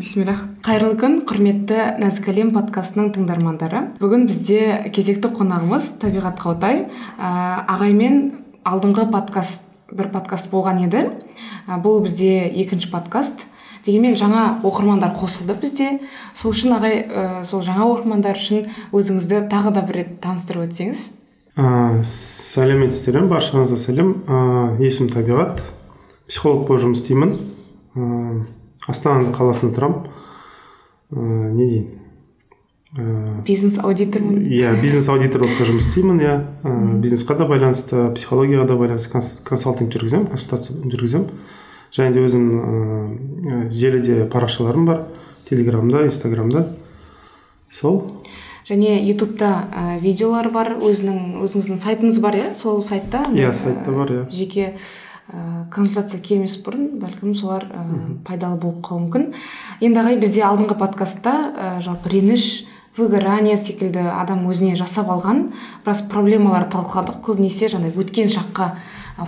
бисмиллах қайырлы күн құрметті нәзік әлем подкастының тыңдармандары. Бүгін бізде кезекті қонағымыз табиғат қаутай. Ә, ағаймен алдыңғы подкаст бір подкаст болған еді. Ә, бұл бізде екінші подкаст. Дегенмен жаңа оқырмандар қосылды бізде. Сол үшін ағай ә, сол жаңа оқырмандар үшін өзіңізді тағы да бір рет таныстырып өтсеңіз. Ә, сәлеметсіздер ме баршаңызға сәлем. Ә, есімім табиғат. Психолог болып жұмыс істеймін. Ә, астана қаласында тұрамын. Ә, не дейін? Ә, бизнес аудитормын иә бизнес аудитор болып та жұмыс істеймін иә. Ә, бизнесқа да байланысты психологияға да байланысты консалтинг жүргіземін консультация жүргіземін. Және де өзім ә, желіде парақшаларым бар телеграмда инстаграмда. Сол. Және ютубта ә, видеолар бар өзінің өзіңіздің сайтыңыз бар иә? Сол сайтта иә сайтта бар иә. жеке ә, консультация келмес бұрын бәлкім солар ә, пайдалы болып қалуы мүмкін. Енді ағай бізде алдыңғы подкастта ә, жалпы реніш выгорание секілді адам өзіне жасап алған біраз проблемалар талқыладық. Көбінесе жаңағыдай өткен шаққа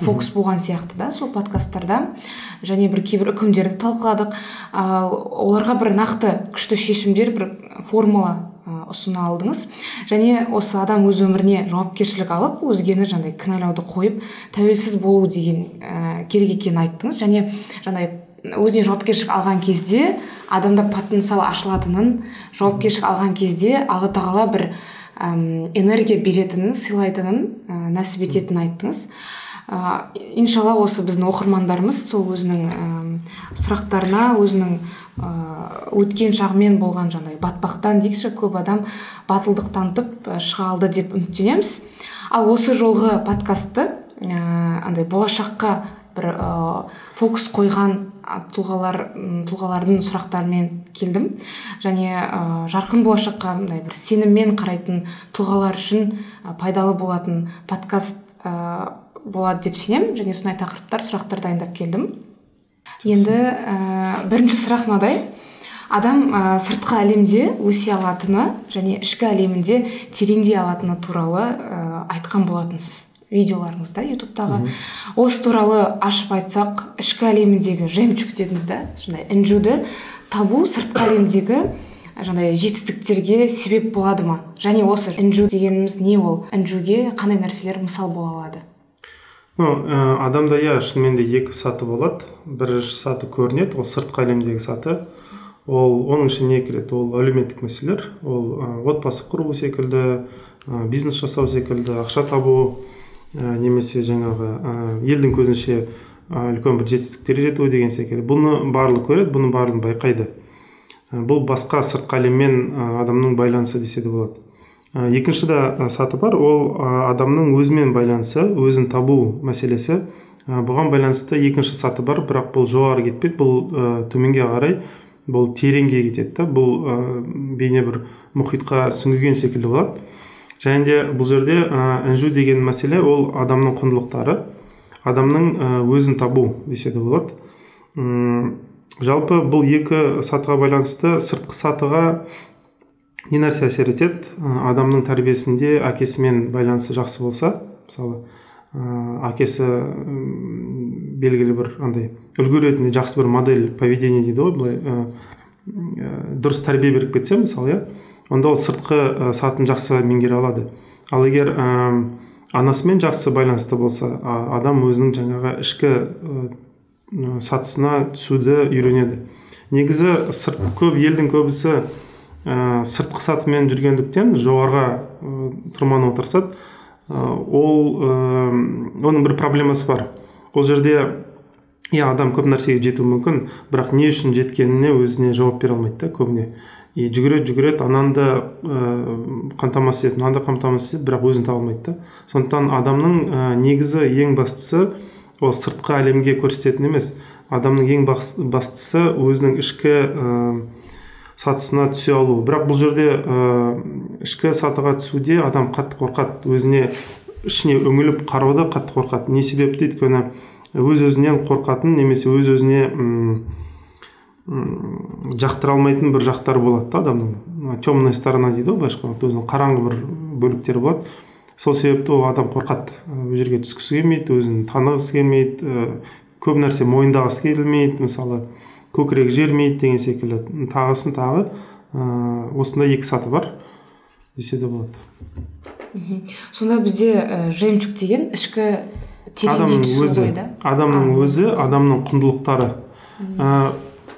фокус болған сияқты да сол подкасттарда. Және бір кейбір үкімдерді талқыладық. Ал оларға бір нақты күшті шешімдер бір формула ұсына алдыңыз. Және осы адам өз өміріне жауапкершілік алып өзгені жаңағыдай кінәлауды қойып тәуелсіз болу деген ә, керек екенін айттыңыз. Және жаңағыдай өзіне жауапкершілік алған кезде адамда потенциал ашылатынын жауапкершілік алған кезде алла тағала бір әм, энергия беретінін сыйлайтынын ә, нәсіп ететінін айттыңыз. Ә, иншалла осы біздің оқырмандарымыз сол өзінің ә, сұрақтарына өзінің өткен шағымен болған жаңағыдай батпақтан дейікші көп адам батылдық танытып шыға алды деп үміттенеміз. Ал осы жолғы подкастты ә, андай болашаққа бір ә, фокус қойған тұлғалар тұлғалардың сұрақтарымен келдім. Және ә, жарқын болашаққа мындай бір сеніммен қарайтын тұлғалар үшін пайдалы болатын подкаст ә, болады деп сенемін. Және сондай тақырыптар сұрақтар дайындап келдім. Енді ә, бірінші сұрақ мынадай. Адам ә, сыртқы әлемде өсе алатыны және ішкі әлемінде тереңдей алатыны туралы ә, айтқан болатынсыз видеоларыңызда ютубтағы. Осы туралы ашып айтсақ ішкі әлеміндегі жемчуг дедіңіз да сондай інжуді табу сыртқы әлемдегі жаңағыдай жетістіктерге себеп болады ма? Және осы інжу дегеніміз не ол? Інжуге қандай нәрселер мысал бола алады? Адамда иә шынымен де екі саты болады. Бірінші саты көрінеді ол сыртқы әлемдегі саты. Ол оның ішіне не кіреді ол әлеуметтік мәселелер. Ол ә, отбасы құру секілді ә, бизнес жасау секілді ақша табу немесе жаңағы елдің көзінше үлкен бір жетістіктерге жету деген секілді. Бұны барлығы көреді бұны барлығын байқайды. Бұл басқа сыртқы әлеммен адамның байланысы десе де болады. Екінші да саты бар. Ол адамның өзімен байланысы өзін табу мәселесі. Бұған байланысты екінші саты бар. Бірақ бұл жоғары кетпейді. Бұл төменге қарай бұл тереңге кетеді да. Бұл бейне бір мұхитқа сүңгіген секілді болады. Және де бұл жерде інжу деген мәселе ол адамның құндылықтары адамның өзін табу десе де болады жалпы бұл екі сатыға байланысты сыртқы сатыға не нәрсе әсер етеді. Адамның тәрбиесінде әкесімен байланысы жақсы болса мысалы ә, әкесі белгілі бір андай үлгі ретінде жақсы бір модель поведения дейді ғой былай ә, дұрыс тәрбие беріп кетсе мысалы иә онда ол сыртқы сатын жақсы меңгере алады. Ал егер ә, анасымен жақсы байланысты болса адам өзінің жаңағы ішкі сатысына түсуді үйренеді. Негізі сырт көп елдің көбісі ә, сыртқы сатымен жүргендіктен жоғарыға ә, тұрмануға тырысады ә, ол ә, оның бір проблемасы бар. Ол жерде иә адам көп нәрсеге жетуі мүмкін бірақ не үшін жеткеніне өзіне жауап бере алмайды да көбіне. И жүгіреді жүгіреді ананы да ә, қамтамасыз етіп мынаны да қамтамасыз етіп бірақ өзін таба алмайды да. Сондықтан адамның ә, негізі ең бастысы ол сыртқы әлемге көрсететін емес адамның ең бастысы өзінің ішкі сатысына түсе алу. Бірақ бұл жерде ә, ішкі сатыға түсуде адам қатты қорқады. Өзіне ішіне үңіліп қарауды қатты қорқады. Не себепті? Өйткені өз өзінен қорқатын немесе өз өзіне м жақтыра алмайтын бір жақтары болады да адамның. Темная сторона дейді ғой былайша өзінің қараңғы бір бөліктері болады. Сол себепті ол адам қорқады. Ол жерге түскісі келмейді өзін танығысы келмейді. Көп нәрсе мойындағысы келмейді. Мысалы көкірегі жермейді деген секілді тағысын тағы ыыы осындай екі саты бар десе де болады. Сонда бізде ә, жемчуг деген ішкі тереңдей түсу өзі. ғой да? Адамның өзі адамның құндылықтары. Ә,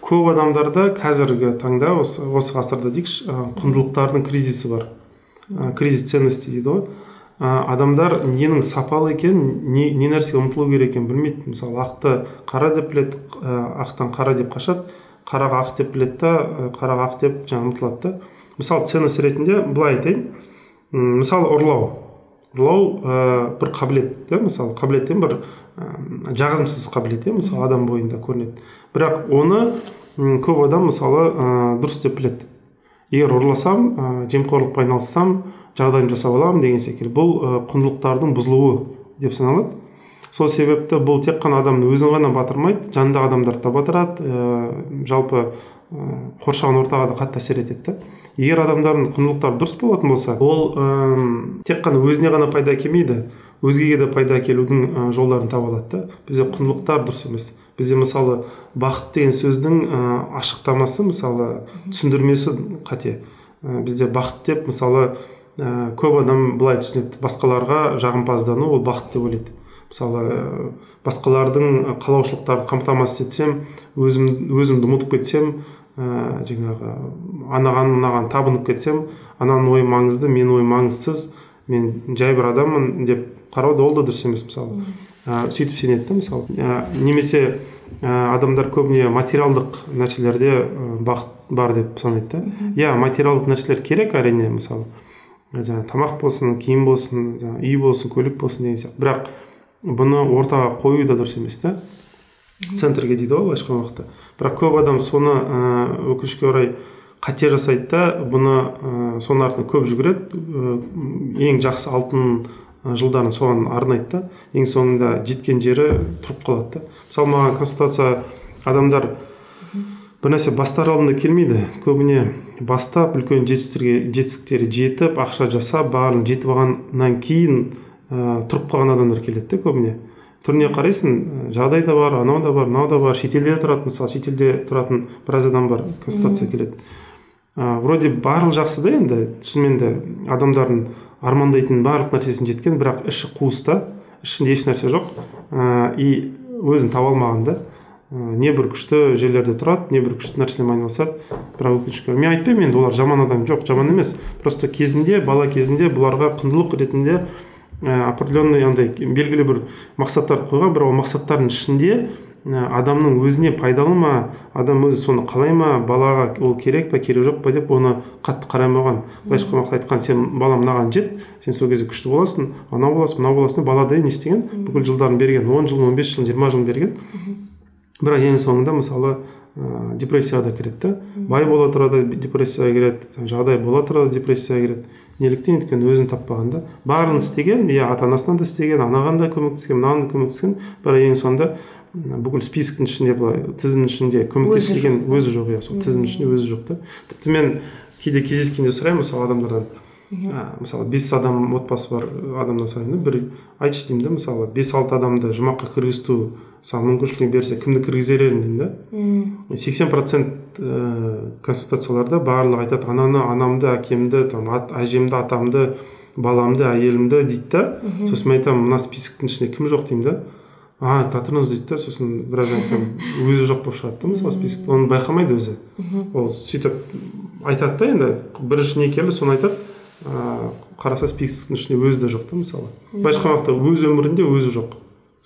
көп адамдарда қазіргі таңда осы осы ғасырда дейікші ә, құндылықтардың кризисі бар. Ә, кризис ценностей дейді ғой. ә, адамдар ненің сапалы екенін не, не нәрсеге ұмтылу керек екенін білмейді. Мысалы ақты қара деп біледі ақтан қара деп қашады қараға ақ деп біледі да қараға ақ деп жаңағы ұмтылады да. Мысалы ценность ретінде былай айтайын. Мысалы ұрлау. Ұрлау ә, бір қабілет да мысалы қабілеттен бір ә, жағымсыз қабілет иә мысалы адам бойында көрінеді. Бірақ оны көп адам мысалы ә, дұрыс деп біледі. Егер ұрласам ә, жемқорлықпен айналыссам жағдайымды жасап аламын деген секілді. Бұл ә, құндылықтардың бұзылуы деп саналады. Сол себепті бұл тек қана адамның өзін ғана батырмайды жанындағы адамдарды да батырады ә, жалпы ә, қоршаған ортаға да қатты әсер етеді егер адамдардың құндылықтары дұрыс болатын болса ол м, тек қана өзіне ғана пайда әкелмейді өзгеге де пайда әкелудің жолдарын таба алады да. Бізде құндылықтар дұрыс емес. Бізде мысалы бақыт деген сөздің ашықтамасы мысалы түсіндірмесі қате. Бізде бақыт деп мысалы көп адам былай түсінеді. Басқаларға жағымпаздану ол бақыт деп ойлайды. Мысалы басқалардың қалаушылықтарын қамтамасыз етсем өзім өзімді ұмытып кетсем ә, жаңағы анаған мынаған табынып кетсем ананың ойы маңызды менің ойым маңызсыз мен жай бір адаммын деп қарау да ол да дұрыс емес мысалы. Ә, сөйтіп сенеді да мысалы. Ә, немесе ә, адамдар көбіне материалдық нәрселерде ә, бақыт бар деп санайды да. Иә материалдық нәрселер керек әрине мысалы. Жаңағы тамақ болсын киім болсын жаңағы үй болсын көлік болсын деген сияқты. Бірақ бұны ортаға қою да дұрыс емес та. Центрге дейді ғой былайша айтқан уақытта. Бірақ көп адам соны ә, өкінішке орай қате жасайды да бұны ә, соның артынан көп жүгіреді. Ә, ең жақсы алтын жылдарын соған арнайды да ең соңында жеткен жері тұрып қалады да. Мысалы маған консультация адамдар бір нәрсе бастар алдында келмейді. Көбіне бастап үлкен жетістіктерге жетістіктерге жетіп ақша жасап барлығын жетіп алғаннан кейін ә, тұрып қалған адамдар келеді да көбіне. Түріне қарайсың жағдай да бар анау да бар мынау да бар. Шетелде тұрады мысалы шетелде тұратын біраз адам бар консультация келеді. Ә, вроде барлық жақсы да енді. Шынымен де адамдардың армандайтын барлық нәрсесін жеткен бірақ іші қуыс та ішінде еш нәрсе жоқ. Ә, и өзін таба алмаған да. Не бір күшті жерлерде тұрады не бір күшті нәрселермен айналысады. Бірақ өкінішке мен айтпаймын енді олар жаман адам жоқ жаман емес. Просто кезінде бала кезінде бұларға құндылық ретінде ә, определенный андай белгілі бір мақсаттарды қойған бірақ ол мақсаттардың ішінде адамның өзіне пайдалы ма? Адам өзі соны қалай ма? Балаға ол керек па керек жоқ па деп оны қатты қарамаған. Былайша айтқан айтқан сен балам мынаған жет сен сол кезде күшті боласың анау боласың мынау боласың деп бала да не істеген? Бүкіл жылдарын берген он жыл он бес жыл жиырма жыл берген. Бірақ ең соңында мысалы ә, депрессияға да кіреді да. Бай бола тұра да депрессияға кіреді жағдай бола тұра да депрессияға кіреді. Неліктен өйткені өзін таппаған да. Барлығын істеген иә ата анасынан да істеген анаған да көмектескен мынаған да көмектескен. Бірақ ең соңында бүкіл списоктың ішінде былай тізімнің ішінде көмектеспеген өзі жоқ. иә сол тізімнің ішінде өзі жоқ та. Тіпті мен кейде кездескенде сұраймын мысалы адамдардан ә, мысалы бес адам отбасы бар адамнан сұраймын да бір айтшы деймін да мысалы бес алты адамды жұмаққа кіргізту мысалы мүмкіншілік берсе кімді кіргізер едің деймін да. Сексен процент консультацияларда барлығы айтады ананы анамды әкемді там ат, әжемді атамды баламды әйелімді дейді да. Сосын мен айтамын мына списоктың ішінде кім жоқ? деймін да. А айта тұрыңыз дейді да сосын біраз айтамын өзі жоқ болып шығады да мысалы списокта. Оны байқамайды өзі. Ол сөйтіп айтады да енді бірінші не келді соны айтады. Ыыы қараса списоктың ішінде өзі де жоқ та мысалы былайша айтқан уақытта өз өмірінде өзі жоқ.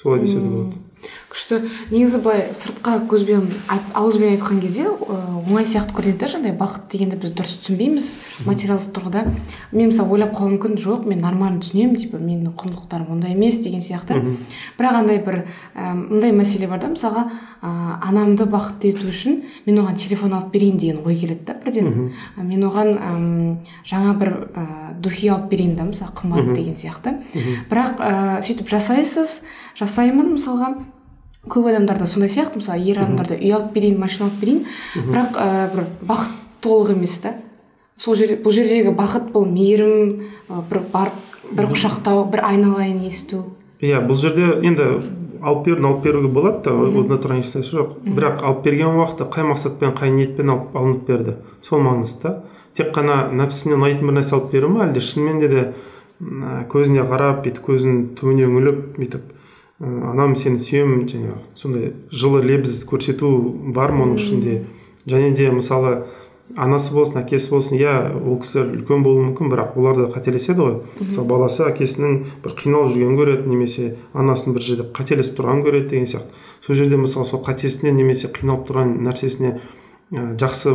Солай десе де болады. Күшті. Негізі былай сыртқа көзбен ауызбен айтқан кезде ә, оңай сияқты көрінеді да жаңағыдай бақыт дегенді біз дұрыс түсінбейміз материалдық тұрғыда. Мен мысалы ойлап қалуым мүмкін жоқ мен нормально түсінемін типа менің құндылықтарым ондай емес деген сияқты. Бірақ андай бір ә, мындай мәселе бар да мысалға ә, анамды бақытты ету үшін мен оған телефон алып берейін деген ой келеді да бірден. Ә, мен оған м, жаңа бір ә, духи алып берейін да мысалы қымбат деген сияқты. Бірақ ә, сөйтіп жасайсыз жасаймын мысалға. Көп адамдарда сондай сияқты мысалы ер адамдарда үй алып берейін машина алып берейін. Бірақ ә, бір бақыт толық емес та. Сол жер бұл жердегі бақыт бұл мейірім ә, бір барып бір құшақтау бір айналайын есту. Иә бұл жерде енді алып беруін алып беруге болады да онда тұрған ешнәрсе жоқ. Бірақ алып берген уақытта қай мақсатпен қай ниетпен алып алынып берді? Сол маңызды да тек қана нәпсісіне ұнайтын бір нәрсе алып беру ма әлде шынымен де көзіне қарап бүйтіп көзінің түбіне үңіліп бүйтіп анам сені сүйемін жаңағы сондай жылы лебіз көрсету бар ма оның ішінде? Және де мысалы анасы болсын әкесі болсын иә ол кісілер үлкен болуы мүмкін бірақ олар да қателеседі ғой. Мысалы баласы әкесінің бір қиналып жүргенін көреді немесе анасының бір жерде қателесіп тұрғанын көреді деген сияқты. Сол жерде мысалы сол қатесіне немесе қиналып тұрған нәрсесіне жақсы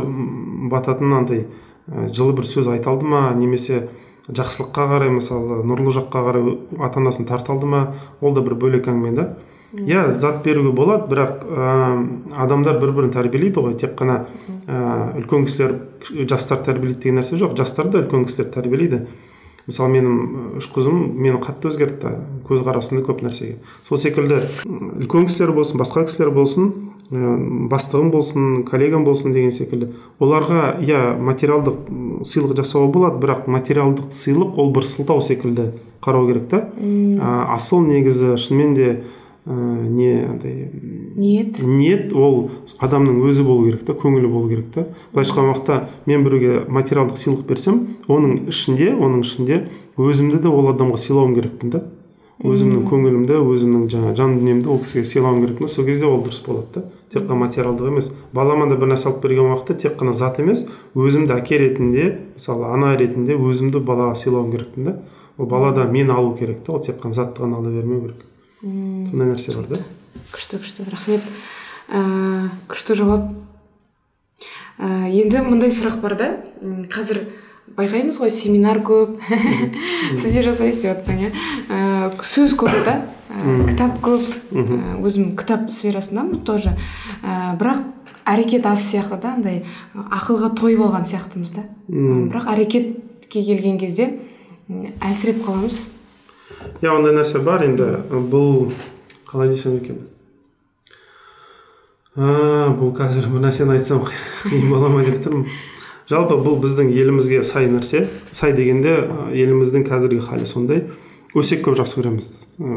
бататын андай жылы бір сөз айта алды ма немесе жақсылыққа қарай мысалы нұрлы жаққа қарай ата анасын тарта алды ма ол да бір бөлек әңгіме да. Иә зат беруге болады бірақ ә, адамдар бір бірін тәрбиелейді ғой тек қана ә, үлкен кісілер жастар тәрбиелейді деген нәрсе жоқ жастар да үлкен кісілер тәрбиелейді. Мысалы менің үш қызым мені қатты өзгертті көзқарасымды көп нәрсеге. Сол секілді үлкен кісілер болсын басқа кісілер болсын бастығым болсын коллегам болсын деген секілді. Оларға иә материалдық сыйлық жасауға болады бірақ материалдық сыйлық ол бір сылтау секілді қарау керек та. Асыл негізі шынымен де ә, не андай ниет. ниет ол адамның өзі болу керек та көңілі болу керек та. Былайша айтқан уақытта мен біреуге материалдық сыйлық берсем оның ішінде оның ішінде өзімді де ол адамға сыйлауым керекпін да. Өзімнің көңілімді өзімнің жаңағы жан дүниемді ол кісіге сыйлауым керекпін сол кезде ол дұрыс болады да. Тек қана материалдық емес. Балама да бір нәрсе алып берген уақытта тек қана зат емес өзімді әке ретінде мысалы ана ретінде өзімді балаға сыйлауым керекпін да. Ол бала да мені алу керек та ол тек қана затты ғана ала бермеу керек. Сондай нәрсе бар да. Күшті күшті. Рахмет. Ә, күшті жауап. Ә, енді мындай сұрақ бар да. Қазір байқаймыз ғой семинар көп сіз де жасайсыз деп жатсаң иә сөз көп да? Ә, кітап көп. Ә, өзім кітап сферасындамын тоже. Ә, бірақ әрекет аз сияқты да андай ақылға тойып алған сияқтымыз да. Бірақ әрекетке келген кезде әлсіреп қаламыз. Иә ондай нәрсе бар енді бұл қалай десем екен? Ә, бұл қазір бір нәрсені айтсам қиын бола ма деп тұрмын. Жалпы бұл біздің елімізге сай нәрсе. Сай дегенде еліміздің қазіргі халі сондай. Өсек көп жақсы көреміз.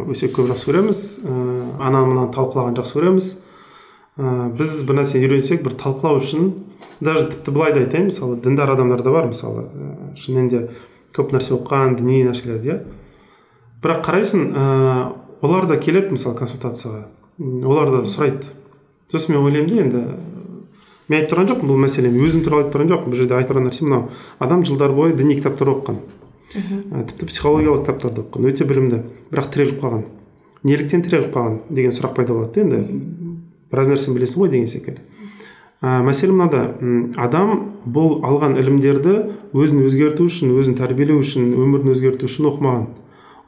Өсек көп жақсы көреміз. Ыыы ананы мынаны талқылағанды жақсы көреміз. Ә, біз бір нәрсені үйренсек бір талқылау үшін даже тіпті былай да айтайын мысалы діндар адамдар да бар мысалы шынымен де көп нәрсе оқыған діни нәрселерді иә. Бірақ қарайсың ә, олар да келеді мысалы консультацияға. Олар да сұрайды. Сосын мен ойлаймын да енді мен айтып тұрған жоқпын бұл мәселе. Өзім туралы айтып тұрған жоқпын. Бұл жерде айтып тұрған нәрсе мынау. Адам жылдар бойы діни кітаптар оқыған. Ә, тіпті психологиялық кітаптарды оқыған. Өте білімді. Бірақ тіреліп қалған. Неліктен тіреліп қалған деген сұрақ пайда болады да енді. Біраз нәрсені білесің ғой деген секілді. Ә, мәселе мынада. Адам бұл алған ілімдерді өзін өзгерту үшін өзін тәрбиелеу үшін өмірін өзгерту үшін оқымаған.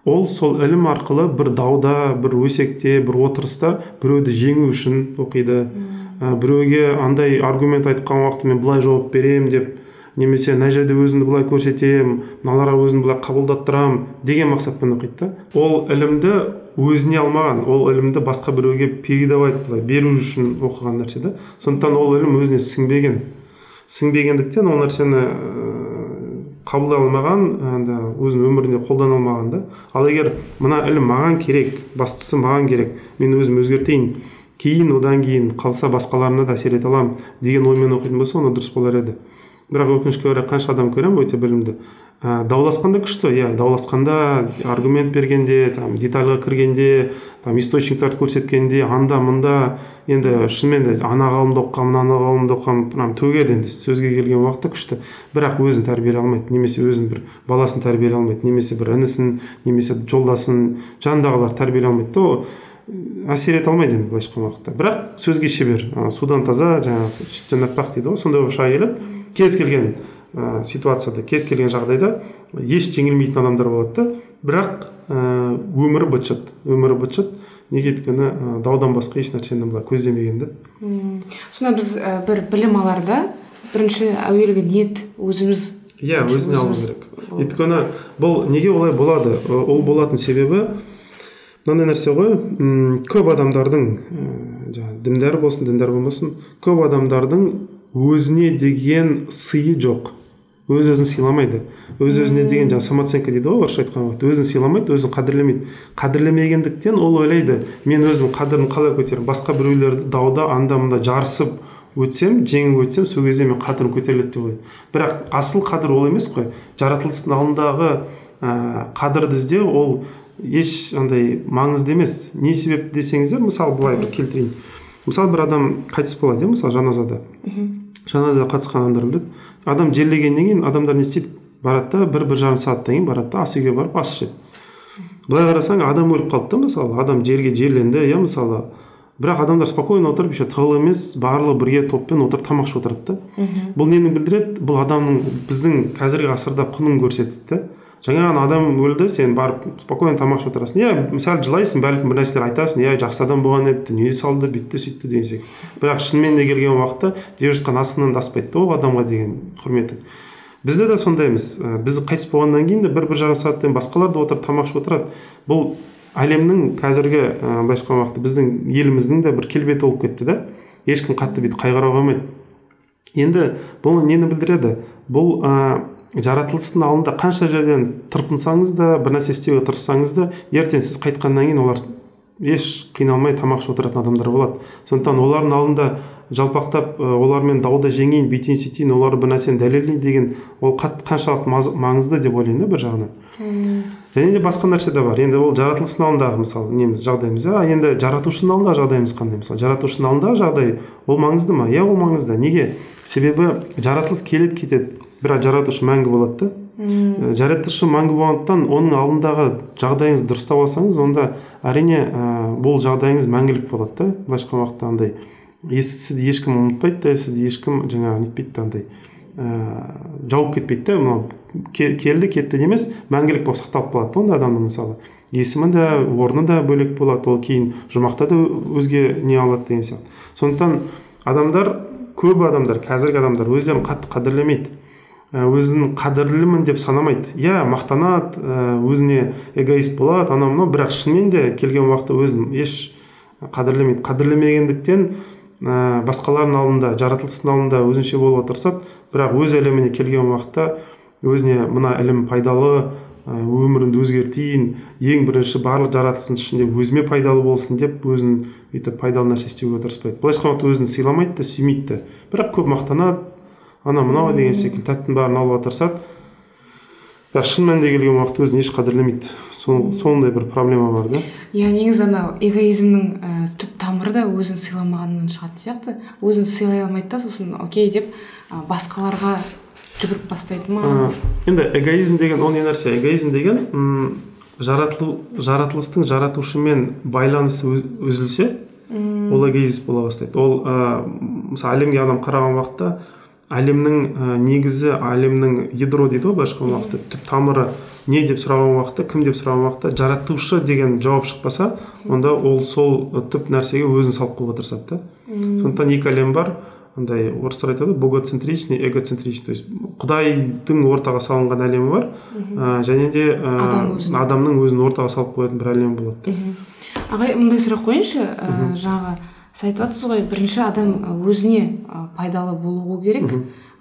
Ол сол ілім арқылы бір дауда бір өсекте бір отырыста біреуді жеңу үшін оқиды. Ә, біреуге андай аргумент айтқан уақытта мен былай жауап беремін деп немесе мына жерде өзімді былай көрсетемін мыналарға өзімді былай қабылдаттырамын деген мақсатпен оқиды да. Ол ілімді өзіне алмаған ол ілімді басқа біреуге передавать былай беру үшін оқыған нәрсе да. Сондықтан ол ілім өзіне сіңбеген. Сіңбегендіктен ол нәрсені қабылдай алмаған анда өзінің өмірінде қолдана алмаған да. Ал егер мына ілім маған керек бастысы маған керек мен өзім өзгертейін кейін одан кейін қалса басқаларына да әсер ете аламын деген оймен оқитын болса онда дұрыс болар еді. Бірақ өкінішке орай қанша адам көремін өте білімді. Ә, дауласқанда күшті иә дауласқанда аргумент бергенде там детальға кіргенде там источниктарды көрсеткенде анда мында енді шынымен де ана ғалымды оқығанмын мына ғалымды оқығанмын прям төгеді енді. Сөзге келген уақытта күшті. Бірақ өзін тәрбиелей алмайды немесе өзін бір баласын тәрбиелей алмайды немесе бір інісін немесе жолдасын жанындағыларды тәрбиелей алмайды да әсер ете алмайды енді былайша айтқан уақытта. бірақ сөзге шебер судан таза жаңағы сүттен аппақ дейді ғой сондай болып шыға келеді. Кез келген ә, ситуацияда кез келген жағдайда еш жеңілмейтін адамдар болады да. Бірақ ә, өмірі быт шыт өмірі быт шыт неге өйткені ә, даудан басқа еш нәрсені былай көздемеген да. Сонда біз ә, бір білім аларда бірінші әуелгі ниет өзіміз иә өзіне алу керек. өйткені бұл неге олай болады? Ол болатын себебі мынандай нәрсе ғой м көп адамдардың ә, жаңағы діндар болсын діндар болмасын көп адамдардың өзіне деген сыйы жоқ. Өз өзін сыйламайды. Өз өзіне деген жаңағы самооценка дейді ғой орысша айтқан уақытта. Өзін сыйламайды өзін қадірлемейді. Қадірлемегендіктен ол ойлайды мен өзім қадірін қалай көтеремін? Басқа біреулерді дауда анда мында жарысып өтсем жеңіп өтсем сол кезде мен қадірім көтеріледі деп ойлайды. Бірақ асыл қадір ол емес қой. Жаратылыстың алдындағы ә, қадірді іздеу ол еш андай маңызды емес. Не себеп десеңіздер мысалы былай бір келтірейін. Мысалы бір адам қайтыс болады иә мысалы жаназада. Жаназаға қатысқан адамдар біледі. Адам жерлегеннен кейін адамдар не істейді? Барады да бір бір жарым сағаттан кейін барады да ас үйге барып ас ішеді. Былай қарасаң адам өліп қалды да мысалы. Адам жерге жерленді иә мысалы. Бірақ адамдар спокойно отырып еще тығылып емес барлығы бірге топпен отырып тамақ ішіп отырады да. Бұл нені білдіреді? Бұл адамның біздің қазіргі ғасырда құнын көрсетеді да. Жаңа адам өлді сен барып спокойно тамақ ішіп отырасың. Иә мысалы жылайсың бәлкім бір нәрселер айтасың. Иә жақсы адам болған еді дүние салды бүйтті сөйтті деген секілді бірақ шынымен де келген уақытта жатқан асыңнан да аспайды да ол адамға деген құрметің. Бізде де сондаймыз. Біз қайтыс болғаннан кейін де бір бір жарым сағаттан басқалар да отырып тамақ ішіп отырады. Бұл әлемнің қазіргі ә, былайша айтқан уақытта біздің еліміздің де бір келбеті болып кетті да ешкім қатты бүйтіп қайғыра қоймайды енді бұл нені білдіреді? Бұл ә, жаратылыстың алдында қанша жерден тырпынсаңыз да бір нәрсе істеуге тырыссаңыз да ертең сіз қайтқаннан кейін олар еш қиналмай тамақ ішіп отыратын адамдар болады. Сондықтан олардың алдында жалпақтап олармен дауды жеңейін бүйтейін сөйтейін олар бір нәрсені дәлелдейін деген ол қаншалықты маңызды деп ойлаймын да бір жағынан. Және де басқа нәрсе де бар. Енді ол жаратылыстың алдындағы мысалы неміз жағдайымыз. А енді жаратушының алдындағы жағдайымыз қандай мысалы жаратушының алдындағы жағдай ол маңызды ма? Иә ол маңызды. Неге? Себебі жаратылыс келеді кетеді. Бірақ жаратушы мәңгі болады да жаратушы мәңгі болғандықтан оның алдындағы жағдайыңызды дұрыстап алсаңыз онда әрине ә, бұл жағдайыңыз мәңгілік болады да былайша айтқан уақытта андай сізді ешкім ұмытпайды да сізді ешкім жаңағы нетпейді да андай ә, жауып кетпейді да мынау келді кетті емес мәңгілік болып сақталып қалады да ондай адамның мысалы. Есімі де орны да бөлек болады ол кейін жұмақта да өзге не алады деген сияқты. Сондықтан адамдар көп адамдар қазіргі адамдар өздерін қатты қадірлемейді. Өзін қадірлімін деп санамайды. Иә мақтанады өзіне эгоист болады анау мынау. Бірақ шынымен де келген уақытта өзін еш қадірлемейді. Қадірлемегендіктен ә, басқалардың алдында жаратылыстың алдында өзінше болуға тырысады бірақ өз әлеміне келген уақытта өзіне мына ілім пайдалы өмірімді өзгертейін ең бірінші барлық жаратылыстың ішінде өзіме пайдалы болсын деп өзін өйтіп пайдалы нәрсе істеуге тырыспайды. Былайша айтқанда өзін сыйламайды да сүймейді да бірақ көп мақтанады анау мынау деген секілді тәттінің бәрін алуға тырысады бірақ шын мәнінде келген уақытта өзін еш қадірлемейді сол сондай бір проблема бар да. Иә негізі анау эгоизмнің ә, түп тамыры да өзін сыйламағаннан шығатын сияқты. Өзін сыйлай алмайды да сосын окей деп ә, басқаларға жүгіріп бастайды ма? Енді эгоизм деген ол не нәрсе? Эгоизм деген м жаратылу жаратылыстың жаратушымен байланысы үзілсе ол эгоизм бола бастайды. Ол ә, мысалы әлемге адам қараған уақытта әлемнің ә, негізі әлемнің ядро дейді ғой былайша айтқан уақытта. Түп тамыры не деп сұраған уақытта кім деп сұраған уақытта жаратушы деген жауап шықпаса онда ол сол түп нәрсеге өзін салып қоюға тырысады да. Сондықтан екі әлем бар. Андай орыстар айтады богоцентричный эгоцентричный. То есть құдайдың ортаға салынған әлемі бар. Ә, және де ә, Адам адамның өзін ортаға салып қоятын бір әлем болады да. Ағай мындай сұрақ қояйыншы ә, жаңағы сіз айтып жатсыз ғой бірінші адам өзіне пайдалы болуы керек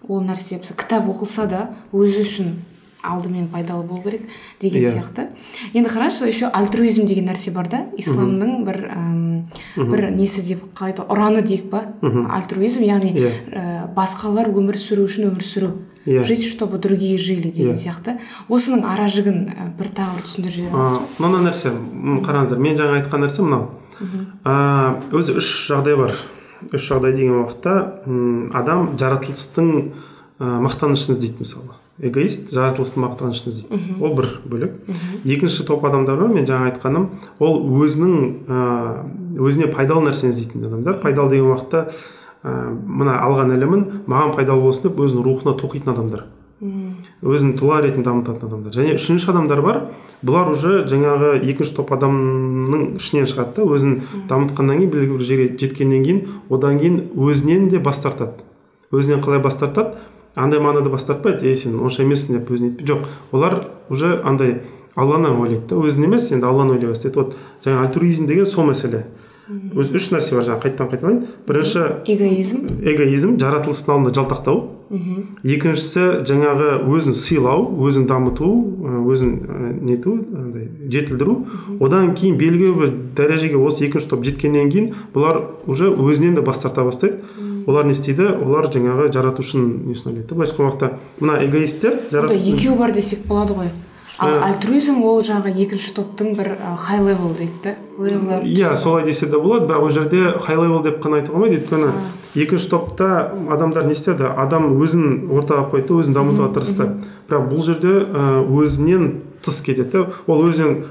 ол нәрсе кітап оқылса да өзі үшін алдымен пайдалы болу керек деген yeah. Иә. сияқты енді қараңызшы еще альтруизм деген нәрсе бар да исламның бір әм, бір несі деп қалай ұраны дейік па альтруизм яғни yeah. Иә. ә, басқалар өмір сүру үшін өмір сүру yeah. Иә. жить чтобы другие жили деген yeah. сияқты осының ара жігін ә, бір тағы бір түсіндіріп жібере аласыз ба мынандай нәрсе қараңыздар мен жаңа айтқан нәрсе мынау ә, өзі үш жағдай бар. Үш жағдай деген уақытта адам жаратылыстың ә, мақтанышын іздейді мысалы. Эгоист жаратылыстың мақтанышын іздейді. Ол бір бөлек екінші топ адамдар бар мен жаңа айтқаным ол өзінің өзіне пайдалы нәрсені іздейтін адамдар. Пайдалы деген уақытта ә, мына алған ілімін маған пайдалы болсын деп өзінің рухына тоқитын адамдар. Өзін тұлға ретінде дамытатын адамдар. Және үшінші адамдар бар. Бұлар уже жаңағы екінші топ адамның ішінен шығады да өзін дамытқаннан кейін белгілі бір жерге жеткеннен кейін одан кейін өзінен де бас тартады. Өзінен қалай бас тартады? Андай мағынада бас тартпайды. Ей сен онша емессің деп өзіне жоқ олар уже андай алланы ойлайды да өзін емес енді алланы ойлай бастайды. Вот жаңағы альтруизм деген сол мәселе. Өзі үш нәрсе бар жаңағы қайтадан қайталайын. Бірінші эгоизм. эгоизм жаратылыстың алдында жалтақтау. Екіншісі жаңағы өзін сыйлау өзін дамыту өзін нету андай жетілдіру. Одан кейін белгілі бір дәрежеге осы екінші топ жеткеннен кейін бұлар уже өзінен де бас тарта бастайды. Олар не істейді? Олар жаңағы жаратушының несін ойлайды? Да былайша айтқан уақытта мына эгоисттер онда жарат- екеу бар десек болады ғой. Ал Ә. альтруизм ол жаңағы екінші топтың бір хай левел дейді да иә солай десе де болады. бірақ ол жерде хай левел деп қана айтуға болмайды. Өйткені екінші топта адамдар не істеді? Адам өзін ортаға қойды өзін дамытуға тырысты. бірақ бұл жерде өзінен тыс кетеді ол өзінен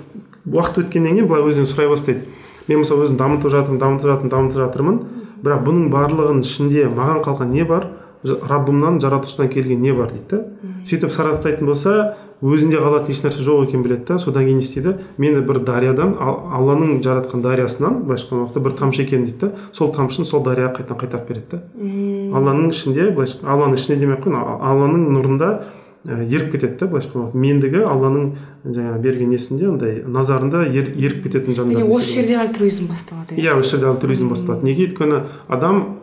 уақыт өткеннен кейін былай өзінен сұрай бастайды. Мен мысалы өзім дамытып жатырмын дамытып жатырмын дамытып жатырмын бірақ бұның барлығының ішінде маған қалған не бар? Раббымнан жаратушыдан келген не бар дейді да. Сөйтіп сараптайтын болса өзінде қалатын еш нәрсе жоқ екенін біледі да. Содан кейін не істейді? Мені бір дариядан Ал- алланың жаратқан дариясынан былайша айтқан уақытта бір тамшы екен дейді да. Сол тамшыны сол дарияға қайтадан қайтарып береді да. Алланың ішінде былайша алланың ішінде демей ақ қояйын алланың нұрында ә, еріп кетеді да былайша айтқан уақытта. Мендігі алланың жаңағы берген несінде андай назарында ер, еріп кететін жандар осы жерде альтруизм басталады иә. осы жерде альтруизм басталады. Неге? Өйткені адам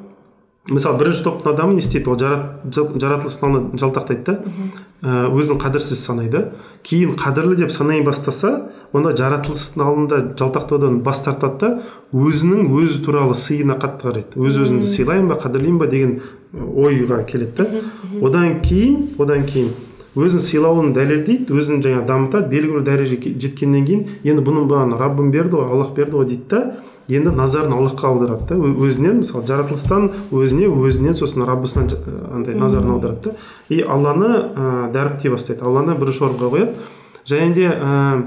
мысалы бірінші топтың адамы не істейді? Ол жарат, алдында жалтақтайды да. Өзін қадірсіз санайды. Кейін қадірлі деп санай бастаса онда жаратылыстың алдында жалтақтаудан бас тартады да өзінің өзі туралы сыйына қатты қарайды. Өз өзімді сыйлаймын ба қадірлеймін ба деген ойға келеді да. Одан кейін одан кейін өзін сыйлауын дәлелдейді өзін жаңағы дамытады белгілі бір дәрежеге жеткеннен кейін енді бұның бәрін раббым берді ғой аллах берді ғой дейді да. Енді назарын аллахқа аударады да. Өзінен мысалы жаратылыстан өзіне өзінен сосын раббысынан андай назарын аударады да. И алланы ә, дәріптей бастайды. Алланы бірінші орынға қояды. Және де ә,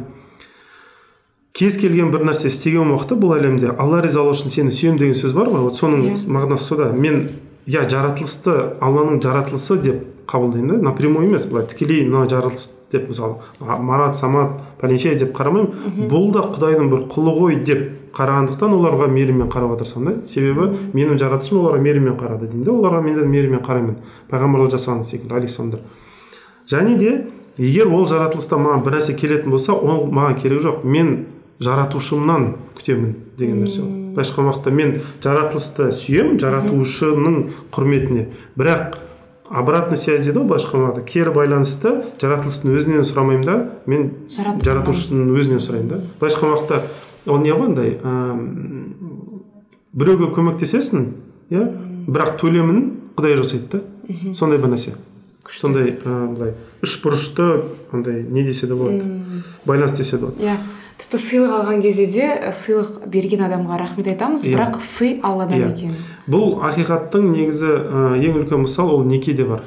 кез келген бір нәрсе істеген уақытта бұл әлемде алла ризалығы үшін сені сүйемін деген сөз бар ғой. Вот соның Иә. мағынасы сода. Мен иә жаратылысты алланың жаратылысы деп қабылдаймын да. Напрямую емес былай тікелей мына жаратылыс деп мысалы марат самат пәленше деп қарамаймын. Бұл да құдайдың бір құлы ғой деп қарағандықтан оларға мейіріммен қарауға тырысамын да себебі менің жаратушым оларға мейіріммен қарады деймін да оларға мен де мейіріммен қараймын. Пайғамбарлар жасаған секілді александр және де егер ол жаратылыста маған бір нәрсе келетін болса ол маған керегі жоқ. Мен жаратушымнан күтемін деген нәрсе ол. Былайша айтқан уақытта мен жаратылысты сүйемін жаратушының құрметіне. Бірақ обратный связь дейді ғой былайша айтқан кері байланысты жаратылыстың өзінен сұрамаймын да мен жаратушының өзінен сұраймын да. Былайша айтқан уақытта ол не ғой андай біреуге көмектесесің иә? Бірақ төлемін құдай жасайды да. Сондай бір нәрсе. Сондай былай үш бұрышты андай не десе де болады. Байланыс десе де болады. Иә. Тіпті сыйлық алған кезде де сыйлық берген адамға рахмет айтамыз Иә. бірақ сый алладан Иә. екен. Бұл ақиқаттың негізі ә, ең үлкен мысал ол некеде бар.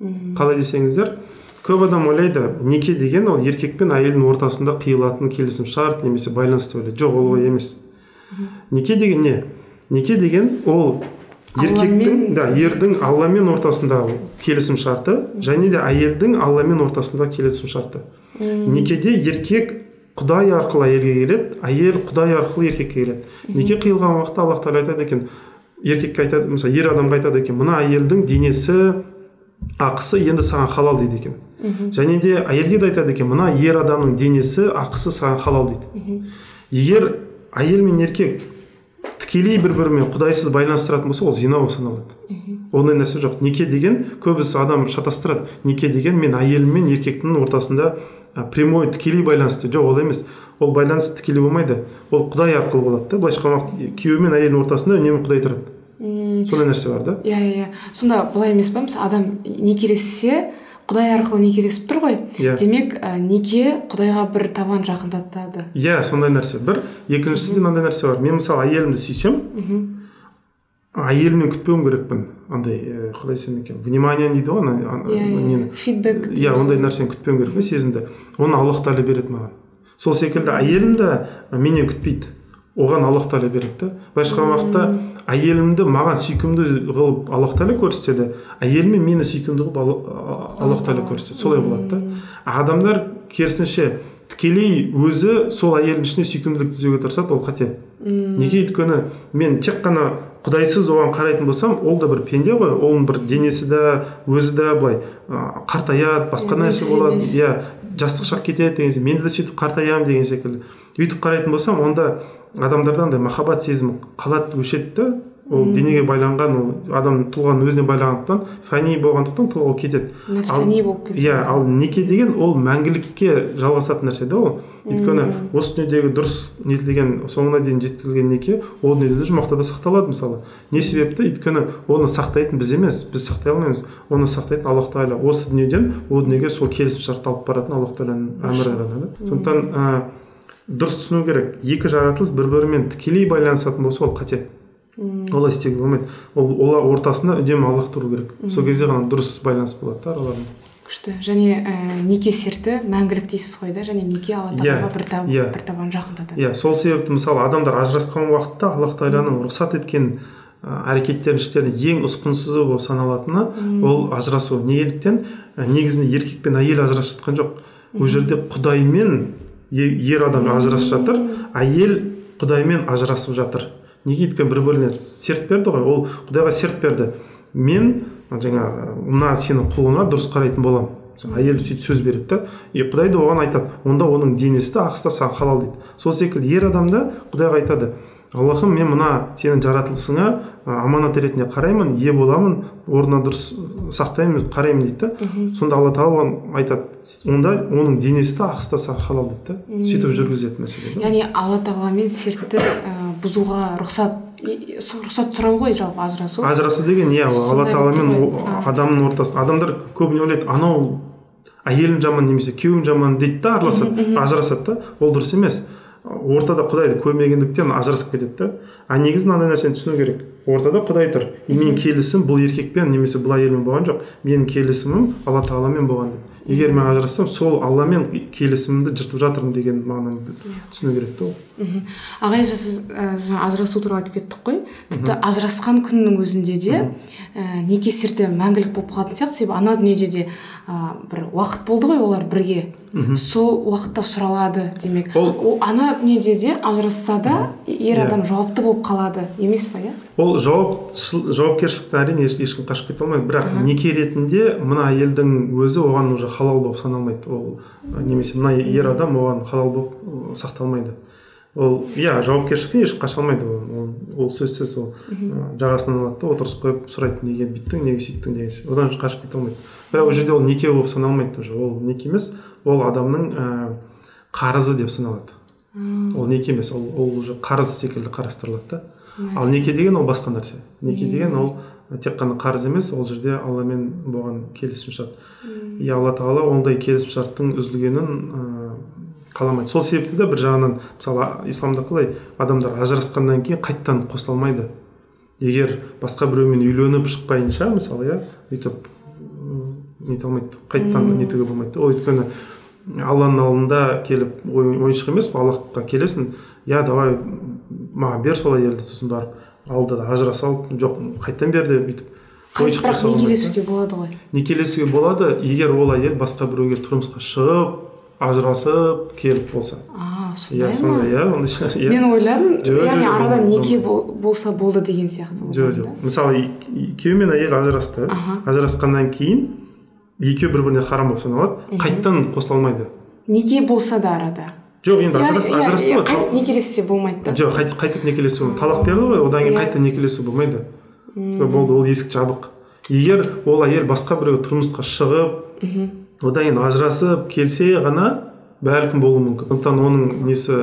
Қалай десеңіздер көп адам ойлайды неке деген ол еркек пен әйелдің ортасында қиылатын келісім шарт немесе байланыс деп ойлайды. Жоқ ол олай емес. Неке деген не? Неке деген ол еркектің да ердің алламен ортасындағы келісім шарты және де әйелдің алламен ортасындағы келісім шарты некеде еркек құдай арқылы әйелге келеді әйел құдай арқылы еркекке келеді. Неке қиылған уақытта аллах тағала айтады екен еркекке айтады мысалы ер адамға айтады екен мына әйелдің денесі ақысы енді саған халал дейді екен. Және де әйелге де айтады екен мына ер адамның денесі ақысы саған халал дейді. Егер әйел мен еркек тікелей бір бірімен құдайсыз байланыстыратын болса ол зина болып саналады ондай нәрсе жоқ. Неке деген көбісі адам шатастырады. Неке деген мен әйелім мен еркектің ортасында прямой тікелей байланыс дейді жоқ ол емес. Ол байланыс тікелей болмайды. Ол құдай арқылы болады да. Былайша айтқан уақытта күйеу мен әйелдің ортасында үнемі құдай тұрады. Сондай нәрсе бар да. Иә иә иә. Сонда былай емес па мысалы адам некелессе құдай арқылы некелесіп тұр ғой. Иә. демек ә, неке құдайға бір табан жақындатады. Иә сондай нәрсе. Бір екіншісінде мынандай нәрсе бар. Мен мысалы әйелімді сүйсем әйелімнен күтпеуім керекпін. Андай ә, қалай десем екен. Внимание дейді ғой ана ана- иә нені? иә. Фидбэк иә ондай нәрсені күтпеуім керек та сезімді оны аллах тағала береді маған. Сол секілді әйелім де менен күтпейді. Оған аллах тағала береді да былайша айтқан уақытта әйелімді маған сүйкімді қылып аллах тағала көрсетеді. Әйелім мен мені сүйкімді қылып Алла- аллах тағала көрсетеді. Солай болады да. Адамдар керісінше тікелей өзі сол әйелдің ішіне сүйкімділік іздеуге тырысады ол қате. Неге өйткені мен тек қана құдайсыз оған қарайтын болсам ол да бір пенде ғой. Оның бір денесі да өзі да былай ә, қартаяды басқа нәрсе болады иә жастық шақ кетеді деген сияқты. Менде де сөйтіп қартаямын деген секілді. Өйтіп қарайтын болсам онда адамдарда андай махаббат сезімі қалады өшеді да ол денеге байланған ол адамның тұлғаның өзіне байланғандықтан фәни болғандықтан тұлға ол кетеді. Нәпсани болып кетеді иә ал неке деген ол мәңгілікке жалғасатын нәрсе да ол. Өйткені осы дүниедегі дұрыс нетілген соңына дейін жеткізілген неке ол дүниеде де жұмақта да сақталады мысалы. Не себепті? Өйткені оны сақтайтын біз емес біз сақтай алмаймыз. Оны сақтайтын аллах тағала осы дүниеден ол дүниеге сол келісімшартты алып баратын аллах тағаланың әмірі ғана да. Сондықтан ә, дұрыс түсіну керек. Екі жаратылыс бір бірімен тікелей байланысатын болса ол қате. Олай істеуге болмайды ол олар ортасында үнемі тұру керек. Сол кезде ғана дұрыс байланыс болады да араларында күшті. Және ә, неке серті мәңгілік дейсіз ғой да? Және неке алла Иә, тағалаға бір, таб, иә. бір табан жақындатады иә сол себепті мысалы адамдар ажырасқан уақытта аллах тағаланың рұқсат еткен ә, әрекеттердің іштерінде ең ұсқынсызы болып саналатыны ол ажырасу. Неліктен ә, негізінде еркек пен әйел ажырасып жатқан жоқ. Ол жерде құдай мен е- ер адам ажырасып жатыр. Әйел құдаймен ажырасып жатыр. Неге өйткені бір біріне серт берді ғой? Ол құдайға серт берді. Мен жаңа мына сенің құлыңа дұрыс қарайтын боламын. Әйел сөйтіп сөз береді да. И құдай да оған айтады онда оның денесі де ақысы да саған халал дейді. Сол секілді ер адам да құдайға айтады аллахым мен мына сенің жаратылысыңа аманат ретінде қараймын ие боламын орнына дұрыс сақтаймын қараймын дейді да. Сонда алла тағала оған айтады онда оның денесі де ақысы да саған халал дейді да. Сөйтіп жүргізеді мәселе яғни алла тағаламен сертті бұзуға рұқсат рұқсат сұрау ғой жалпы ажырасу. Ажырасу деген иә алла тағаламен адамның ортасында. Адамдар көбіне ойлайды анау әйелім жаман немесе күйеуім жаман дейді да араласады ажырасады да. Ол дұрыс емес. Ортада құдайды көрмегендіктен ажырасып кетеді да. А негізі мынандай нәрсені түсіну керек. Ортада құдай тұр. И менің келісім бұл еркекпен немесе бұл әйелмен болған жоқ. Менің келісімім алла тағаламен болған деп. Егер мен ажырассам сол алламен келісімімді жыртып жатырмын деген мағынаны түсіну керек та ол. мхм. Ағай сіз жаңа ажырасу туралы айтып кеттік қой. Тіпті ажырасқан күннің өзінде де ә, неке серті мәңгілік болып қалатын сияқты. Себебі ана дүниеде де ә, бір уақыт болды ғой олар бірге. Сол уақытта сұралады демек. Ол- ана дүниеде де ажырасса да ер Иә. адам жауапты болып қалады. Емес па иә? Ол жауап жауапкершіліктен әрине еш- ешкім қашып кете алмайды. Бірақ неке ретінде мына әйелдің өзі оған уже халал болып саналмайды. Ол немесе мына ер адам оған халал болып сақталмайды. Ол иә жауапкершіліктен ешкім қаша алмайды ол, ол, ол сөзсіз ол. Жағасынан алады да отырғызып қойып сұрайды неге бүйттің неге сөйттің деген одан қашып кете алмайды. Бірақ ол жерде ол неке болып саналмайды уже. Ол неке емес ол адамның ә, қарызы деп саналады. Ол неке емес ол, ол уже қарыз секілді қарастырылады да. Ал неке деген ол басқа нәрсе. Неке деген ол тек қана қарыз емес ол жерде алламен болған келісімшарт. И алла тағала ондай келісімшарттың үзілгенін ыыы қаламайды. Сол себепті де бір жағынан мысалы исламда қалай адамдар ажырасқаннан кейін қайтадан қосыла алмайды. Егер басқа біреумен үйленіп шықпайынша мысалы иә өйтіп нете алмайды қайтадан нетуге болмайды. Ол өйткені алланың алдында келіп ой- ойыншық емес қой аллахқа келесің иә давай маған бер сол әйелді сосын барып алды да ажыраса алып жоқ қайтадан бер деп бүйтіп ойыншық бірақ некелесуге болады ғой. Некелесуге болады егер ол әйел басқа біреуге тұрмысқа шығып ажырасып келіп болса. А иә сондай сондай ма иә ондай шығар, иә. мен ойладым яғни арада неке болса болды деген сияқты жоқ жоқ мысалы күйеу мен әйел ажырасты. Ажырасқаннан кейін екеуі бір біріне харам болып саналады. Қайтадан қосыла алмайды. Неке болса да арада. Жоқ енді ажырас, иә, ажырасты иә, ғой қайтып некелессе болмайды да. Жоқ қайтып, қайтып некелесу талақ берді ғой одан кейін Иә. қайта некелесу болмайды. Болды ол есік жабық. Егер ол әйел басқа біреуге тұрмысқа шығып одан кейін ажырасып келсе ғана бәлкім болуы мүмкін. Сондықтан оның несі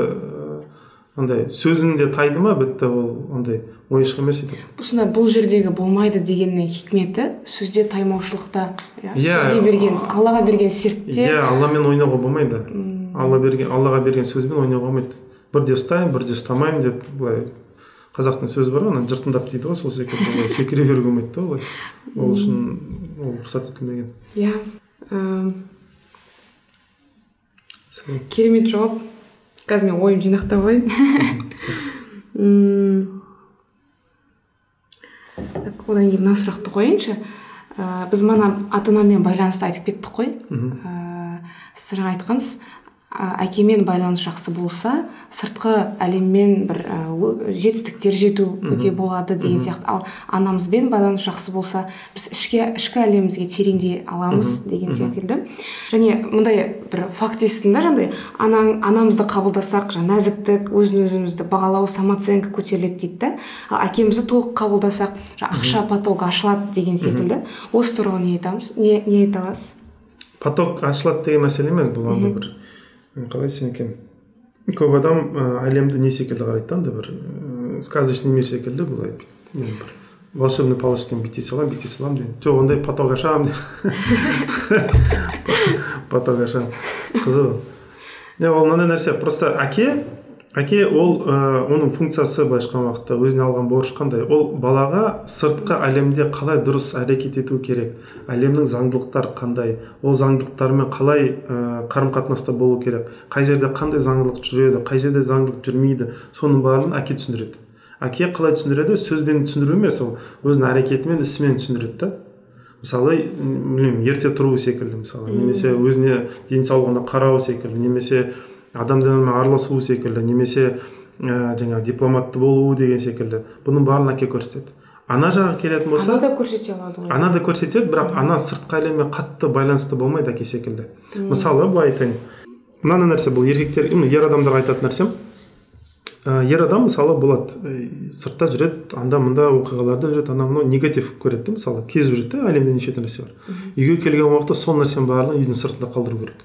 андай сөзінде тайды ма? Бітті ол андай ойыншық емес етіп сонда бұл жердегі болмайды дегеннің хикметі сөзде таймаушылықта иә, Иә. сөзге берген аллаға берген сертте. Иә алламен ойнауға болмайды. Алла берген аллаға берген сөзбен ойнауға болмайды. Бірде ұстаймын бірде ұстамаймын деп былай қазақтың сөзі бар ғой ана жыртындап дейді ғой сол секілді секіре беруге болмайды да олай ол үшін ол рұқсат етілмеген. Иә. м, Сол. керемет жауап қазір мен ойымды жинақтап алайын так, одан кейін мына сұрақты қояйыншы ә, біз мана ата анамен байланысты айтып кеттік қой ә, сіз жаңа айтқансыз әкемен байланыс жақсы болса сыртқы әлеммен бір жетістіктер жетуге болады деген сияқты. Ал анамызбен байланыс жақсы болса біз ішке ішкі әлемімізге тереңдей аламыз деген секілді. Және мындай бір факт естідім да жаңағыдай анаң анамызды қабылдасақ жаңағы нәзіктік өзін өзімізді бағалау самооценка көтеріледі дейді да. Ал әкемізді толық қабылдасақ ақша потогы ашылады деген секілді. Осы туралы не айтамыз? Не не айта аласыз? Поток ашылады деген мәселе емес бұл андай бір қалай айтсам екен? Көп адам ә, әлемді не секілді қарайды да андай бір ә, сказочный мир секілді былай бір волшебный палочкамен бүйте саламын бүйте саламын деген. Жоқ ондай поток ашамын поток ашамын. Қызық ол мынандай нәрсе просто әке әке ол ә, оның функциясы былайша айтқан уақытта өзіне алған борыш қандай? Ол балаға сыртқы әлемде қалай дұрыс әрекет ету керек? Әлемнің заңдылықтары қандай? Ол заңдылықтармен қалай ә, қарым қатынаста болу керек? Қай жерде қандай заңдылық жүреді қай жерде заңдылық жүрмейді? Соның барлығын әке түсіндіреді. Әке қалай түсіндіреді? Сөзбен түсіндіру емес ол өзінің әрекетімен ісімен түсіндіреді да. Мысалы білмеймін ерте тұру секілді мысалы. Немесе өзіне денсаулығына қарау секілді немесе адамдармен араласу секілді немесе ә, жаңағы дипломатты болу деген секілді. Бұның барлығын әке көрсетеді. Ана жағы келетін болса ана да көрсете алады ғой. Ана да көрсетеді бірақ ана сыртқы әлеммен қатты байланысты болмайды әке секілді. Мысалы былай айтайын. Мынандай нәрсе бұл еркектер ер адамдарға айтатын нәрсем? Ә, ер адам мысалы болады ә, сыртта жүреді анда мында оқиғаларда жүреді анау мынау негатив көреді да мысалы кезіп жүреді да әлемде неше түрлі нәрсе бар. Үйге келген уақытта сол нәрсенің барлығын үйдің сыртында қалдыру керек.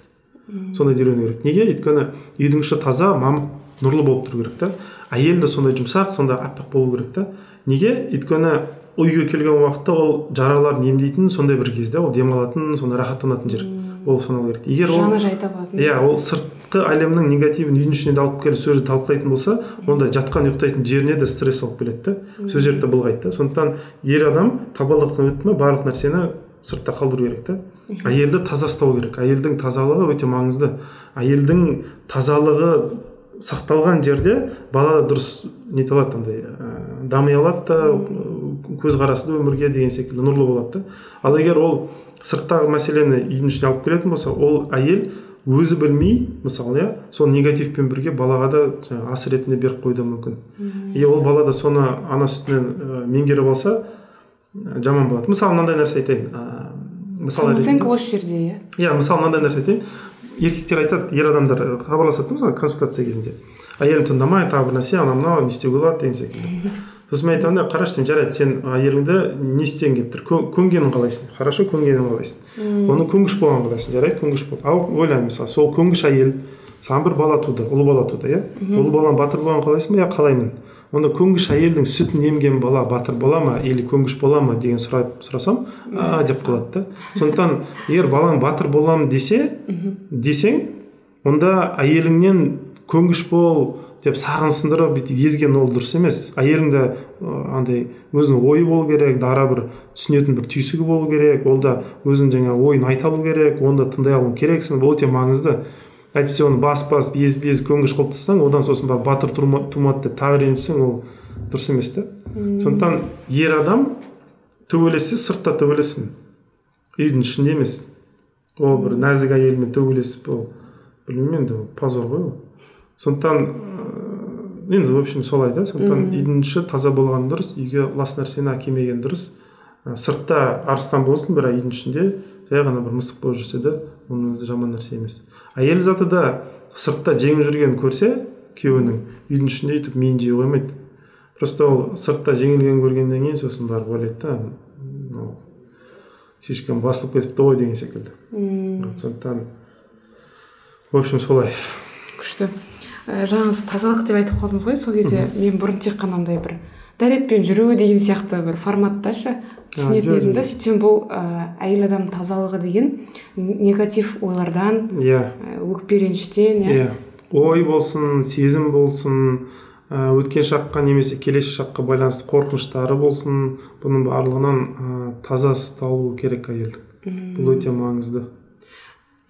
Сондайды үйрену керек. Неге? Өйткені үйдің іші таза мамық нұрлы болып тұру керек та. Әйел де сондай жұмсақ сондай аппақ болу керек та. Неге? Өйткені үйге келген уақытта ол жараларын емдейтін сондай бір кезде ол демалатын сондай рахаттанатын жер болып саналу керек. Егер ол жаны жай табатын иә ол сыртқы әлемнің негативін үйдің ішіне де алып келіп сол жерде талқылайтын болса онда жатқан ұйықтайтын жеріне де стресс алып келеді да сол жерді былғайды да сондықтан ер адам табалдырықтан өтті ме барлық нәрсені сыртта қалдыру керек та. Әйелді таза ұстау керек. Әйелдің тазалығы өте маңызды. Әйелдің тазалығы сақталған жерде бала дұрыс нете алады андай ә, дами алады да көзқарасы да өмірге деген секілді нұрлы болады да. Ал егер ол сырттағы мәселені үйдің ішіне алып келетін болса ол әйел өзі білмей мысалы иә сол негативпен бірге балаға да жаңағы ас ретінде беріп қоюы да мүмкін. И ол бала да соны ана сүтінен ә, меңгеріп алса жаман болады. Мысалы мынандай нәрсе айтайын самооценка осы жерде иә? Иә мысалы мынандай нәрсе айтайын. Еркектер айтады ер адамдар хабарласады да мысалы консультация кезінде. Әйелім тыңдамай тағы бір нәрсе анау мынау не істеуге болады? деген секілді. Сосын мен айтамын да қарашы деймін жарайды сен әйеліңді не істегің келіп тұр? Көнгенін қалайсың? Хорошо көнгенін қалайсың? Оны көнгіш болғанын қалайсың жарайды көнгіш бол ал ойлаймын мысалы сол көнгіш әйел саған бір бала туды ұл бала туды иә? Ұл баланы батыр болғанын қалайсың ба? Иә қалаймын онда көнгіш әйелдің сүтін емген бала батыр бола ма или көнгіш бола ма деген сұрап сұрасам а деп қалады да сондықтан егер балаң батыр боламын десе десең онда әйеліңнен көнгіш бол деп сағын сындырып бүйтіп езген ол дұрыс емес. Әйелің де андай өзінің ойы болу керек дара бір түсінетін бір түйсігі болу керек ол да өзінің жаңағы ойын айта алу керек оны да тыңдай алу керексің. Бұл өте маңызды. Әйтпесе оны бас бас безіп безіп көнгіш қылып тастасаң одан сосын барып батыр тумады деп тағы ренжісең ол дұрыс емес та сондықтан ер адам төбелессе сыртта төбелессін үйдің ішінде емес. Ол бір нәзік әйелмен төбелесіп ол білмеймін енді позор ғой ол. Сондықтан енді в общем солай да. Сондықтан үйдің іші таза болған дұрыс үйге лас нәрсені әкелмеген дұрыс. Сыртта арыстан болсын бірақ үйдің ішінде жай ғана бір мысық болып жүрсе де оның өзі жаман нәрсе емес. Әйел заты да сыртта жеңіп жүргенін көрсе күйеуінің үйдің ішінде өйтіп миын жей қоймайды. Просто ол сыртта жеңілгенін көргеннен кейін сосын барып ойлайды да мынау слишком басылып кетіпті ғой деген секілді. Сондықтан в общем солай. Күшті. Жаңа сіз тазалық деп айтып қалдыңыз ғой сол кезде. Мен бұрын тек қана андай бір дәретпен жүру деген сияқты бір форматта ше түсінетін едім да сөйтсем бұл ә, әйел адам тазалығы деген негатив ойлардан иә. өкпе реніштен иә. Ой болсын сезім болсын өткен шаққа немесе келесі шаққа байланысты қорқыныштары болсын бұның барлығынан ә, таза ұсталуы керек әйелдің бұл өте маңызды.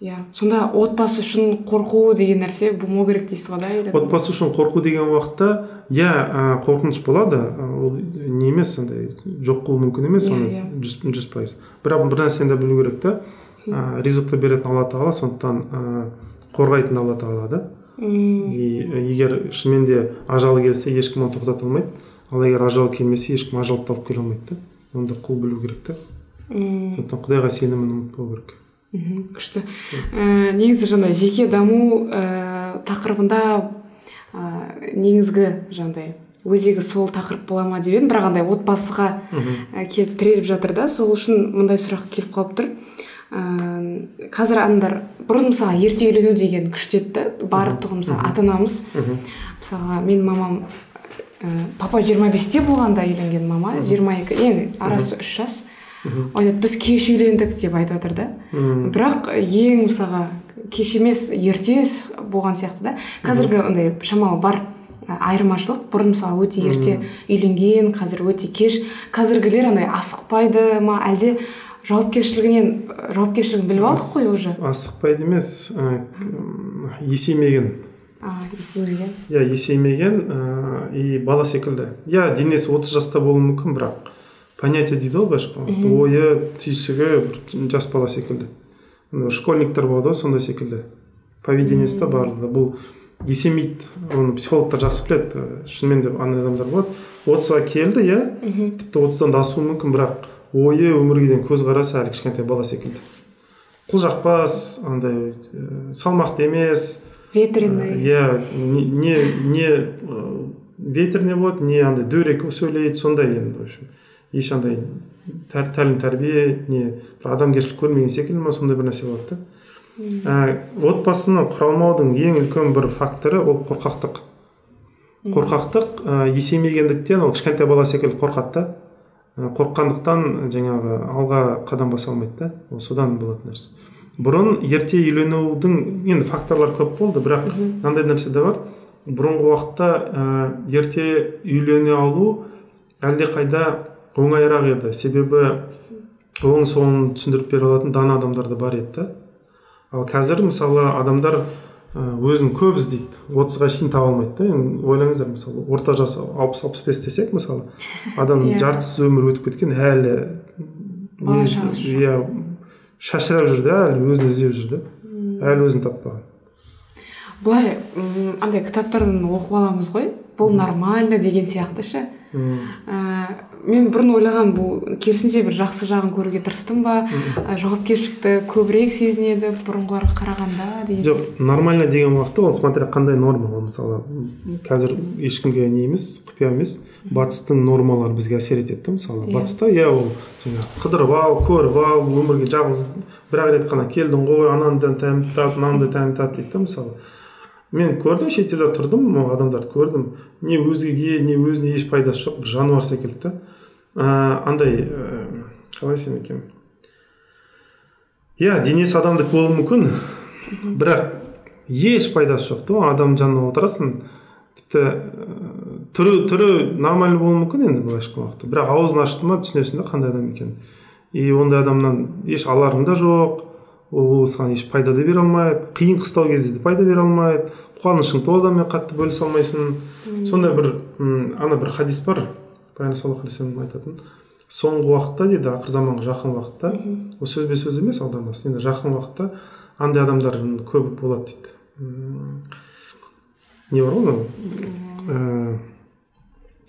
Иә. Сонда отбасы үшін қорқу деген нәрсе болмау керек дейсіз ғой да отбасы үшін қорқу деген уақытта иә ә, қорқыныш болады. Ол не емес андай жоқ болуы мүмкін емес оны иә, иә. жүз жүз пайыз. Бірақ бір нәрсені де білу керек та. Ә, ризықты беретін алла тағала сондықтан ә, қорғайтын алла тағала да. И егер шынымен де ажалы келсе ешкім оны тоқтата алмайды. Ал егер ажал келмесе ешкім ажалды алып келе алмайды да. Оны да құл білу керек та. Сондықтан құдайға сенімін ұмытпау керек. Мхм күшті. Ә, негізі жаңағы жеке даму ә, тақырыбында ә, негізгі жаңағыдай өзегі сол тақырып бола ма деп едім. бірақ андай отбасыға ә, келіп тіреліп жатыр да. Сол үшін мындай сұрақ келіп қалып тұр. Ә, қазір адамдар бұрын мысалы ерте үйлену деген күшті еді да. Барлығы мысалы ата анамыз мысалға менің мамам ә, папа 25-те болғанда үйленген мама. 22 ең арасы үш жас. Айтады біз кеш үйлендік деп айтып жатыр да. Бірақ ең мысалға кеш емес ерте болған сияқты да. Қазіргі андай шамалы бар. Айырмашылық бұрын мысалы өте ерте үйленген қазір өте кеш. Қазіргілер андай асықпайды ма? Әлде жауапкершілігінен жауапкершілігін біліп алдық қой уже? Асықпайды емес ә, есеймеген. Есеймеген. Иә есеймеген ә, и бала секілді. Иә денесі отыз жаста болуы мүмкін бірақ понятие дейді ғой былайша айтқанда ойы түйсігі жас бала секілді. Школьниктер болады ғой сондай секілді. Поведениесі да барлығы. Бұл есемейді оны психологтар жақсы біледі шынымен де андай адамдар болады. Отызға келді иә? Тіпті отыздан да асуы мүмкін бірақ ойы өмірге деген көзқарасы әлі кішкентай бала секілді. Құлжақпас андай ә, салмақты емес. Ветреный иә не не, не ветреный болады не андай дөрекі сөйлейді сондай енді в общем. Ешқандай тәлім тәрбие не бір адамгершілік көрмеген секілді ма сондай бір нәрсе болады да. Ә, отбасыны құра алмаудың ең үлкен бір факторы ол қорқақтық. Қорқақтық ә, есеймегендіктен ол кішкентай бала секілді қорқады да. Қорыққандықтан жаңағы алға қадам баса алмайды да. Ол содан болатын нәрсе. Бұрын ерте үйленудің енді факторлар көп болды бірақ мынандай нәрсе де бар. Бұрынғы уақытта ә, ерте үйлене алу әлдеқайда оңайырақ еді. Себебі оң солын түсіндіріп бере алатын дана адамдар да бар еді да. Ал қазір мысалы адамдар өзін көп іздейді. отызға шейін таба алмайды да. Енді ойлаңыздар мысалы орта жасы алпыс алпыс бес десек мысалы адам Иә. жартысы өмір өтіп кеткен әлі иә шашырап жүр да әлі өзін іздеп жүр да. Әлі өзін таппаған. Былай андай кітаптардан оқып аламыз ғой. Бұл нормально деген сияқты ше. Ә, мен бұрын ойлаған бұл керісінше бір жақсы жағын көруге тырыстым ба? Ә, жауапкершілікті көбірек сезінеді бұрынғыларға қарағанда деген жоқ нормально деген уақытта ол смотря қандай норма ол мысалы қазір ешкімге не емес құпия емес батыстың нормалары бізге әсер етеді да мысалы. Иә. батыста иә ол жаңағы қыдырып ал көріп ал өмірге жалғыз бір ақ рет қана келдің ғой ананы тәмін тат мынаны тәмін тат дейді да мысалы. Мен көрдім шетелде тұрдым адамдарды көрдім. Не өзгеге не өзіне еш пайдасы жоқ бір жануар секілді да. Ә, андай ә, қалай айтсам екен? Иә денесі адамдікі болуы мүмкін. Бірақ еш пайдасы жоқ та адам жанына отырасың тіпті ә, түрі түрі нормально болуы мүмкін енді былайша айтқан уақытта. Бірақ аузын ашты ма түсінесің да қандай адам екенін. И ондай адамнан еш аларың да жоқ. Ол саған еш пайда да бере алмайды қиын қыстау кезде де пайда бере алмайды қуанышың толы адаммен қатты бөлісе алмайсың. Сондай бір м, ана бір хадис бар пайғамбар саллаллаху алейхи айтатын. Соңғы уақытта дейді ақыр заманға жақын уақытта ол сөзбе сөз емес аудармасы енді жақын уақытта андай адамдар көп болады дейді. Не бар ғой мынау? Ә,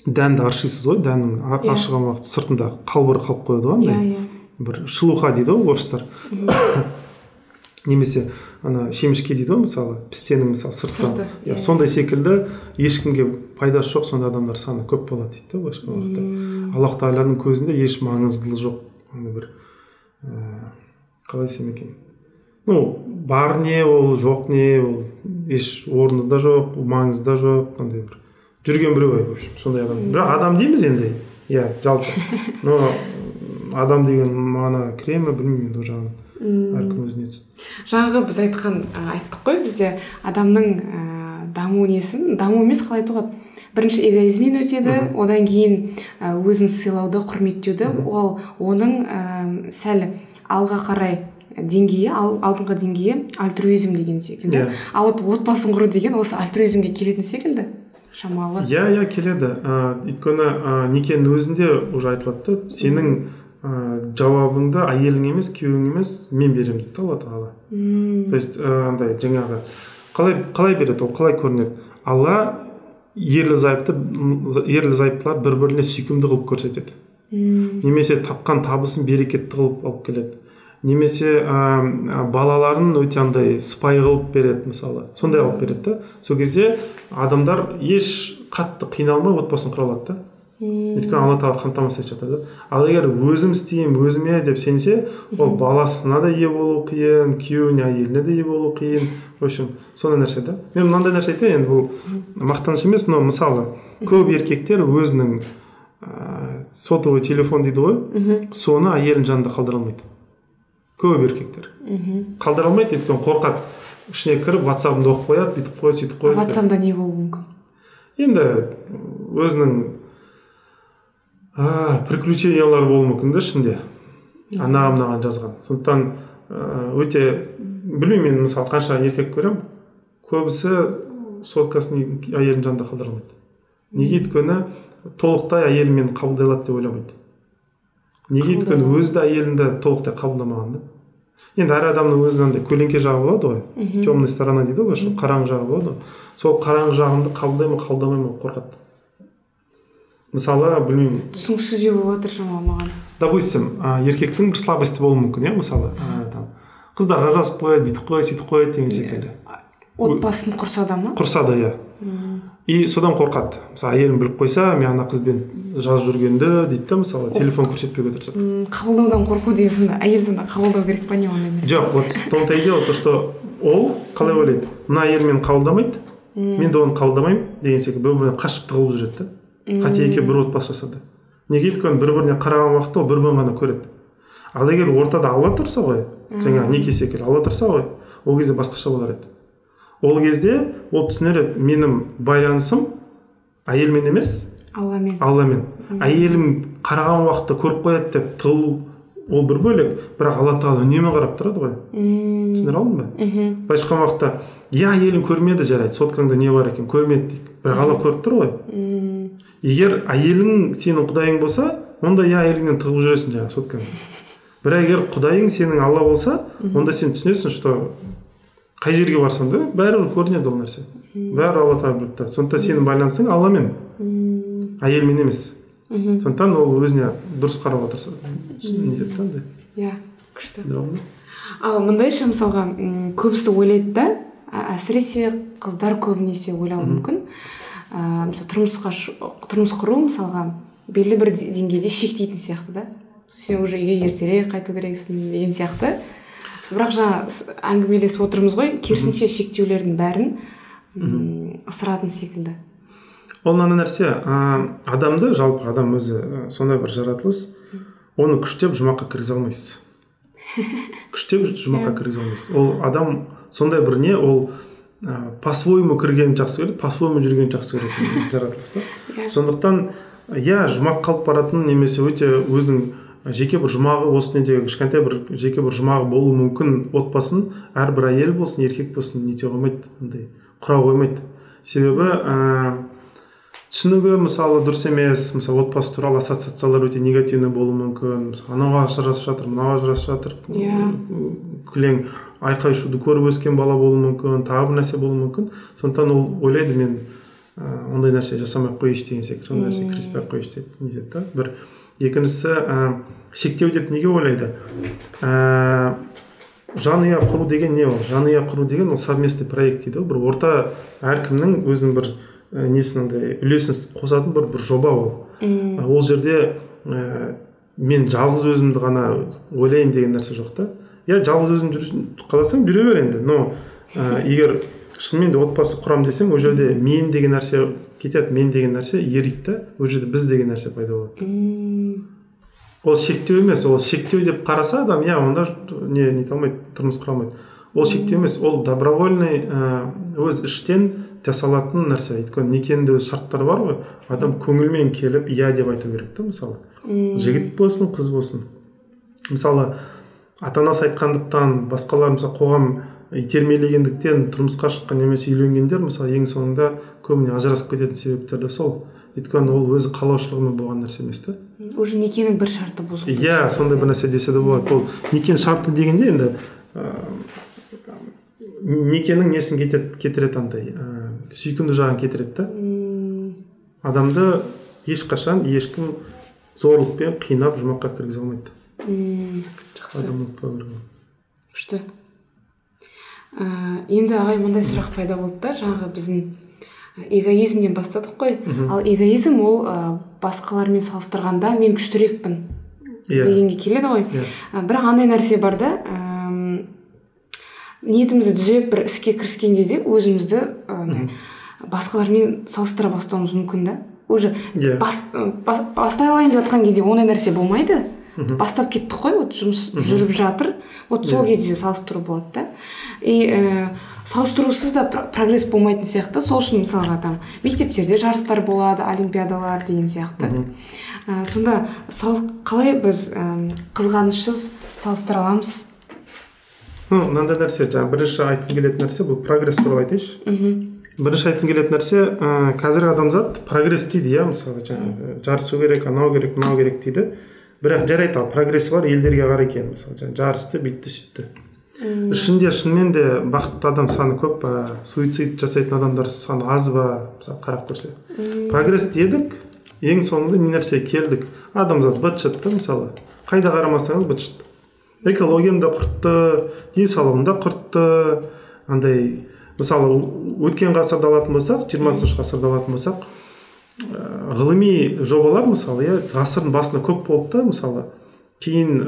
дәнді аршисыз ғой дәннің а- Иә. ашыған уақыт сыртында қалбыр қалып қояды ғой иә андай. Иә бір шелуха дейді ғой орыстар. немесе ана шемішке дейді ғой мысалы пістенің мысалы сырты Сырты, иә иә. сондай секілді ешкімге пайдасы жоқ сондай адамдар саны көп болады дейді да былайша айтқан уақытта аллах тағаланың көзінде еш маңыздылығы жоқ. Андай бір ііі қалай десем екен? Ну бар не ол жоқ не ол еш орны да жоқ маңызы да жоқ андай бір. Жүрген біреу в общем сондай адам. Бірақ адам дейміз енді. Иә жалпы. Но адам деген мағына кіре ме білмеймін енді ол жағын. Әркім өз несі жаңағы біз айтқан айттық қой бізде адамның ә, даму несін даму емес қалай айтуға болады бірінші эгоизмнен өтеді одан кейін өзін сыйлауды құрметтеуді ол оның ә, сәл алға қарай деңгейі ал, алдыңғы деңгейі альтруизм деген секілді. Иә. а вот отбасын құру деген осы альтруизмге келетін секілді шамалы. Иә иә келеді. Ә, өйткені ә, некенің өзінде уже айтылады да сенің ә, жауабыңды әйелің емес күйеуің емес мен беремін дейді да алла тағала. То есть андай жаңағы қалай қалай береді ол қалай көрінеді? Алла ерлі зайыпты ерлі зайыптылар бір біріне сүйкімді қылып көрсетеді. Немесе тапқан табысын берекетті қылып алып келеді. Немесе ә, балаларын өте андай сыпайы қылып береді мысалы. Сондай алып береді да сол кезде адамдар еш қатты қиналмай отбасын құра алады да. Өйткені алла тағала қамтамасыз етіп жатыр да. Ал егер өзім істеймін өзіме деп сенсе ол баласына да ие болу қиын күйеуіне әйеліне де ие болу қиын. В общем сондай нәрсе да. Мен мынандай нәрсе айтайын енді бұл мақтаныш емес но мысалы көп еркектер өзінің ә, сотовый телефон дейді ғой. Соны әйелінің жанында қалдыра алмайды. Көп еркектер. Мхм. Қалдыра алмайды өйткені қорқады. Ішіне кіріп ватсабымды оқып қояды бүйтіп қояды сөйтіп қояды. Ватсапта не болуы мүмкін? Енді өзінің а, приключениялар болуы мүмкін да ішінде. Ана мынаған жазған. Сондықтан өте білмеймін мен мысалы қанша еркек көремін. Көбісі соткасын әйелінің жанында қалдыра алмайды неге өйткені толықтай әйелі мені қабылдай алады деп ойламайды. Неге өйткені өзі де әйелін толықтай қабылдамаған да. Енді әр адамның өз андай көлеңке жағы болады ғой. Темная сторона дейді ғой қараңғы жағы болады ғой. Сол қараңғы жағымды қабылдай ма қабылдамай ма қорқады. Мысалы білмеймін. Түсініксіз де болып жатыр шамалы маған. Допустим ә, еркектің бір слабости болуы мүмкін иә мысалы? Ә, там қыздарға жазып қояды бүйтіп қояды сөйтіп қояды деген секілді. Отбасын құрса да ма? Құрса да иә и содан қорқады. Мысалы әйелім біліп қойса мен ана қызбен жазып жүргенді дейді да мысалы телефон көрсетпеуге тырысады М, қабылдаудан қорқу деген сонда әйел сонда қабылдау керек па не ондай нәрсе жоқ вот в том то и дело то что ол қалай ойлайды мына әйел мені қабылдамайды мен де оны қабылдамаймын деген секілді бір біріне қашып тығылып жүреді да. Қате екеуі бір отбасы жасады. Неге өйткені бір біріне қараған уақытта ол бір бірін ғана көреді. Ал егер ортада алла тұрса ғой жаңағы неке секілді алла тұрса ғой ол кезде басқаша болар еді. Ол кезде ол түсінер еді менің байланысым әйелмен емес алламен. Алламен. Әйелім қараған уақытта көріп қояды деп тығылу ол бір бөлек бірақ алла тағала үнемі қарап тұрады ғой. Мм. Түсіндіре алдым ба? Мхм. Былайша айтқан уақытта иә әйелің көрмеді жарайды соткаңда не бар екен көрмеді дейік. Бірақ алла көріп тұр ғой. Егер әйелің сенің құдайың болса онда иә әйеліңнен тығылып жүресің жаңағы соткаңда бірақ егер құдайың сенің алла болса онда сен түсінесің что қай жерге барсаң да бәрібір көрінеді ол нәрсе. Бәрі алла тағала біліп тұрады. Сондықтан сенің байланысың алламен м, әйелмен емес. Мхм сондықтан ол өзіне дұрыс қарауға тырысады нетеді да андай? Иә күшті. Ал мындайша мысалға м, көбісі ойлайды да әсіресе қыздар көбінесе ойлауы мүмкін. Ә, мысалы тұрмысқа тұрмыс құру мысалға белгілі бір де- деңгейде шектейтін сияқты да. Сен уже үйге ертерек қайту керексің деген сияқты. Бірақ жаңа әңгімелесіп отырмыз ғой керісінше шектеулердің бәрін ысыратын секілді. Ол мынандай нәрсе ә, адамды жалпы адам өзі ә, сондай бір жаратылыс оны күштеп жұмаққа кіргізе алмайсыз. Күштеп жұмаққа кіргізе алмайсыз. Ол адам сондай бір не ол ә, по своему кіргенді жақсы көреді по своему жүргенді жақсы көретін жаратылыс та. Иә. сондықтан иә жұмақ қалып баратын немесе өте өзінің жеке бір жұмағы осы неде кішкентай бір жеке бір жұмағы болуы мүмкін отбасын әрбір әйел болсын еркек болсын нете қоймайды андай құра қоймайды. Себебі ә, түсінігі мысалы дұрыс емес мысалы отбасы туралы ассоциациялар өте негативный болуы мүмкін. Мысалы анау ажырасып жатыр мынау ажырасып жатыр. Иә. кілең айқай шуды көріп өскен бала болуы мүмкін тағы бір нәрсе болуы мүмкін. Сондықтан ол ойлайды мен ә, ондай нәрсе жасамай ақ қояйыншы деген секілді сондай нәрсе кіріспей ақ қояйыншы деп нетеді да? бір. Екіншісі ә, шектеу деп неге ойлайды? Ә, жанұя құру деген не ол? Жанұя құру деген ол совместный проект дейді ғой. Бір орта әркімнің өзінің бір ә, несін андай үлесін қосатын бір бір жоба ол. М, ол жерде ә, мен жалғыз өзімді ғана ойлайын деген нәрсе жоқ та. Иә жалғыз өзің жүрсін қаласаң жүре бер енді. Но ә, егер шынымен де отбасы құрамын десең ол жерде мен деген нәрсе кетеді мен деген нәрсе ериді да. Ол жерде біз деген нәрсе пайда болады. Ол шектеу емес ол шектеу деп қараса адам иә онда не нете алмайды тұрмыс құра алмайды. Ол шектеу емес ол добровольный ә, өз іштен жасалатын нәрсе. Өйткені некенің өз шарттары бар ғой. Адам көңілмен келіп иә деп айту керек та мысалы. Жігіт болсын қыз болсын. Мысалы ата анасы айтқандықтан басқалар мысалы қоғам итермелегендіктен тұрмысқа шыққан немесе үйленгендер мысалы ең соңында көбіне ажырасып кететін себептер де сол. Өйткені ол өзі қалаушылығымен болған нәрсе емес та. Уже некенің бір шарты бұзылды иә сондай бір нәрсе десе де болады. Ол некенің шарты дегенде енді ә, некенің несін кетет, кетіреді андай ә, сүйкімді жағын кетіреді да. Адамды ешқашан ешкім зорлықпен қинап жұмаққа кіргізе алмайды. М, жақсы. Ұмытпау керек күшті. Ә, енді ағай мындай сұрақ пайда болды да жаңағы біздің эгоизмнен бастадық қой. Ал эгоизм ол ә, басқалармен салыстырғанда мен күштірекпін иә. дегенге келеді ғой. Иә. Ә, бірақ андай нәрсе бар да ниетімізді түзеп бір іске кіріскен кезде өзімізді андай басқалармен салыстыра бастауымыз мүмкін да. Уже Иә. бас, ә, бас, бастай алайын деп жатқан кезде ондай нәрсе болмайды. Бастап кеттік қой вот жұмыс жүріп жатыр. Вот сол Иә. кезде салыстыру болады да. И ә, салыстырусыз да про- прогресс болмайтын сияқты. Сол үшін мысалға там мектептерде жарыстар болады олимпиадалар деген сияқты. Ә, сонда сал, қалай біз әм, қызғанышсыз салыстыра аламыз? Ну мынандай нәрсе жаңағы бірінші айтқым келетін нәрсе бұл прогресс туралы айтайыншы. Бірінші айтқым келетін нәрсе ә, қазіргі адамзат прогресс дейді иә мысалы жаңағы жарысу керек анау керек мынау керек дейді. Бірақ жарайды ал прогресс бар елдерге қарай екен мысалы жаңағы жарысты бүйтті сөйтті ішінде шынымен де бақытты адам саны көп па суицид жасайтын адамдар саны аз ба мысалы қарап көрсе прогресс дедік ең соңында не нәрсеге келдік? Адамзат быт шыт та мысалы. Қайда қарамасаңыз быт шыт экологияны да құртты денсаулығын да құртты. Андай мысалы өткен ғасырды алатын болсақ жиырмасыншы ғасырды алатын болсақ ә, ғылыми жобалар мысалы иә ғасырдың басында көп болды да мысалы. Кейін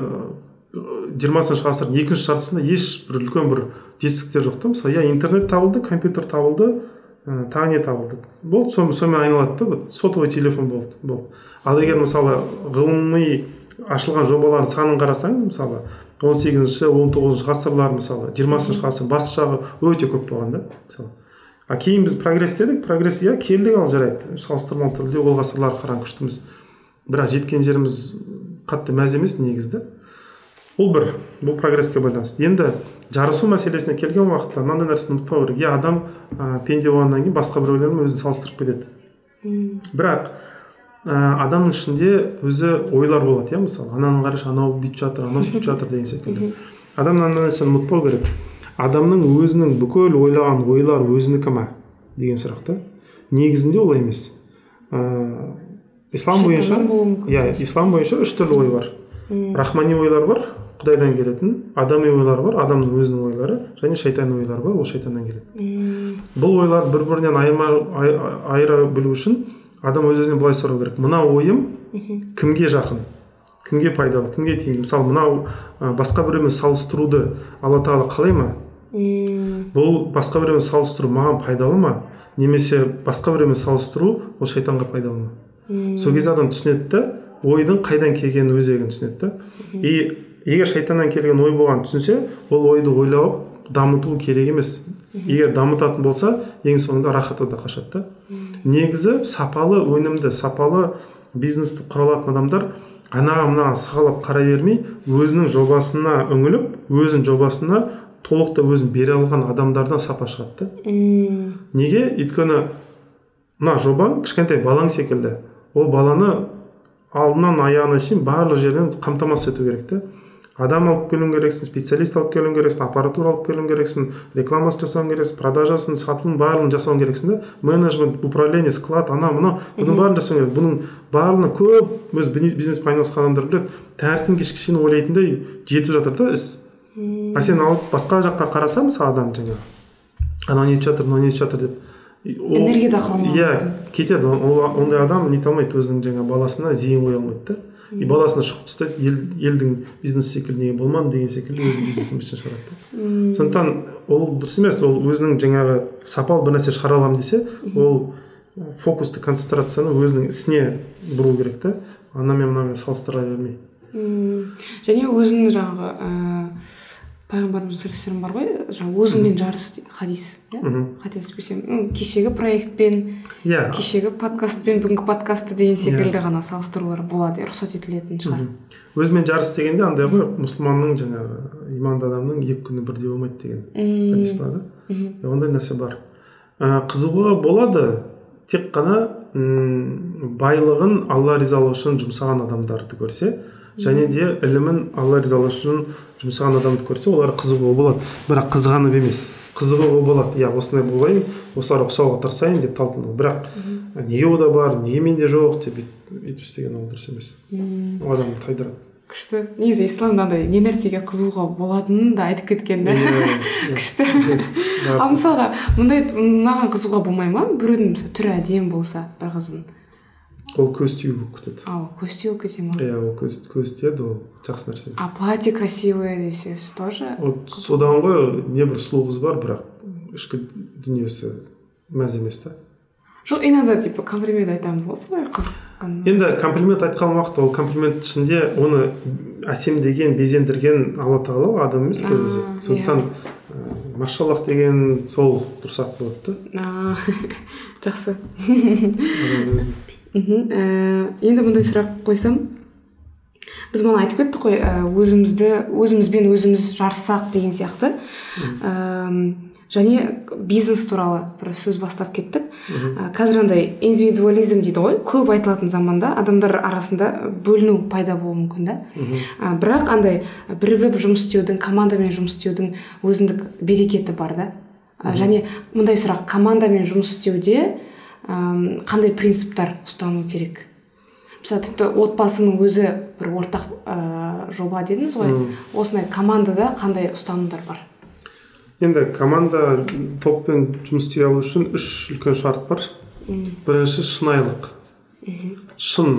жиырмасыншы ғасырдың екінші жартысында ешбір үлкен бір жетістіктер жоқ та мысалы иә интернет табылды компьютер табылды ә, тағы не табылды? Болды сонымен айналады да вот сотовый телефон болды болды. Ал егер мысалы ғылыми ашылған жобалардың санын қарасаңыз мысалы он сегізінші он тоғызыншы ғасырлар мысалы жиырмасыншы ғасыр бас жағы өте көп болған да мысалы. А кейін біз прогресс дедік прогресс иә келдік ал жарайды. Салыстырмалы түрде ол ғасырларға қараған күштіміз. Бірақ жеткен жеріміз қатты мәз емес негізі. Ол бір бұл прогресске байланысты. Енді жарысу мәселесіне келген уақытта мынандай нәрсені ұмытпау керек. Иә адам ә, пенде болғаннан кейін басқа біреулермен өзін салыстырып кетеді. Бірақ ә, адамның ішінде өзі ойлар болады иә мысалы ананы қарашы анау бүйтіп жатыр анау сөйтіп жатыр деген секілді. Адам мынандай нәрсені ұмытпау керек. Адамның өзінің бүкіл ойлаған ойлары өзінікі ма? деген сұрақ та. Негізінде олай емес. Ә, ислам бойынша иә ислам бойынша үш түрлі ой бар. Рахмани ойлар бар құдайдан келетін. Адами ойлар бар адамның өзінің ойлары және шайтани ойлар бар ол шайтаннан келеді. Бұл ойлар бір бірінен айыра білу үшін адам өз өзіне былай сұрау керек. Мына ойым кімге жақын? Кімге пайдалы? Кімге тиімді? Мысалы мынау ә, басқа біреумен салыстыруды алла тағала қалай ма? Бұл басқа біреумен салыстыру маған пайдалы ма? Немесе басқа біреумен салыстыру ол шайтанға пайдалы ма? Сол кезде адам түсінеді да ойдың қайдан келгенін өзегін түсінеді да и егер шайтаннан келген ой болғанын түсінсе ол ойды ойлап дамыту керек емес. Егер дамытатын болса ең соңында рахаты да қашады да. Негізі сапалы өнімді сапалы бизнесті құра алатын адамдар анаған мынаған сығалап қарай бермей өзінің жобасына үңіліп өзінің жобасына толықтай өзін бере алған адамдардан сапа шығады да. Неге? Өйткені мына жобаң кішкентай балаң секілді. Ол баланы алдынан аяғына шейін барлық жерден қамтамасыз ету керек та адам алып келуің керексің специалист алып келуің керексің аппаратура алып келуің керексің рекламасын жасауың керексің продажасын сатылым барлығын жасауың керексің да. Менеджмент управление склад анау мынау бұның бәрін жасауың керек. Бұның барлығына көп өз бизнеспен айналысқан адамдар біледі. Таңертең кешке шейін ойлайтындай жетіп жатыр да іс. А сен алып басқа жаққа қараса мысалы адам жаңағы анау не етіп жатыр мынау не етіп жатыр деп. Энергия да қалмауы иә кетеді. Ондай адам нете алмайды өзінің жаңағы баласына зейін қоя алмайды да. И баласына шұқып тастайды. Ел, елдің бизнесі секілді неге болмадым деген секілді өзінің бизнесін бітіріп шығарады да сондықтан ол дұрыс емес. Ол өзінің жаңағы сапалы бір нәрсе шығара аламын десе ол фокусты концентрацияны өзінің ісіне бұру керек та. Анамен мынамен салыстыра бермей. Және өзің жаңағы ә, пайғамбарымыз саллаллаху бар ғой жаңағы өзіңмен жарыс хадис иә? Қателеспесем кешегі проектпен иә. кешегі подкастпен бүгінгі подкастты деген секілді ғана салыстырулар болады рұқсат етілетін шығар. Өзімен жарыс дегенде андай ғой мұсылманның жаңағы иманды адамның екі күні бірдей болмайды деген хадис бар да? Ондай нәрсе бар. Қызығуға болады тек қана м байлығын алла ризалығы үшін жұмсаған адамдарды көрсе және де ілімін алла ризалығы үшін жұмсаған адамды көрсе олар қызығуға болады. Бірақ қызғанып емес. Қызығуға болады. Иә осындай болайын осыларға ұқсауға тырысайын деп талпыну бірақ неге ода бар неге менде жоқ деп өйтіп істеген ол дұрыс емес. Ол адамды тайдырады. Күшті. Негізі исламда андай не нәрсеге қызығуға болатынын да айтып кеткен да. Иә, иә. күшті. Ал мысалға мындай мынаған қызығуға болмай ма? Біреудің мысалы түрі әдемі болса бір қыздың ол көз тию болып кетеді. Ал көз тию кете ма? Иә ол көз көз тиеді ол жақсы нәрсе а платье красивое десе тоже? Вот содан ғой небір сұлу қыз бар бірақ ішкі дүниесі мәз емес та. Жоқ иногда типа комплимент айтамыз ғой солай қызыққан. Енді комплимент айтқан уақытта ол комплимент ішінде оны әсемдеген безендірген алла тағала ғой адам емес қой өзі. А, сондықтан ә, машаллах деген сол дұрыс ақ болады да. А, жақсы. мхм. Ә, енді мындай сұрақ қойсам біз бағана айтып кеттік қой өзімізді өзімізбен өзіміз жарыссақ деген сияқты. Әм, және бизнес туралы бір сөз бастап кеттік. Ә, қазір андай индивидуализм дейді ғой көп айтылатын заманда адамдар арасында бөліну пайда болуы мүмкін да. Ә, бірақ андай бірігіп жұмыс істеудің командамен жұмыс істеудің өзіндік берекеті бар да. Ә, және мындай сұрақ командамен жұмыс істеуде әм, қандай принциптар ұстану керек? Мысалы тіпті отбасының өзі бір ортақ ә, жоба дедіңіз ғой. Осындай командада қандай ұстанымдар бар? Енді команда топпен жұмыс істей алу үшін үш үлкен шарт бар. Бірінші шынайылық. Шын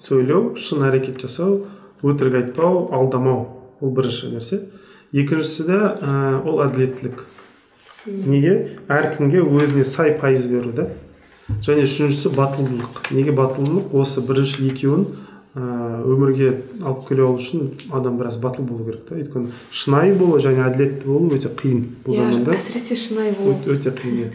сөйлеу шын әрекет жасау өтірік айтпау алдамау. Ол бірінші нәрсе. Екіншісі де ә, ол әділеттілік. Неге? Әркімге өзіне сай пайыз беру да және үшіншісі батылдылық. Неге батылдылық? Осы бірінші екеуін ә, өмірге алып келе алу үшін адам біраз батыл болу керек та. Өйткені шынайы болу және әділетті болу өте қиын бұл иә заманда. әсіресе шынайы болу. Өте, қиын иә.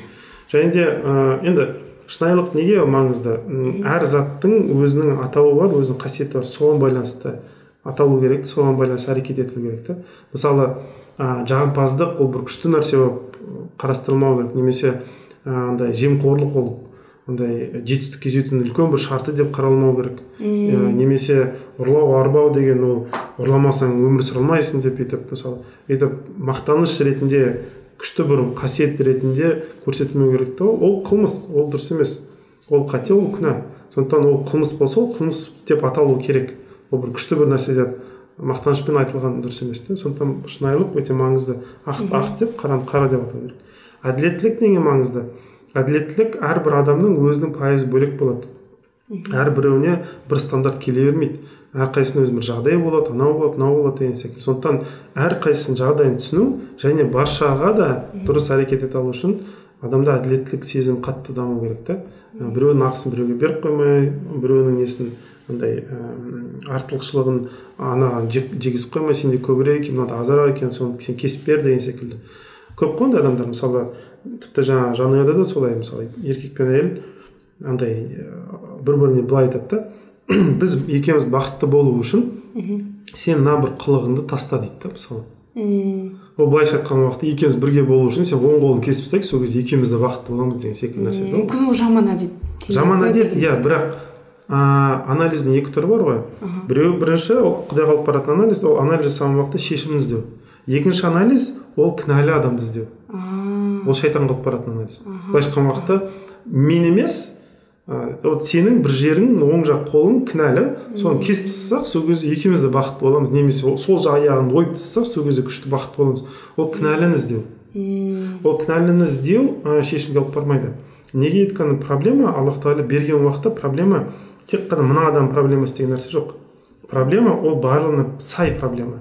және де ә, енді шынайылық неге маңызды? Әр заттың өзінің атауы бар өзінің қасиеті бар. Соған байланысты аталу керек соған байланысты әрекет етілу керек та. Мысалы ә, жағымпаздық ол бір күшті нәрсе болып қарастырылмау керек. Немесе ә, андай жемқорлық ол андай жетістікке жетудің үлкен бір шарты деп қаралмау керек. Ә, немесе ұрлау арбау деген ол ұрламасаң өмір сүре алмайсың деп бүйтіп мысалы бүйтіп мақтаныш ретінде күшті бір қасиет ретінде көрсетілмеу керек та ол қылмыс ол дұрыс емес. Ол қате ол күнә. Сондықтан ол қылмыс болса ол қылмыс деп аталу керек. Ол бір күшті бір нәрсе деп мақтанышпен айтылған дұрыс емес та сондықтан шынайылық өте маңызды. Ақ ақ деп қараны қара деп атау керек. Әділеттілік неге маңызды? Әділеттілік әрбір адамның өзінің пайызы бөлек болады. Әрбіреуіне бір стандарт келе бермейді. Әрқайсысының өзінің бір жағдайы болады анау болады мынау болады деген секілді. Сондықтан әрқайсысының жағдайын түсіну және баршаға да дұрыс әрекет ете алу үшін адамда әділеттілік сезімі қатты даму керек та біреудің ақысын біреуге беріп қоймай біреудің несін андай ә, артықшылығын анаған жегізіп қоймай сенде көбірек екен мынада азырақ екен соны сен кесіп бер деген секілді. Көп қой ондай адамдар. Мысалы тіпті жаңағы жанұяда да солай мысалы еркек пен әйел андай бір біріне былай айтады да біз екеуміз бақытты болу үшін сен мына бір қылығыңды таста дейді да мысалы. Мм. Ол былайша айтқан уақытта екеуміз бірге болу үшін сен оң қолын кесіп тастайық сол кезде екеуміз де бақытты боламыз деген секілді нәрсе мүмкін ол жаман әдет жаман әдет иә бірақ ә, анализдің екі түрі бар ғой. Біреу бірінші ол құдайға алып баратын анализ ол анализ жасаған уақытта шешімін іздеу. Екінші анализ ол кінәлі адамды іздеу. Ол шайтанға алып баратын анализ былайша айтқан уақытта мен емес ә, вот сенің бір жерің оң жақ қолың кінәлі. Соны кесіп тастасақ сол кезде екеуміз де бақытты боламыз. Немесе ол- сол жақ аяғын ойып тастасақ сол кезде күшті бақытты боламыз. Ол кінәліні іздеу. Ол кінәліні іздеу ә, шешімге алып бармайды. Неге өйткені проблема аллах тағала берген уақытта проблема тек қана мына адам проблемасы деген нәрсе жоқ. Проблема ол барлығына сай проблема.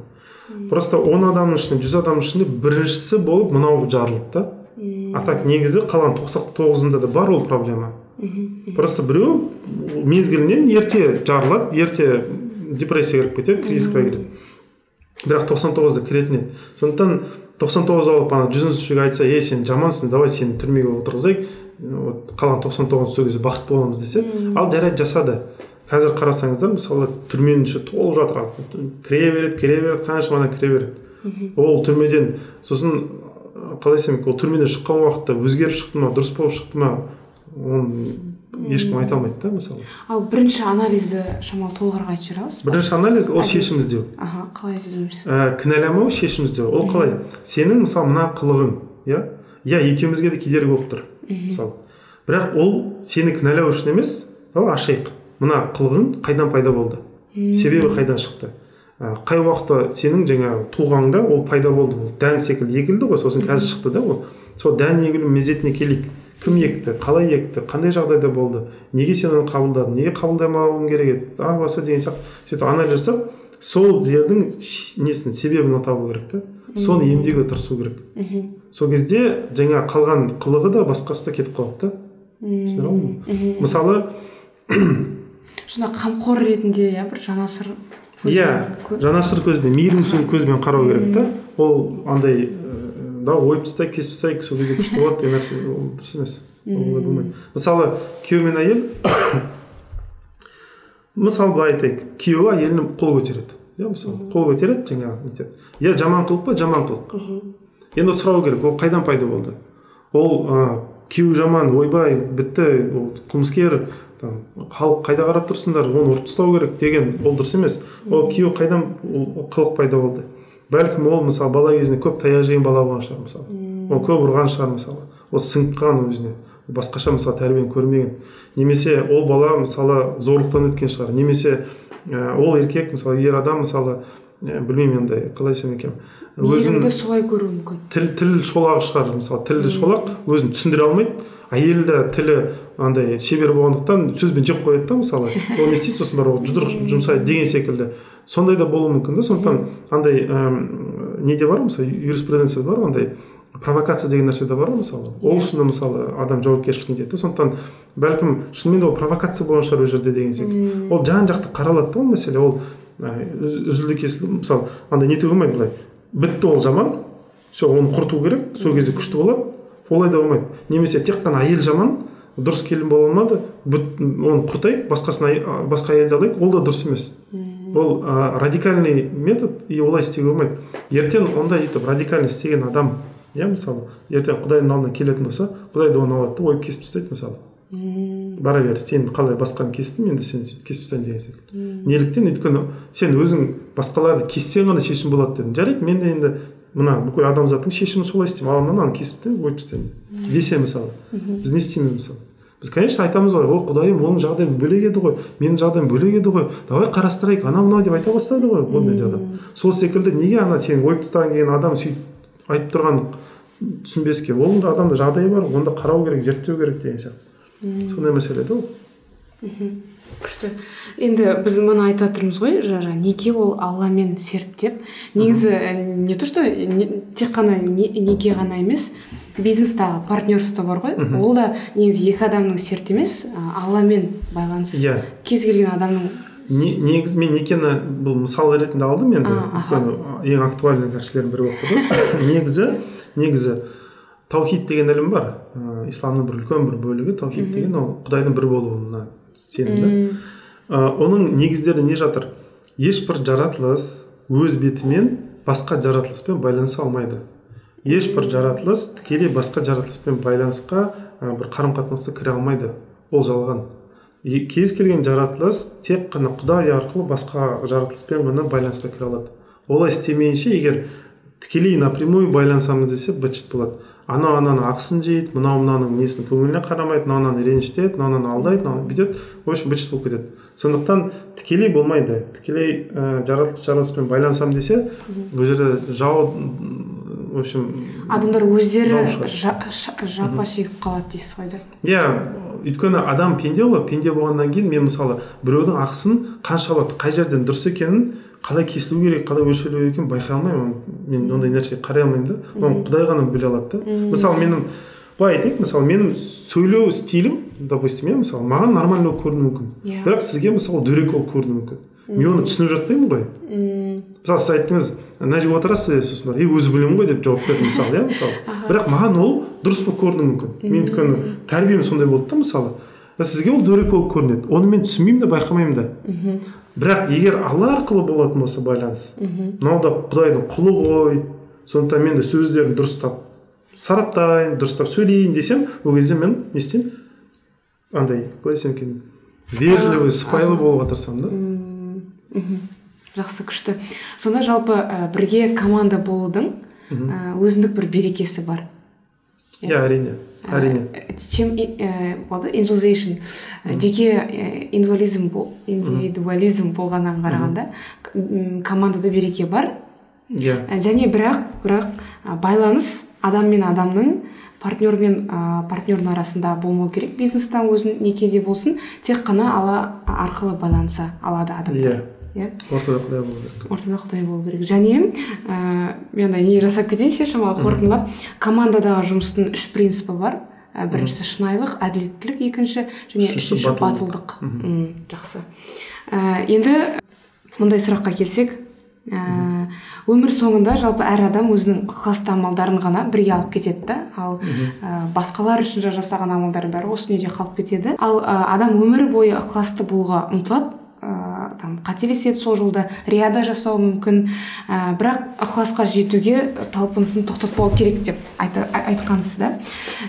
Просто он адамның ішінде жүз адамның ішінде біріншісі болып мынау жарылды да. А так негізі қалған тоқсан тоғызында да бар ол проблема. Просто біреу мезгілінен ерте жарылады ерте депрессияға кіріп кетеді кризисқа кіреді. Бірақ 99-да кіретін еді сондықтан 99 алып ана жүзіншіге айтса ей сен жамансың давай сені түрмеге отырғызайық вот қалған 99 сол кезде бақытты боламыз десе ал жарайды жасады. Қазір қарасаңыздар мысалы түрменің іші толып жатыр. Кіре береді кіре береді қаншама адам кіре береді. Ол түрмеден сосын қалай айтсам ол түрмеден шыққан уақытта өзгеріп шықты ма дұрыс болып шықты ма оны ешкім айта алмайды да мысалы. Ал бірінші анализді шамалы толығырақ айтып жібере аласыз ба? Бірінші анализ ол шешім іздеу. Аха қалай іздейміз ә, кінәламау шешім іздеу. Ол қалай? Сенің мысалы мына қылығың иә? Иә екеумізге де кедергі болып тұр мысалы. Бірақ ол сені кінәлау үшін емес давай ашайық. Мына қылығың қайдан пайда болды? Себебі қайдан шықты? Қай уақытта сенің жаңағы тұлғаңда ол пайда болды ол дән секілді егілді ғой сосын қазір шықты да ол. Сол дән егілу мезетіне келейік. Кім екті қалай екті қандай жағдайда болды неге сен оны қабылдадың неге қабылдамауың керек еді тағы басқа деген сияқты. Сөйтіп анализ жасап сол жердің несін себебін табу керек та. Соны емдеуге тырысу керек. Мхм сол кезде жаңа қалған қылығы да басқасы да кетіп қалады да түсіндіре мысалы сонда қамқор ретінде иә бір жанашыр иә жанашыр көзбен мейірімшіл көзбен қарау керек та. Ол андай да ойып тастайық кесіп тастайық сол кезде күшті болады деген нәрсе ол дұрыс емес. Олай болмайды. Мысалы күйеу мен әйел мысалы былай айтайық. Күйеуі әйеліне қол көтереді. Иә мысалы қол көтереді жаңағы нетеді иә жаман қылық па? Жаман қылық енді сұрау керек ол қайдан пайда болды? Ол ы күйеуі жаман ойбай бітті ол қылмыскер халық қайда қарап тұрсыңдар оны ұрып тастау керек деген ол дұрыс емес. Ол күйеуі қайдан ол қылық пайда болды. Бәлкім ол мысалы бала кезінде көп таяқ жеген бала болған шығар мысалы. Ол көп ұрған шығар мысалы. Ол сіңіп өзіне. Басқаша мысалы тәрбиені көрмеген. Немесе ол бала мысалы зорлықтан өткен шығар. Немесе ә, ол еркек мысалы ер адам мысалы ә, білмеймін енді қалай айтсам екен. Мейірімді солай көруі мүмкін. тіл тіл шолағы шығар. мысалы тілі шолақ өзін түсіндіре алмайды. Әйел де тілі андай шебер болғандықтан сөзбен жеп қояды да мысалы. Ол не істейді сосын барып жұдырық жұмсайды деген секілді. Сондай да болуы мүмкін да. Сондықтан андай әм, неде бар мысалы? Юриспруденцияда бар ғой андай провокация деген нәрсе де бар ғой мысалы. Ол үшін мысалы адам жауапкершілігіне тиеді да сондықтан бәлкім шынымен де ол провокация болған шығар ол жерде деген секілді. Ол жан жақты қаралады да ол мәселе. Ол ә, үз- үзілді кесілді мысалы андай нетуге болмайды былай. Бітті ол жаман все оны құрту керек сол кезде күшті болады. Олай да болмайды. Немесе тек қана әйел жаман дұрыс келін бола алмады оны құртайық басқасын басқа әйелді алайық ол да дұрыс емес. Ол ә, радикальный метод и олай істеуге болмайды. Ертең ондай өйтіп радикально істеген адам иә мысалы ертең құдайдың алдына келетін болса құдай да оны алады да ойып кесіп тастайды мысалы. Бара бер сен қалай басқаны кестім енді сен сөйтіп кесіп тастайын деген секілді неліктен өйткені сен өзің басқаларды кессең ғана шешім болады дедім жарайды мен де енді мына бүкіл адамзаттың шешімі солай істеймін. Да мынаны кесіп та ойып тастаймын десе мысалы біз не істейміз мысалы? Біз конечно айтамыз ғой о құдайым оның жағдайы бөлек еді ғой менің жағдайым бөлек еді ғой давай қарастырайық анау мынау деп айта бастады ғой ондай адам сол секілді неге ана сен ойып тастаған келген адам сөйтіп айтып тұрғанын түсінбеске? Оның да адамда жағдайы бар онда қарау керек зерттеу керек деген сияқты. Сондай мәселе да ол. Күшті. Енді біз мұны айтып жатырмыз ғой жаңа неке ол алламен серт деп негізі не то что тек қана не- неке ғана емес бизнестағы партнерство бар ғой. Ол да негізі екі адамның серті емес алламен байланыс. Иә. кез келген адамның Не- негізі мен некені бұл мысал ретінде алдым енді. Өйткені ең актуальный нәрселердің бірі болып тұр ғой негізі негізі таухид деген ілім бар. Ә, исламның бір үлкен бір бөлігі таухид деген ол құдайдың бір болуына сенім да Ә, оның негіздері не жатыр? Ешбір жаратылыс өз бетімен басқа жаратылыспен байланыса алмайды. Ешбір жаратылыс тікелей басқа жаратылыспен байланысқа ә, бір қарым қатынасқа кіре алмайды. Ол жалған. Кез келген жаратылыс тек қана құдай арқылы басқа жаратылыспен ғана байланысқа кіре алады. Олай істемейінше егер тікелей напрямую байланысамыз десе быт шыт болады. Анау ананың ақысын жейді мынау мынаның несін көңіліне қарамайды мынау ренжітеді мынау алдайды мынау бүйтеді. В общем быт болып кетеді. Сондықтан тікелей болмайды. Тікелей ә, жаратылыс жаратылыспен байланысамын десе ол жерде жау в общем адамдар өздері жапа шегіп қалады дейсіз ғой да? Иә өйткені адам пенде ғой. Пенде болғаннан кейін мен мысалы біреудің ақысын қанша алады қай жерден дұрыс екенін қалай кесілу керек қалай өлшелу керек екенін байқай алмаймын. Мен ондай нәрсеге қарай алмаймын да. Оны құдай ғана біле алады да. Мысалы менің былай айтайық мысалы менің сөйлеу стилім допустим иә мысалы маған нормально болып көрінуі мүмкін. Иә. бірақ сізге мысалы дөрекі болып көрінуі мүмкін. Мен оны түсініп жатпаймын ғой. Мысалы сіз айттыңыз мына жерге отырасыз сосын барып е өзі білемін ғой деп жауап бердім мысалы иә мысалы. Бірақ маған ол дұрыс болып көрінуі мүмкін. Мен өйткені тәрбием сондай болды да мысалы. Сізге ол дөрекі болып көрінеді. Оны мен түсінбеймін де байқамаймын да. Бірақ егер алла арқылы болатын болса байланыс мынау да құдайдың құлы ғой. Сондықтан мен де сөздерін дұрыстап сараптайын дұрыстап сөйлейін десем ол кезде мен не істеймін? Андай қалай десем екен? Вежливый сыпайы болуға тырысамын да. Мхм. Жақсы күшті. Сонда жалпы ә, бірге команда болудың ә, өзіндік бір берекесі бар. Иә әрине әрине чем болды инзузейшн жеке инвализм индивидуализм болғаннан қарағанда командада береке бар. Иә және бірақ бірақ байланыс адам мен адамның партнер мен ә, партнердің арасында болмау керек бизнеста өзін некеде болсын тек қана алла арқылы байланыса алады адамдар. Иә ортада құдай болу керек. Ортада құдай болу керек. Және ә, мен не жасап кетейінші шамалы қорытындылап командадағы жұмыстың үш принципі бар. Ә, біріншісі шынайылық әділеттілік екінші және үшінші батылдық. жақсы. Ә, енді мындай сұраққа келсек ә, өмір соңында жалпы әр адам өзінің ықыласты амалдарын ғана бірге алып кетеді да. Ал ә, басқалар үшін жасаған амалдардың бәрі осы дүниеде қалып кетеді. Ал ә, адам өмір бойы ықыласты болуға ұмтылады. Там қателеседі сол жолда рияда жасауы мүмкін. Ә, бірақ ықыласқа жетуге талпынысын тоқтатпау керек деп айтқансыз да.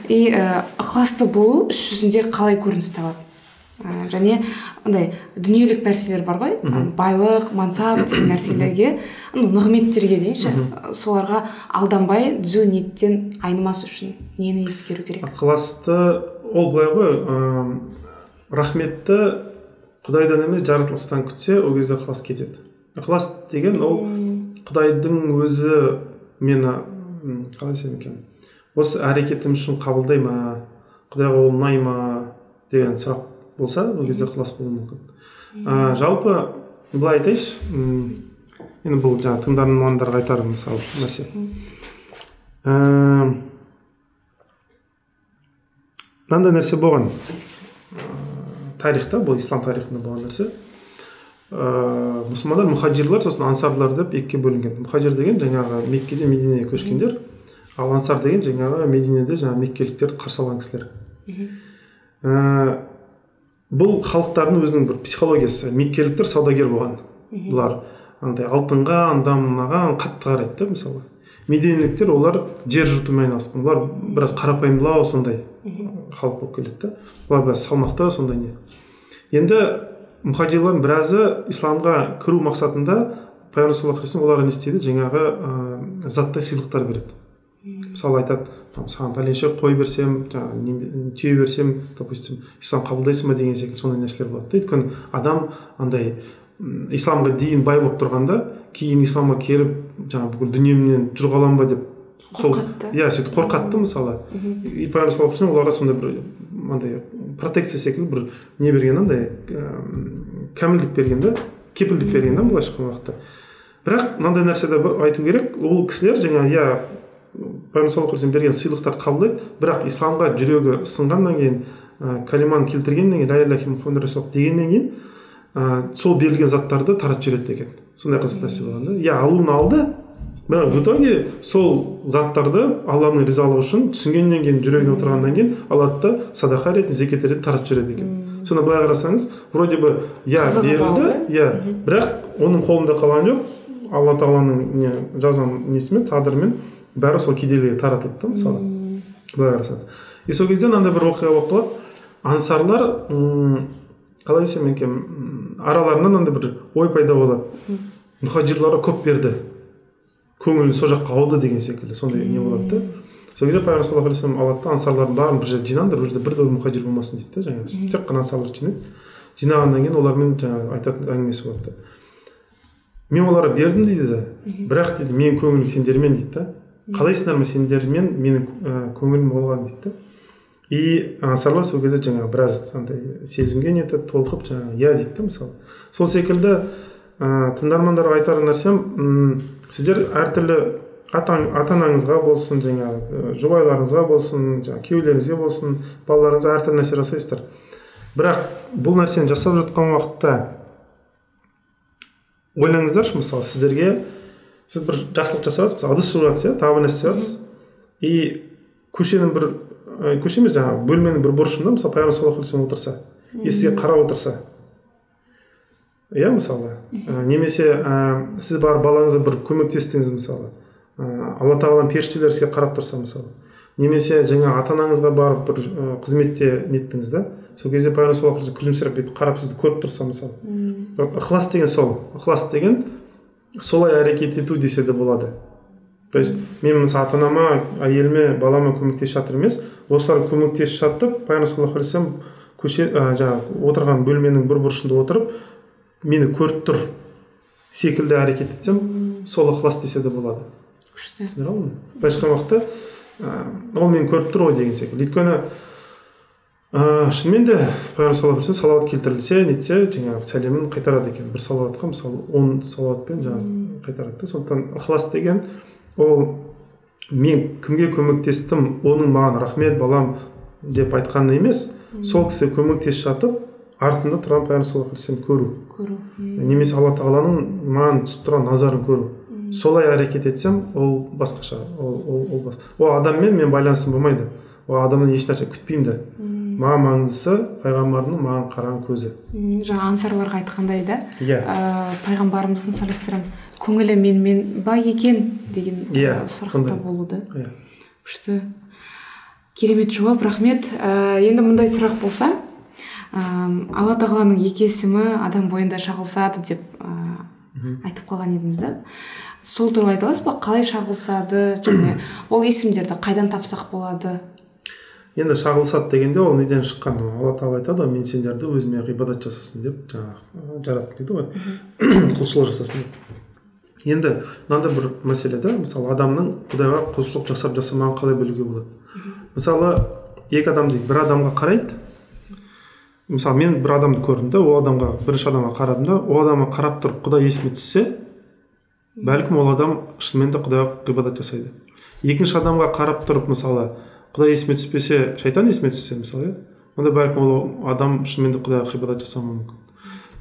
И ә, ықыласты болу іс жүзінде қалай көрініс табады? Ә, және андай дүниелік нәрселер бар ғой. Байлық мансап деген нәрселерге нығметтерге дейінші соларға алданбай түзу ниеттен айнымас үшін нені ескеру керек? Ықыласты ол былай ғой ә, рахметті құдайдан емес жаратылыстан күтсе ол кезде ықылас кетеді. Ықылас деген ол құдайдың өзі мені қалай айтсам екен? Осы әрекетім үшін қабылдай ма? Құдайға ол ұнай ма? деген сұрақ болса ол кезде ықылас болуы мүмкін. Ә, жалпы былай айтайыншы енді бұл жаңағы тыңдармандарға айтар мысалы нәрсе. Ә, мынандай нәрсе болған. Тарихта бұл ислам тарихында болған нәрсе. Ә, мұсылмандар мұхаджирлар сосын ансарлар деп екіге бөлінген. Мұхаджир деген жаңағы меккеден мединеге көшкендер ал ансар деген жаңағы мединеде жаңағы меккеліктерді қарсы алған кісілер. Ә, бұл халықтардың өзінің бір психологиясы. Меккеліктер саудагер болған бұлар андай алтынға анда мынаға қатты қарайды да мысалы. Мединеліктер олар жер жыртумен айналысқан. Бұлар біраз қарапайымдылау сондай халық болып келеді да. Бұлар біраз салмақты сондай не. Енді мұхаджирлардың біразы исламға кіру мақсатында пайғамбар саллаллаху алейхи оларға не істейді? Жаңағы ә, заттай сыйлықтар береді. Мысалы айтады саған пәленше қой берсем жаңағы түйе берсем допустим ислам қабылдайсың ба? деген секілді сондай нәрселер болады да. Өйткені адам андай исламға дейін бай болып тұрғанда кейін исламға келіп жаңағы бүкіл дүниемнен жүр қалам ба деп сол иә сөйтіп қорқады да мысалы. И пайғамбар оларға сондай бір андай протекция секілді бір не берген андай кәмілдік берген да кепілдік берген да былайша айтқан уақытта бірақ мынандай нәрсе де айту керек ол кісілер жаңағы иә пайғамбар саллаллаху берген сыйлықтарды қабылдайды бірақ исламға жүрегі сынғаннан кейін ә, калиманы келтіргеннен кейін ля дегеннен кейін ә, сол берілген заттарды таратып жібереді екен. Сондай қызық нәрсе болған да иә алуын алды. Бірақ в итоге сол заттарды алланың ризалығы үшін түсінгеннен кейін жүрегіне отырғаннан кейін алады да садақа ретінде зекет ретінде таратып жібереді екен. Сонда былай қарасаңыз вроде бы иә берілді иә. Бірақ оның қолында қалған жоқ. Алла тағаланың не жазған несімен тағдырымен бәрі сол кедейлерге таратылды да мысалы. Былай қарасаңыз и сол кезде мынандай бір оқиға болып қалады. Ансарлар қалай десем екен араларынан мынандай бір ой пайда болады. Мұхаджирларға көп берді. Көңілі сол жаққа ауды деген секілді. Сондай не болады да. Сол кезде пайғамбар саллаллаху алейхи вассалам алады да ансарлардың бәрін бір жерге жинаңдар бұл жерде бір де мұхаджир болмасын дейді да жаңағы тек қана ансарларды жинайды жинағаннан кейін олармен жаңағы айтатын әңгімесі болады да. Мен оларға бердім дейді бірақ дейді менің көңілім сендермен дейді да. Қалайсыңдар ма сендермен? Менің ә, көңілім болған дейді да. И ансарлар сол кезде жаңағы біраз андай сезімге нетіп толқып жаңағы иә дейді да мысалы. Сол секілді ә, тыңдармандарға айтар нәрсем сіздер әртүрлі ата, анаңызға болсын жаңағы жұбайларыңызға болсын жаңағы күйеулеріңізге болсын балаларыңызға әртүрлі нәрсе жасайсыздар. Бірақ бұл нәрсені жасап жатқан уақытта ойлаңыздаршы мысалы сіздерге сіз бір жақсылық жасап мысалы ыдыс жуып жатсыз иә нәрсе істеп жатсыз и көшенің бір көше емес жаңағы бөлменің бір бұрышында мысалы пайғамбар саллаллаху отырса и сізге қарап отырса. Иә мысалы. Ә, немесе ә, сіз барып балаңызға бір көмектестіңіз мысалы. Ә, алла тағаланың періштелері сізге қарап тұрса мысалы. Немесе жаңа ата анаңызға барып бір ә, қызметте неттіңіз да сол кезде пайғамбар саллаллаху күлімсіреп бүйтіп қарап сізді көріп тұрса мысалы. Ықылас деген сол. Ықылас деген солай әрекет ету десе де болады. То есть мен мысалы ата анама әйеліме балама көмектесіп жатыр емес. Осылар көмектесіп жатып пайғамбар саллаллаху алейхи вассалам көше ә, жаңағы отырған бөлменің бір бұрышында отырып мені көріп тұр секілді әрекет етсем сол ықылас десе де болады. Күшті. Түсіндіре алдым былайша айтқан уақытта ә, ол мені көріп тұр ғой деген секілді. Өйткені ә, шынымен де пайғамбар саллаллаху алейhi салауат келтірілсе нетсе жаңағы сәлемін қайтарады екен. Бір салауатқа мысалы он салауатпен жаңағы қайтарады да. Сондықтан ықылас деген ол мен кімге көмектестім? Оның маған рахмет балам деп айтқаны емес сол кісі көмектесіп жатып артында тұрған пайғамбар саллаллаху вассалам көру. Көру. Немесе алла тағаланың маған түсіп тұрған назарын көру. Солай әрекет етсем ол басқаша. Ол ол, ол бас. Ол адаммен мен байланысым болмайды. Ол адамнан ешнәрсе күтпеймін де. Маған маңыздысы пайғамбардың маған қараған көзі. Жаңа ансарларға айтқандай да иә. ә, пайғамбарымыздың саллаллаху алейхи көңілі менімен бай екен деген Иә, ә, сұрақта болуды. Иә. Күшті. Керемет жауап рахмет. Ә, енді мындай сұрақ болса ә, алла тағаланың екі есімі адам бойында шағылысады деп ә, айтып қалған едіңіз да? Сол туралы айта аласыз ба? Қалай шағылысады? Және ол есімдерді қайдан тапсақ болады? Енді шағылысады дегенде ол неден шыққан алла тағала айтады ғой мен сендерді өзіме ғибадат жасасын деп жаңағы жараттым дейді ғой. Құлшылық жасасын деп. Енді мынандай бір мәселе да мысалы адамның құдайға құлшылық жасап жасамағанын қалай білуге болады? Мысалы екі адам дейді бір адамға қарайды. Мысалы мен бір адамды көрдім да ол адамға бірінші адамға қарадым да ол адамға қарап тұрып құдай есіме түссе бәлкім ол адам шынымен де құдайға ғибадат жасайды. Екінші адамға қарап тұрып мысалы құдай есіме түспесе шайтан есіме түссе мысалы иә онда бәлкім ол адам шынымен де құдайға ғибадат жасамауы мүмкін.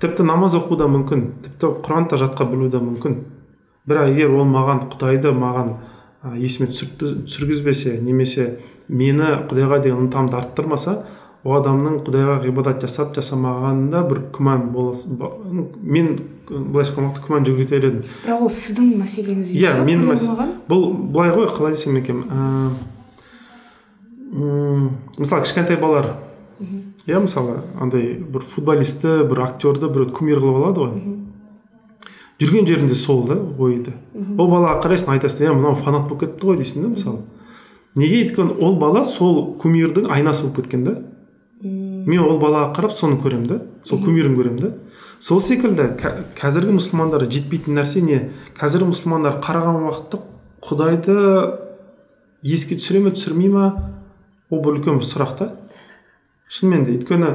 Тіпті намаз оқу да мүмкін тіпті құран да жатқа білу да мүмкін. Бірақ егер ол маған құдайды маған есіме түсіргізбесе немесе мені құдайға деген ынтамды арттырмаса ол адамның құдайға ғибадат жасап жасамағанында бір күмән ну, мен былайша айтқан уақытта күмән жүгіртер едім бірақ ол сіздің мәселеңіз емес иә менің бұл былай ғой қалай десем екен мысалы кішкентай балалар. Иә мысалы андай бір футболистті бір актерді бір кумир қылып алады ғой. Жүрген жерінде сол да ойы да. Ол балаға қарайсың айтасың е мынау фанат болып кетті ғой дейсің да мысалы. Неге өйткені ол бала сол кумирдің айнасы болып кеткен да. Мен ол балаға қарап соны көремін да сол кумирін көремін да. Сол секілді қазіргі мұсылмандар жетпейтін нәрсе не? Қазіргі мұсылмандар қараған уақытта құдайды еске түсіре ме түсірмей ма? Ол бір үлкен бір сұрақ та. Шынымен де өйткені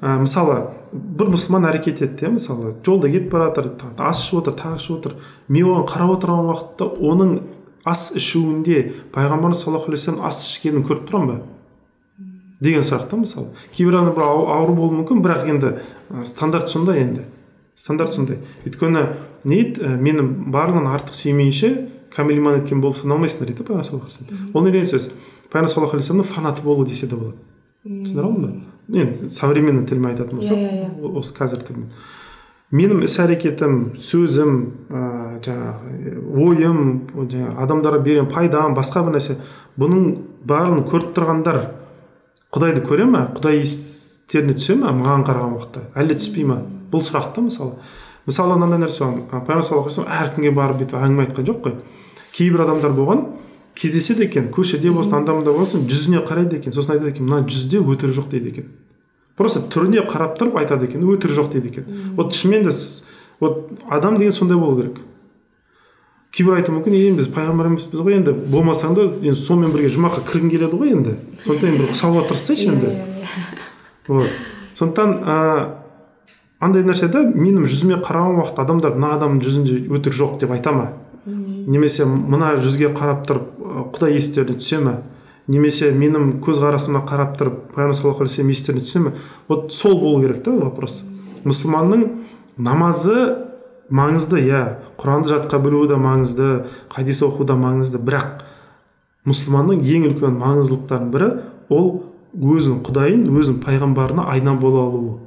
ә, мысалы бір мұсылман әрекет етті иә мысалы. Жолда кетіп бара жатыр ас ішіп отыр тағы ішіп отыр. Мен оған қарап отырған уақытта. Оның ас ішуінде пайғамбарымыз саллаллаху алейхи вассалам ас ішкенін көріп тұрамын ба? Деген сұрақ та мысалы. Кейбір адам бір ау- ауру болуы мүмкін бірақ енді стандарт сондай енді. Стандарт сондай. Өйткені не дейді мені барлығынан артық сүймейінше кәміл иман еткен болып саналмайсыңдар дейді пайғамбар саллаллаху ол не деген сөз пайғамбар саллаллаху алейхи вассаламның фанаты болу десе де болады. Түсіндіре алдым ба? Енді современный тілмен айтатын болсақ Иә, иә. о- осы қазіргі тілмен менің іс әрекетім сөзім ә, жаңағы ойым жаңағы адамдарға берген пайдам басқа бір нәрсе. Бұның барлығын көріп тұрғандар құдайды көре ма құдай естеріне түсе ма маған қараған уақытта. Әлде түспей ма бұл сұрақ та мысалы. Мысалы мынандай нәрсе бар. Пайғамбар саллаллаху алейхи әркімге барып бүйтіп әңгіме айтқан жоқ қой. Кейбір адамдар болған кездеседі екен көшеде болсын анда мында болсын жүзіне қарайды екен. Сосын айтады екен мына жүзде өтірік жоқ дейді екен. Просто түріне қарап тұрып айтады екен өтірік жоқ дейді екен. Вот шынымен де вот адам деген сондай болу керек. Кейбір айтуы мүмкін енді біз пайғамбар емеспіз ғой енді болмасаң да енді сонымен бірге жұмаққа кіргің келеді ғой енді сондықтан енді бір ұқсауға тырыссайшы енді. Иә, иә, иә. вот. Сондықтан ә, андай нәрсе да менің жүзіме қараған уақытта адамдар мына адамның жүзінде өтірік жоқ деп айта ма? Немесе мына жүзге қарап тұрып құдай естеріне түсе ма немесе менің көзқарасыма қарап тұрып пайғамбар саллаллаху алейхи вассалам естеріне түсе ма вот сол болу керек та вопрос. Мұсылманның намазы маңызды иә. Құранды жатқа білуі де маңызды хадис оқу да маңызды. Бірақ мұсылманның ең үлкен маңыздылықтарының бірі ол өзінің құдайын өзінің пайғамбарына айна бола алуы.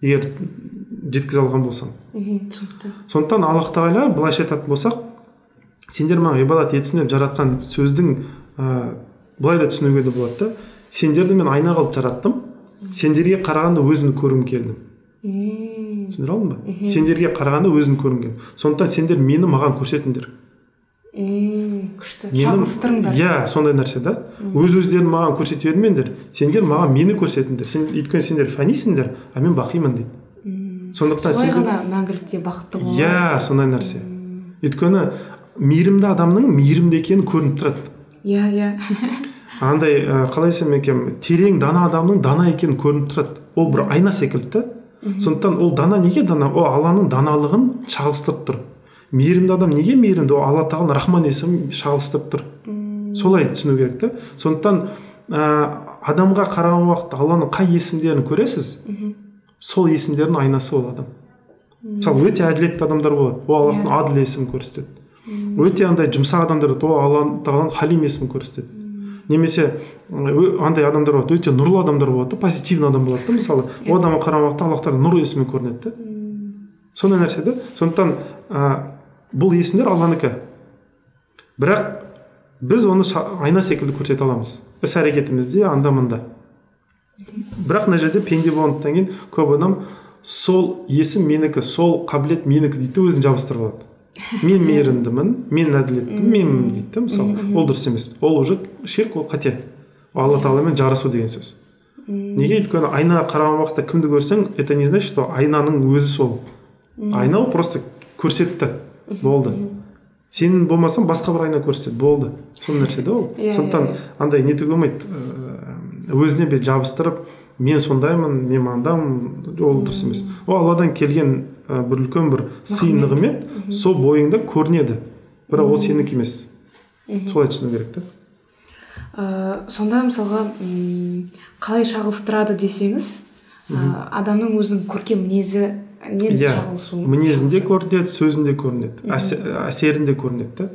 Егер жеткізе алған болсаң. Мхм түсінікті. Сондықтан аллах тағала былайша айтатын болсақ сендер маған ғибадат етсін деп жаратқан сөздің ә, былай да түсінуге де болады да сендерді мен айна қылып жараттым. Сендерге қарағанда өзімді көргім келді түсіндіре алдым ба? Сендерге қарағанда өзімді көргім келді сондықтан сендер мені маған көрсетіңдер. Күшті. Шағылыстырыңдар. Иә сондай нәрсе да. Өз өздерін маған көрсете бермеңдер сендер маған мені көрсетіңдер. Сен өйткені сендер фәнисіңдер а мен бақимын дейді. Сондықтан солай ғана мәңгілікте бақытты иә боласыздар сондай нәрсе. Өйткені мейірімді адамның мейірімді екені көрініп тұрады. Иә иә. Андай ә, қалай айтсам екен терең дана адамның дана екені көрініп тұрады. Ол бір айна секілді да. Сондықтан ол дана неге дана? Ол алланың даналығын шағылыстырып тұр. Мейірімді адам неге мейірімді? Ол алла тағала рахман есімін шағылыстырып тұр. Солай түсіну керек та. Сондықтан ә, адамға қараған уақытта алланың қай есімдерін көресіз? Сол есімдердің айнасы ол адам. Мысалы өте әділетті адамдар болады. Ол аллахтың Иә. аділ есімін көрсетеді. Өте андай жұмсақ адамдар болады. Ол алла тағаланың халим есімін көрсетеді. Немесе андай адамдар болады. Өте нұрлы адамдар болады да позитивный адам болады да мысалы. Ол адамға қараған уақытта аллах тағала нұр есімі көрінеді да. Сондай нәрсе да сондықтан ә, бұл есімдер алланікі бірақ біз оны айна секілді көрсете аламыз. Іс әрекетімізде анда мында бірақ мына жерде пенде болғандықтан кейін көп адам сол есім менікі сол қабілет менікі дейді өзін жабыстырып алады. Мен мейірімдімін мен әділеттімін менмін дейді да мысалы. Ол дұрыс емес. Ол уже ширк ол қате. Алла тағаламен жарысу деген сөз. Неге өйткені айнаға қараған уақытта кімді көрсең это не значит что айнаның өзі сол. Айна ол просто көрсетті. Болды. сен болмасаң басқа бір айна көрсетеді болды. Сол нәрсе да ол. Иә, сондықтан иә, андай нетуге болмайды. Ыыы, өзіне бет жабыстырып мен сондаймын мен мындамын ол дұрыс емес. Ол алладан келген ә, бір үлкен бір сый нығмет сол бойыңда көрінеді. Бірақ ол сенікі емес. Солай түсіну керек та. Ә, сонда мысалға қалай шағылыстырады десеңіз ә, адамның өзінің көркем мінезі нен иә. мінезінде көрінеді сөзінде көрінеді әсе- әсерінде көрінеді да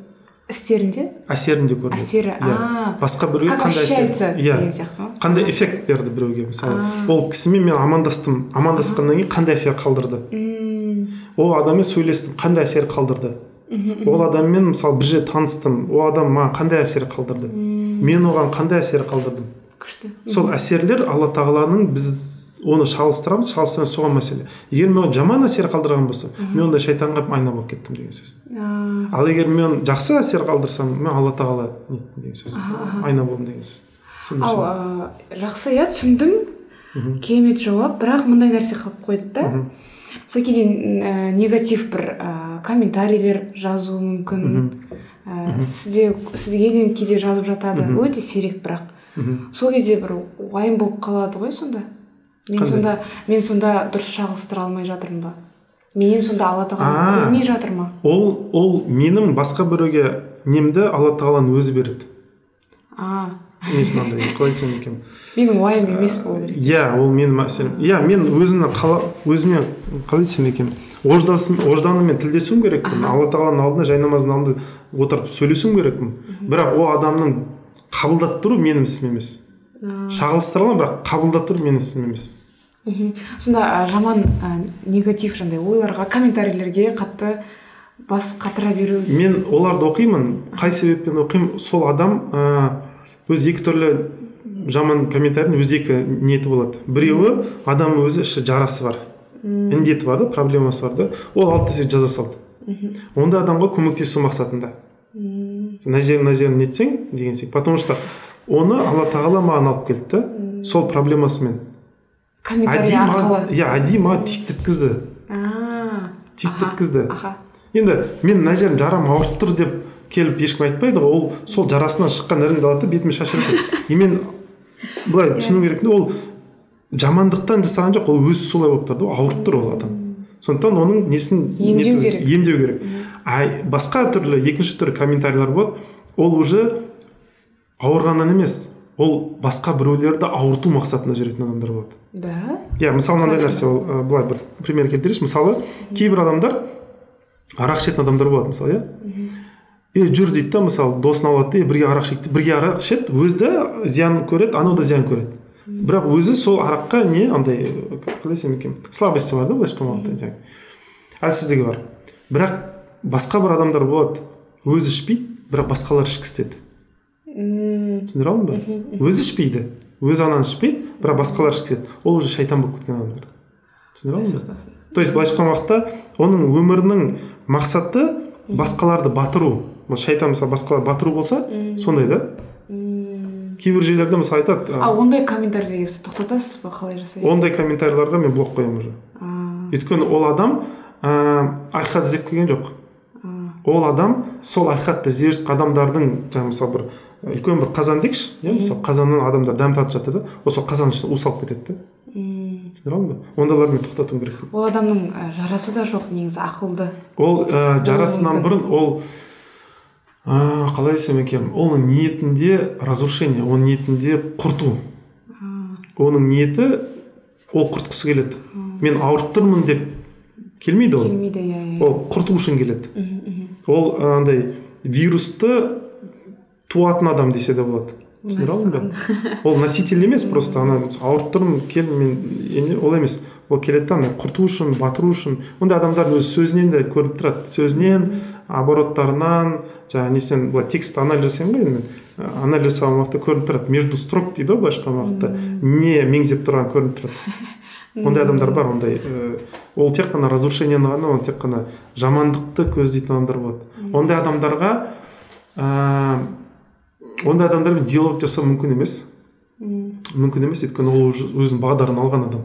істерінде? Әсерінде көрінеді әсері Иә. а басқа біреуге как қандай әсер? иә. деген сияқты ма? Қандай эффект берді біреуге мысалы? А. ол кісімен мен амандастым. Амандасқаннан кейін қандай әсер қалдырды? М, ол адаммен сөйлестім қандай әсер қалдырды? Ол адаммен мысалы бір жерде таныстым. Ол адам маған қандай әсер қалдырды? Мен оған қандай әсер қалдырдым? Күшті. Сол әсерлер алла тағаланың біз оны шалыстырамыз шалыстырамыз соған мәселе. Егер мен жаман әсер қалдырған болса мен онда шайтанға айна болып кеттім деген сөз. Ал егер мен жақсы әсер қалдырсам мен алла тағала неттім деген сөз. Айна болдым деген сөз. Ал жақсы иә түсіндім. Керемет жауап бірақ мындай нәрсе қалып қойды да мысалы кейде ә, негатив бір ә, комментарийлер жазуы мүмкін. Ә, сізде сізге де кейде жазып жатады. Өте сирек бірақ. Сол кезде бір уайым болып қалады ғой сонда. Мен Қандай? сонда мен сонда дұрыс шағылыстыра алмай жатырмын ба? Менен сонда алла тағала көрмей жатыр ма? Ол ол менің басқа біреуге немді алла тағаланың өзі береді. А. Несін андай қалай айтсам екен менің уайым емес болу керек. Иә ол менің мәселем. Иә мен өзімнің қала өзіме қалай десем екен ожданыммен тілдесуім керекпін. Алла тағаланың алдында жай намаздың алдында отырып сөйлесуім керекпін. Бірақ ол адамның қабылдап тұру менің ісім емес. Шағылыстыра аламын бірақ қабылдап тұру менің ісім емес. Мхм. сонда ә, жаман ә, негатив жаңағыдай ойларға комментарийлерге қатты бас қатыра беру. Мен оларды оқимын қай себеппен оқимын? Сол адам ә, өзі екі түрлі жаман комментарийдің өзі екі ниеті болады. Біреуі адам өзі іші жарасы бар індеті бар да проблемасы бар да. Ол да сөйтіп жаза салды. Ондай адамға көмектесу мақсатында. Мына жерін мына жерін нетсең деген секілді потому что оны алла тағала маған алып келді. Да сол проблемасымен. Комментарий арқылы. иә әдейі маған тиістірткізді тиістірткізді аха енді мен мына жерім жарам ауырып тұр деп келіп ешкім айтпайды ғой. Ол сол жарасынан шыққан іріңді алады да бетіме шашып жатады и мен былай түсіну керек ол жамандықтан жасаған жоқ ол өзі солай болып тұр да ауырып тұр ол адам. Сондықтан оның несін Емдеу керек. емдеу керек. А басқа түрлі екінші түрлі комментарийлер болады. Ол уже ауырғаннан емес ол басқа біреулерді ауырту мақсатында жүретін адамдар болады. Да? Иә мысалы мынандай нәрсе ол былай бір пример келтірейінші. Мысалы кейбір адамдар арақ ішетін адамдар болады мысалы иә? Е жүр дейді да мысалы досын алады да «Е, бірге арақ ішейік бірге арақ ішеді өзі де зиян көреді анау да зиян көреді. Бірақ өзі сол араққа не андай қалай десем екен слабости бар да былайша айтқан уақытта жаңағы. Әлсіздігі бар. Бірақ басқа бір адамдар болады өзі ішпейді бірақ басқалар ішкісі келеді М, түсіндіре алдым ба? Өзі ішпейді. Өзі ананы ішпейді бірақ басқалар ішкізеді ол уже шайтан болып кеткен адамдар. Түсіндіре алдың ба? То есть былайша айтқан уақытта оның өмірінің мақсаты басқаларды батыру. Бұл шайтан мысалы басқалар батыру болса сондай да? Кейбір жерлерде мысалы айтады а ондай комментарийге сіз тоқтатасыз ба қалай жасайсыз? Ондай комментарийларға мен блок қоямын уже. Өйткені ол адам ә, ақиқат іздеп келген жоқ. Ол адам сол ақиқатты іздеп жатқан адамдардың жаңағы мысалы бір үлкен бір қазан дейікші иә мысалы қазаннан адамдар дәм татып жатыр да сол қазанның ішіне у салып кетеді да. Түсіндіре алдың ба ондайларды мен тоқтатуым керек. Ол адамның жарасы да жоқ негізі ақылды. Ол ә, жарасынан бұрын ол ә, қалай десем екен оның ниетінде разрушение оның ниетінде құрту. Оның ниеті ол құртқысы келеді. Мен ауырып тұрмын деп келмейді ол. Келмейді иә иә ол құрту үшін келеді. Ол андай вирусты туатын адам десе де болады. Түсіндіре ба ол носитель емес просто ана ауырып тұрмын кел мен ол емес. Ол келеді да ана құрту үшін батыру үшін. Ондай адамдардың өз сөзінен де көрініп тұрады. Сөзінен обороттарынан жаңағы несінен былай текст анализ жасаймын ғой енді мен. Анализ жасаған уақытта көрініп тұрады. Между строк дейді ғой былайша айтқан уақытта не меңзеп тұрған көрініп тұрады. Ондай адамдар бар ондай ә, ол тек қана разрушениені ғана ол тек қана жамандықты көздейтін адамдар болады. Ондай адамдарға ә, ондай адамдармен диалог жасау мүмкін емес. Мүмкін емес өйткені ол уже өзінің бағдарын алған адам.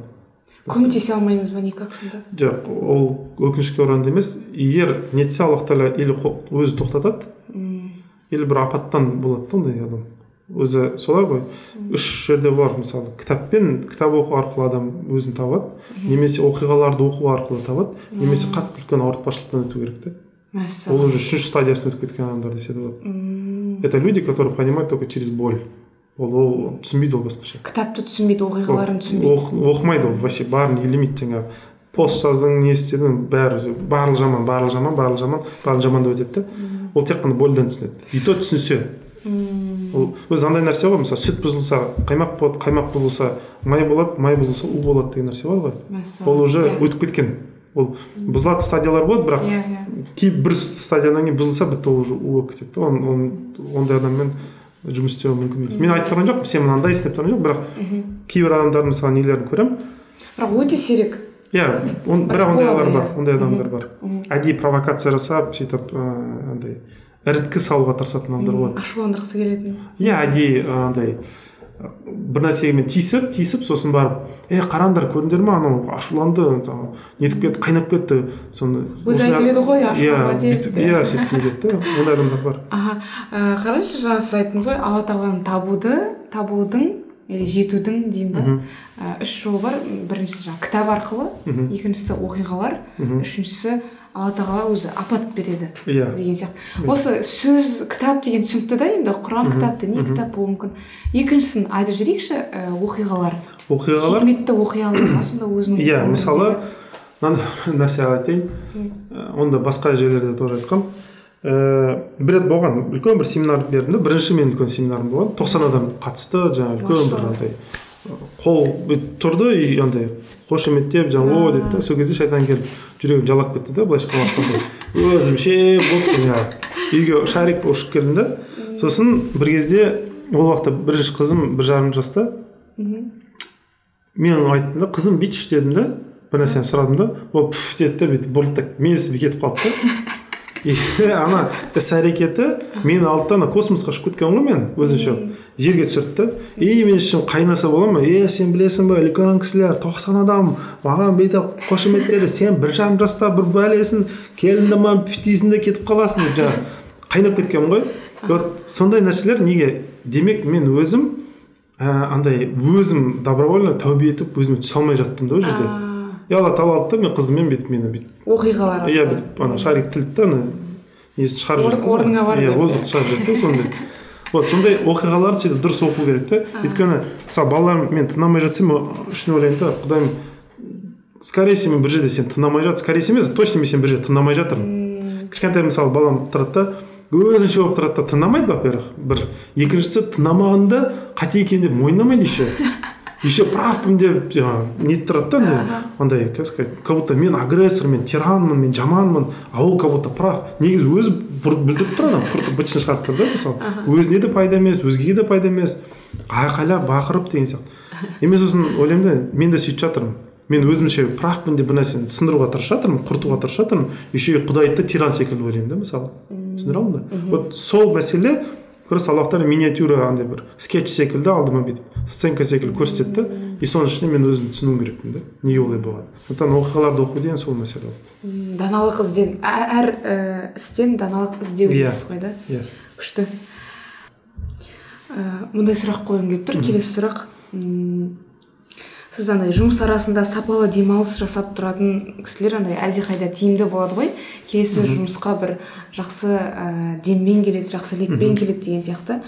Көмектесе алмаймыз ба никак сонда? Жоқ ол өкінішке орайлы емес. Егер нетсе аллах тағала или өзі тоқтатады или бір апаттан болады да ондай адам. Өзі солай ғой. Үш жерде бар мысалы кітаппен кітап оқу арқылы адам өзін табады. Немесе оқиғаларды оқу арқылы табады. Немесе қатты үлкен ауыртпашылықтан өту керек та ол уже үшінші стадиясын өтіп кеткен адамдар десе де болады. Это люди которые понимают только через боль. Ол ол түсінбейді ол басқаша кітапты түсінбейді оқиғаларын түсінбейді Оқ- оқымайды ол вообще барын елемейді жаңағы пост жаздың не істедің бәрі барлығы жаман барлығы жаман барлығы жаман барлығы жаман деп өтеді да ол тек қана больдан түсінеді. И то түсінсе. Ол өзі андай нәрсе ғой мысалы сүт бұзылса қаймақ болады қаймақ бұзылса май болады май бұзылса у болады деген нәрсе бар ғой. Ол уже Иә. өтіп кеткен. Ол бұзылатын стадиялар болады бірақ иә иә. кейбір бір стадиядан кейін бұзылса бітті ол уже болып кетеді да ондай адаммен жұмыс істеу мүмкін емес. Мен айтып тұрған жоқпын сен мынандайсың деп тұрған жоқпын бірақ кейбір адамдардың мысалы нелерін көремін. Бірақ өте сирек. Иә бірақ ондайлар бар иә. ондай адамдар бар. Әдейі провокация жасап сөйтіп ыыы, андай іріткі салуға тырысатын адамдар болады. Ашуландырғысы келетін. Иә әдейі андай бір нәрсемен тиісіп тиісіп сосын барып е қараңдар көрдіңдер ма анау? ашуланды нетіп кетті қайнап кетті. Соны өзі айтып еді ғой иә ашуланба деп иә сөйтіп не да ондай адамдар бар. Аха ә, қараңызшы жаңа сіз айттыңыз ғой алла тағаланы табуды табудың или жетудің деймін ба ә, үш жолы бар. Біріншісі жаңағы кітап арқылы екіншісі оқиғалар үшіншісі алла тағала өзі апат береді иә. деген сияқты. Осы сөз кітап деген түсінікті да енді құран кітап діни кітап болуы мүмкін? Екіншісін айтып жіберейікші ә, оқиғалар. Оқиғалар? Хикметті оқиғалар ма сонда өзінің иә өміріндегі? мысалы мынандай нәрсе айтайын. Оны да басқа жерлерде тоже айтқанмын ііі бір рет болған үлкен бір семинар бердім да бірінші менің үлкен семинарым болған. тоқсан адам қатысты жаңағы үлкен бір Машалла. Қол бүйтіп тұрды и андай қошеметтеп жаңағы о деді да сол кезде шайтан келіп жүрегім жалап кетті да былайша айтқан өзімше болып жаңағы үйге шарик болып ұшып келдім да сосын бір кезде ол уақытта бірінші қызым бір жарым жаста. Мен айттым да қызым бүйтші дедім да бір нәрсені сұрадым да ол пф деді да бүйтіп бұрылды да менсінбей кетіп қалды да. ана іс әрекеті мені алды да ана космосқа ұшып кеткен ғой мен өзінше. Жерге түсірді. Да и мен ішім қайнаса бола ма? Е сен білесің ба үлкен кісілер тоқсан адам маған бүйтіп қошеметтеді сен бір жарым жаста бір бәлесін келінді ма дейсің де кетіп қаласың деп жаңағы қайнап кеткенмін ғой. Вот сондай нәрселер неге? Демек мен өзім ә, андай өзім добровольно тәубе етіп өзіме түсе алмай жаттым да ол жерде. И алла тағала алды да мен қызыммен бүйтіп мені бүйтіп оқиғалар иә бүйтіп ана шарик тілді да ана несін шығарып жіберді орныңа бар иә воздухты шығарып жіберді да сондай. Вот сондай оқиғаларды сөйтіп дұрыс оқу керек та өйткені мысалы балаларым мен тына алмай жатсам үшін ойлаймын да құдайым скорее всего мен бір жерде сен тына алмай жат скорее всего емес точно мен сен бір жерде тына алмай жатырмын кішкентай мысалы балам тұрады да өзінше болып тұрады да тына алмайды во первых бір. Екіншісі тына алмағанда қате екенін деп мойындамайды еще. еще правпын деп жаңағы нетіп тұрады да андай андай как сказать как будто мен агрессор мен тиранмын мен жаманмын а ол как будто прав. Негізі өзі бүлдіріп тұр ана құртып бытшын шығарып тұр да мысалы. Өзіне де пайда емес өзгеге де пайда емес. Айқайлап бақырып деген сияқты. И мен сосын ойлаймын да мен де сөйтіп жатырмын. Мен өзімше правпын деп бір нәрсені сындыруға тырысып жатырмын құртуға тырысып жатырмын. Еще и құдайды да тиран секілді ойлаймын да мысалы. Түсіндіре алдым ба вот сол мәселе аллах тағала миниатюра андай бір скетч секілді алдыма бүйтіп сценка секілді көрсетті. И соның ішінде мен өзім түсінуім керекпін да неге олай болған сондықтан оқиғаларды оқу деген сол мәселе даналық ізден. Әр ә, істен даналық іздеу Иә. дейсіз ғой да? Иә. Күшті. Ә, мындай сұрақ қойғым келіп тұр. Келесі сұрақ. Сіз андай жұмыс арасында сапалы демалыс жасап тұратын кісілер андай әлдеқайда тиімді болады ғой. Келесі жұмысқа бір жақсы ә, деммен келеді жақсы леппен келеді деген сияқты.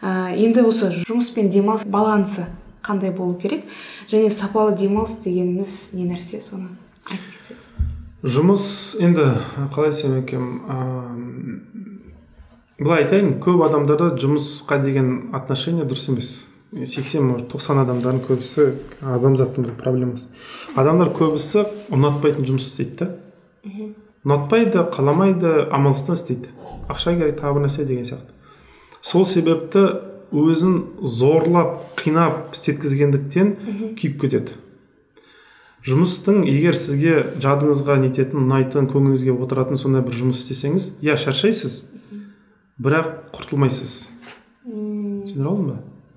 Ә, енді осы жұмыс пен демалыс балансы қандай болу керек? Және сапалы демалыс дегеніміз не нәрсе соны айтып кетсеңіз жұмыс енді қалай айтсам екен ыыы, былай айтайын көп адамдарда жұмысқа деген отношение дұрыс емес. Сексен может тоқсан адамдардың көбісі адамзаттың бір проблемасы. Адамдар көбісі ұнатпайтын жұмыс істейді да. Ұнатпайды қаламайды амалсыздан істейді. Ақша керек тағы бір нәрсе деген сияқты. Сол себепті өзін зорлап қинап істеткізгендіктен күйіп кетеді. Жұмыстың егер сізге жадыңызға нететін ұнайтын көңіліңізге отыратын сондай бір жұмыс істесеңіз иә шаршайсыз. Бірақ құртылмайсыз. Түсіндіре алдым ба?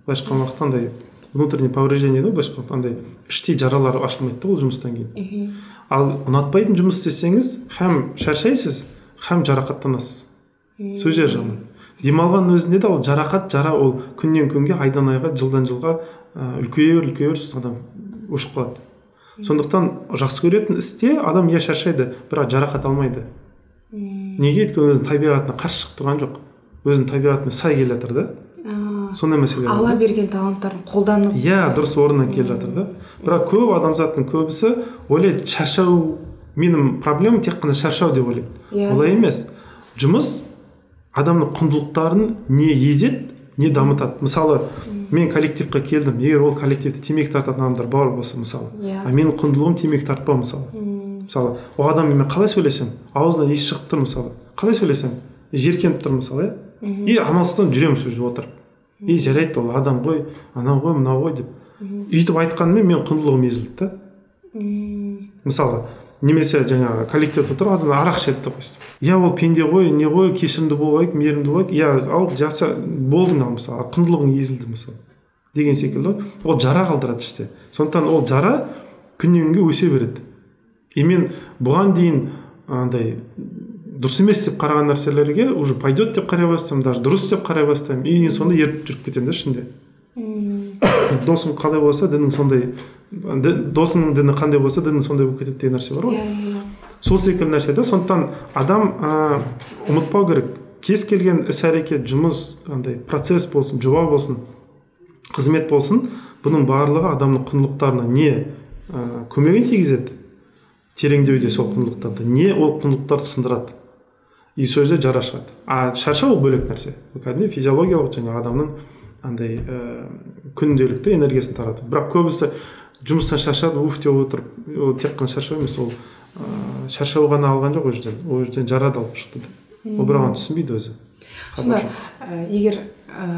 Былайша айтқан уақытта андай внутренний повреждение дейді ғой былайша айтқан андай іштей жаралар ашылмайды да ол жұмыстан кейін. Ал ұнатпайтын жұмыс істесеңіз һәм шаршайсыз һәм жарақаттанасыз. Сол жері жаман демалғанның өзінде де ол жарақат жара ол күннен күнге айдан айға жылдан жылға ә, үлкейер үлкейер сосын адам өшіп қалады. Сондықтан жақсы көретін істе адам иә шаршайды бірақ жарақат алмайды. Неге? Өйткені өзінің табиғатына қарсы шығып тұрған жоқ. Өзінің табиғатына сай келе жатыр да. Сондай мәселе бар алла берген таланттарын қолданып. Иә дұрыс орнына келіп жатыр да. Бірақ көп адамзаттың көбісі ойлайды шаршау менің проблемам тек қана шаршау деп ойлайды. Иә. олай емес. Жұмыс адамның құндылықтарын не езеді не дамытады. Мысалы мен коллективқа келдім. Егер ол коллективте темекі тартатын адамдар бар болса мысалы. Иә. а менің құндылығым темекі тартпау мысалы. Мысалы ол адаммен мен қалай сөйлесемін аузынан иіс шығып тұр мысалы. Қалай сөйлесемін жиіркеніп тұр мысалы иә. И амалсыздан жүремін сол жерде отырып. И жарайды ол адам ғой анау ғой мынау ғой деп. Өйтіп айтқанымен менің құндылығым езілді да. Мысалы немесе жаңағы коллективте адам арақ ішеді деп қойсын иә ол пенде ғой не ғой кешірімді болайық мейірімді болайық иә ал жаса болдың ал мысалы. Құндылығың езілді мысалы. Деген секілді. Ғой ол жара қалдырады іште. Сондықтан ол жара күннен күнге өсе береді. И мен бұған дейін андай дұрыс емес деп қараған нәрселерге уже пойдет деп қарай бастаймын даже дұрыс деп қарай бастаймын. И сонда еріп жүріп кетемін да ішінде. Досың қалай болса дінің сондай досыңның діні қандай болса дінің сондай болып кетеді деген нәрсе бар ғой. Иә. Иә сол секілді нәрсе да сондықтан адам ә, ұмытпау керек. Кез келген іс әрекет жұмыс андай процесс болсын жоба болсын қызмет болсын бұның барлығы адамның құндылықтарына не ә, көмегін тигізеді. Тереңдеуде сол құндылықтарды. Не ол құндылықтарды сындырады. И сол жерде жара шығады а шаршау ол бөлек нәрсе. Ол кәдімгідей физиологиялық жаңағы адамның андай ә, күнделікті энергиясын тарату бірақ көбісі жұмыстан шаршады уф деп отырып ол тек қана шаршау емес ол ә, шаршау ғана алған жоқ ол жерден. Ол жерден жара да алып шықты да. Ол бірақ оны түсінбейді өзі. Сонда ә, егер ә,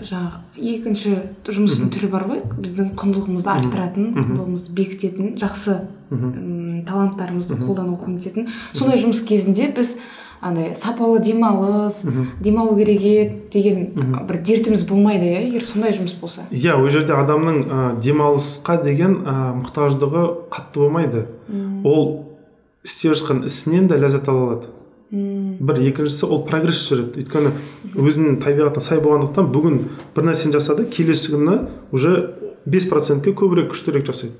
жаңағы екінші жұмыстың түрі бар ғой біздің құндылығымызды арттыратын құндылығымызды бекітетін жақсы таланттарымызды қолдануға көмектесетін сондай жұмыс кезінде біз андай сапалы демалыс демалу керек еді деген бір дертіміз болмайды иә егер сондай жұмыс болса. Иә ол жерде адамның ә, демалысқа деген ә, мұқтаждығы қатты болмайды. Ол істеп жатқан ісінен де ләззат ала алады. Бір екіншісі ол прогресс жүреді. Өйткені өзінің табиғатына сай болғандықтан бүгін бір нәрсені жасады келесі күні уже бес процентке көбірек күштірек жасайды.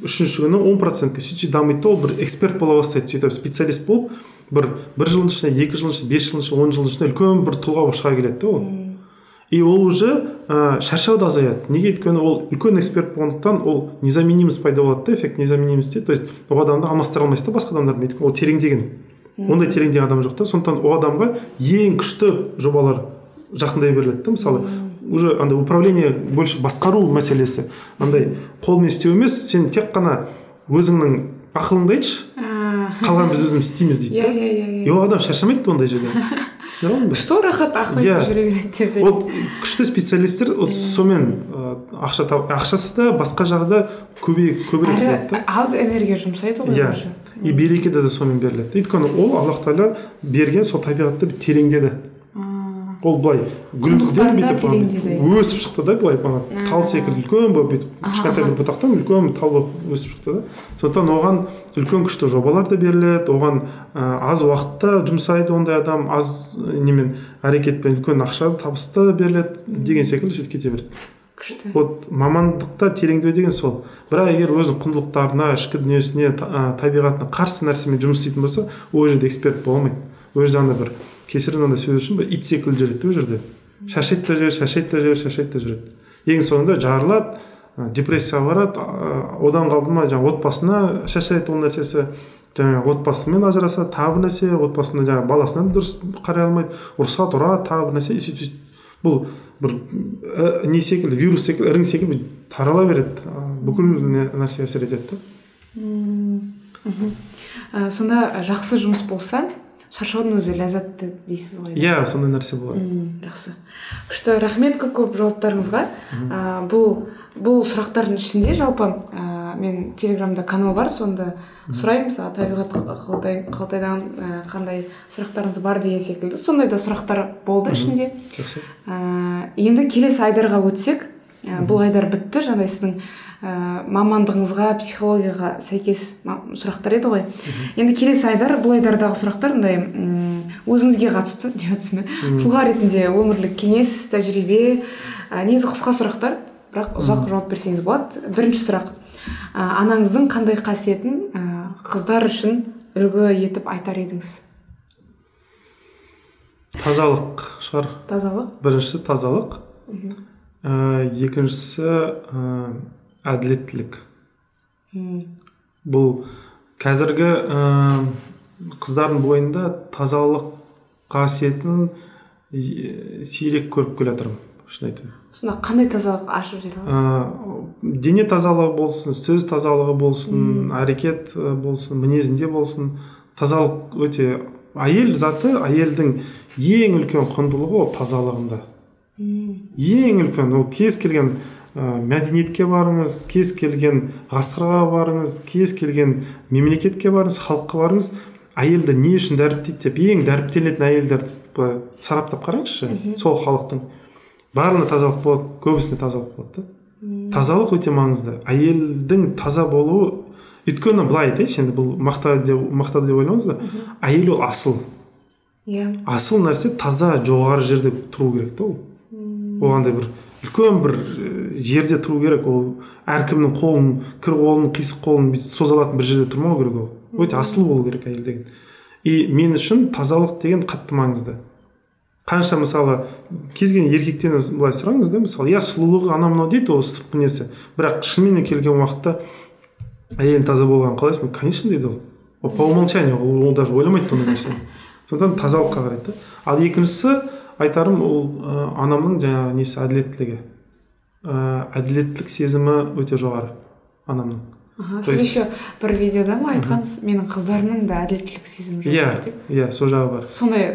Үшінші күні он процентке. Сөйтіп дамиды да ол бір эксперт бола бастайды. Сөйтіп специалист болып бір бір жылдың ішінде екі жылдың ішінде бес жылдың ішінде он жылдың ішінде үлкен бір тұлға болып шыға келеді да ол. И ол уже ә, шаршау да азаяды. Неге өйткені ол үлкен эксперт болғандықтан ол незаменимость пайда болады да эффект незаменимости то есть ол адамды алмастыра алмайсыз да басқа адамдармен өйткені ол тереңдеген ондай тереңдеген адам жоқ та. Сондықтан ол адамға ең күшті жобалар жақындай беріледі да мысалы. Уже андай управление больше басқару мәселесі. Андай қолмен істеу емес. Сен тек қана өзіңнің ақылыңды айтшы. қалғанын біз өзіміз істейміз дейді иә иә иә и ол адам шаршамайды ондай жерде түсіндіре алдың ба что рахат ақыл Иә. айтып жүре береді десе вот күшті специалисттер вот сонымен ақша ақшасы да басқа жағы да көбейіп көбірек болады да. аз энергия жұмсайды ғой иә. и береке де сонымен беріледі. Өйткені ол аллах тағала берген сол табиғатты тереңдеді. Ол былай гүлдер бүйтіп өсіп шықты да былай ана тал секілді үлкен болып бүйтіп кішкентай бір бұтақтан үлкен тал болып өсіп шықты да. Сондықтан оған үлкен күшті жобалар да беріледі оған ә, аз уақытта жұмсайды ондай адам аз немен әрекетпен үлкен ақша табыс та беріледі деген секілді сөйтіп кете береді. Күшті. Вот мамандықта тереңдеу деген сол. Бірақ егер өзінің құндылықтарына ішкі дүниесіне та- ә, табиғатына қарсы нәрсемен жұмыс істейтін болса ол жерде эксперт бола алмайды ол жерде андай бір кешіріңіз андай сөз үшін бір ит секілді жүреді да ол жерде. Шаршайды да жүреді шаршайды да жүреді. Шаршайды да жүреді ең соңында жарылады депрессияға барады одан қалды ма жаңағы отбасына шашырайды ол нәрсесі. Жаңағы отбасымен ажырасады тағы бір нәрсе отбасында жаңағы баласына дұрыс қарай алмайды. Ұрысады ұрады тағы бір нәрсе сөйтіп сөйтіп. Бұл бір не секілді вирус секілді ірің секілді тарала береді. Бүкіл нәрсе әсер етеді да сонда жақсы жұмыс болса шаршаудың өзі ләззатты дейсіз ғой иә сондай нәрсе болады жақсы. Күшті рахмет көп көп жауаптарыңызға ә, бұл бұл сұрақтардың ішінде жалпы ә, мен телеграмда канал бар сонда сұраймын мысалы табиғат қалтай қалтайдан ә, қандай сұрақтарыңыз бар деген секілді. Сондай да сұрақтар болды ішінде. Ә, енді келесі айдарға өтсек ә, бұл айдар бітті жаңағыдай сіздің ә, мамандығыңызға психологияға сәйкес сұрақтар еді ғой. Енді келесі айдар бұл айдардағы сұрақтар андай м, өзіңізге қатысты деп жатсың тұлға ретінде өмірлік кеңес тәжірибе ә, негізі қысқа сұрақтар. Бірақ ұзақ жауап берсеңіз болады. Бірінші сұрақ. Ә, анаңыздың қандай қасиетін ә, қыздар үшін үлгі етіп айтар едіңіз? Тазалық шығар. Тазалық? Біріншісі тазалық. Ә, екіншісі әділеттілік. Бұл қазіргі ә, қыздардың бойында тазалық қасиетін сирек көріп келе жатырмын шын айтайын. Сонда қандай тазалық ашып жібере аласыз? Ә, дене тазалығы болсын сөз тазалығы болсын әрекет болсын мінезінде болсын. Тазалық өте әйел заты әйелдің ең үлкен құндылығы ол тазалығында. Ең үлкен ол кез келген мәдениетке барыңыз кез келген ғасырға барыңыз кез келген мемлекетке барыңыз халыққа барыңыз әйелді не үшін дәріптейді деп ең дәріптелетін әйелдерді былай сараптап қараңызшы сол халықтың. Барлығында тазалық болады көбісінде тазалық болады да. Тазалық өте маңызды. Әйелдің таза болуы өйткені былай айтайыншы енді бұл мақта деп мақтау деп ойламаңыз да әйел ол асыл. Иә. Асыл нәрсе таза жоғары жерде тұру керек та ол. Ол андай бір үлкен бір э, жерде тұру керек ол. Әркімнің қолын кір қолын қисық қолын бүйтіп соза алатын бір жерде тұрмау керек ол. Өте асыл болу керек әйел деген. И мен үшін тазалық деген қатты маңызды. Қанша мысалы кез келген еркектен былай сұраңыз да мысалы иә сұлулығы анау мынау дейді ол сыртқы несі. Бірақ шынымен келген уақытта әйел таза болғанын қалайсың? Ба конечно дейді ол. Ол по умолчанию ол, ол даже ойламайды ондай нәрсені. Сондықтан тазалыққа қарайды да. Ал екіншісі айтарым ол ә, анамның жаңағы несі әділеттілігі. Ә, әділеттілік сезімі өте жоғары анамның. Аха сіз еще бір видеода ма айтқансыз менің қыздарымның да әділеттілік сезімі жоқ иә деп? иә сол жағы бар. Сондай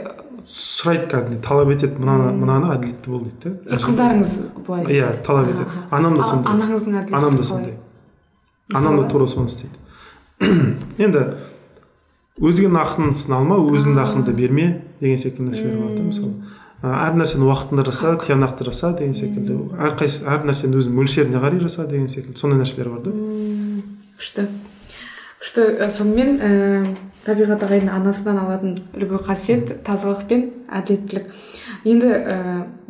сұрайды кәдімгідей талап етеді мынаны мынаны әділетті бол дейді да қыздарыңыз былай иә істейді талап етеді. анам да сондай. анаңыздың әділеттілігі анам да сондай. Анам да тура соны істейді. Енді өзгенің ақын сыналма өзіңді ақыңды берме деген секілді нәрселер бар да мысалы. Әр нәрсені уақытында жаса тиянақты жаса деген секілді. Әрқайсысы әр нәрсені өзінің мөлшеріне қарай жаса деген секілді. Сондай нәрселер бар да. Күшті. Күшті. Сонымен ә, табиғат ағайдың анасынан алатын үлгі қасиет тазалық пен әділеттілік. Енді ә,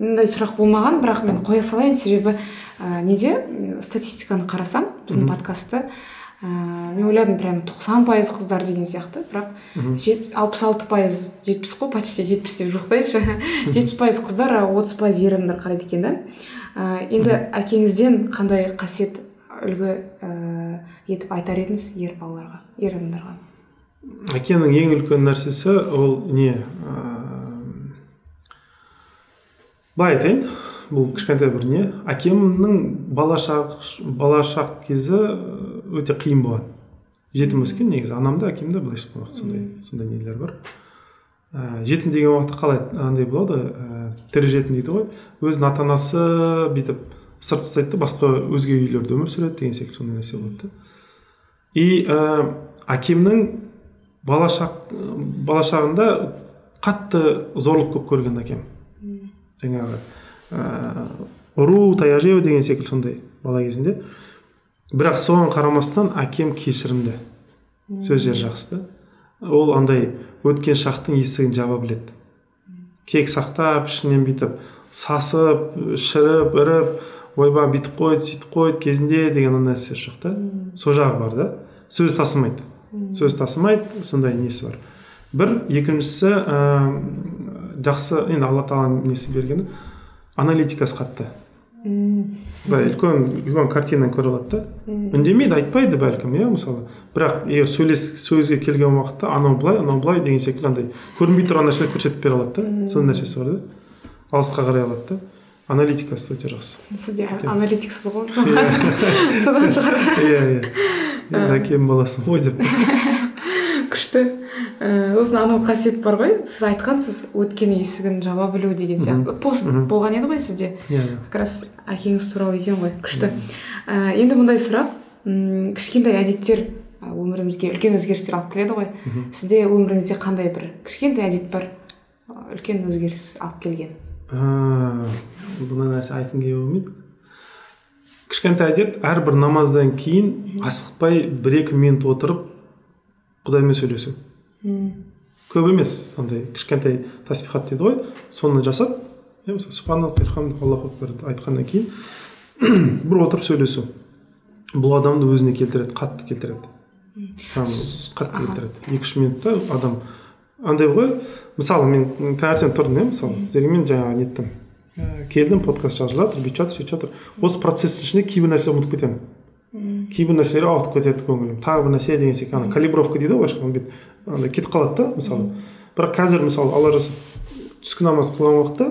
мындай сұрақ болмаған бірақ мен қоя салайын. Себебі ә, неде? Статистиканы қарасам біздің подкастты ә, мен ойладым прям 90 пайыз қыздар деген сияқты бірақ жет- алпыс алты пайыз жетпіс қой почти жетпіс деп жоқтайыншы жетпіс пайыз қыздар отыз пайыз ер адамдар қарайды екен да. Ә, енді әкеңізден қандай қасиет үлгі ә, етіп айтар едіңіз ер балаларға ер адамдарға әкенің ең үлкен нәрсесі ол не ә, былай айтайын бұл кішкентай бір не. Әкемнің бала шақ бала шақ кезі өте қиын болған. жетім өскен негізі анам да әкем да былайша айтқан уақытта сондай сондай нелер бар. Ә, жетім деген уақытта қалай андай болады ә, тірі жетім дейді ғой. Өзінің ата анасы бүйтіп ысырып тастайды да басқа өзге үйлерде өмір сүреді деген секілді сондай нәрсе болады да и ә, әкемнің бала шақ бала шағында қатты зорлық көп көрген әкем. Жаңағы ә, ұру таяқ жеу деген секілді сондай бала кезінде. Бірақ соған қарамастан әкем кешірімді. Сөз жері жақсы. Да ол андай өткен шақтың есігін жаба біледі. Кек сақтап ішінен бүйтіп сасып шіріп іріп ойбай бүйтіп қойды сөйтіп қойды кезінде деген ондай нәрсе жоқ та. Сол жағы бар да. Сөз тасымайды. Сөз тасымайды сондай несі бар. Бір екіншісі ә, жақсы енді алла тағаланың несі бергені аналитикасы қатты. Былай үлкен үлкен картинаны көре алады да үндемейді айтпайды бәлкім иә мысалы. Бірақ егер сөйлес сөзге келген уақытта анау былай анау былай деген секілді андай көрінбей тұрған нәрселер көрсетіп бере алады да. Сондай нәрсесі бар да. Алысқа қарай алады да. Аналитикасы өте жақсы. Сіз де аналитиксіз ғой содан шығар. иә. Иә әкем баласымын ғой деп. күшті ііі сосын анау қасиет бар ғой. Сіз айтқансыз өткен есігін жаба білу деген сияқты. Пост болған еді ғой сізде? Иә. Как раз әкеңіз туралы екен ғой күшті. Ііі енді мындай сұрақ. М кішкентай әдеттер өмірімізге үлкен өзгерістер алып келеді ғой. Сізде өміріңізде қандай бір кішкентай әдет бар? Үлкен өзгеріс алып келген. Мына нәрсе айтқым келіп болмайды. Кішкентай әдет әрбір намаздан кейін асықпай бір екі минут отырып құдаймен сөйлесу. Көп емес андай кішкентай таспихат дейді ғой. Соны жасап иә мысалы аллаху акбар айтқаннан кейін бір отырып сөйлесу. Бұл адамды өзіне келтіреді қатты келтіреді. Қатты келтіреді. Екі үш минутта адам андай ғой. Мысалы мен таңертең тұрдым иә мысалы сіздерге мен жаңағы неттім келдім подкаст жазып жатыр бүйтіп жатыр сөйтіп жатыр. Осы процесстің ішінде кейбір нәрселерді ұмытып кетемін. Кейбір нәрселер ауытып кетеді көңілім. Тағы бір нәрсе деген секілді ана калибровка дейді ғой былайша андай кетіп қалады да мысалы. Бірақ қазір мысалы алла жазса түскі намаз қылған уақытта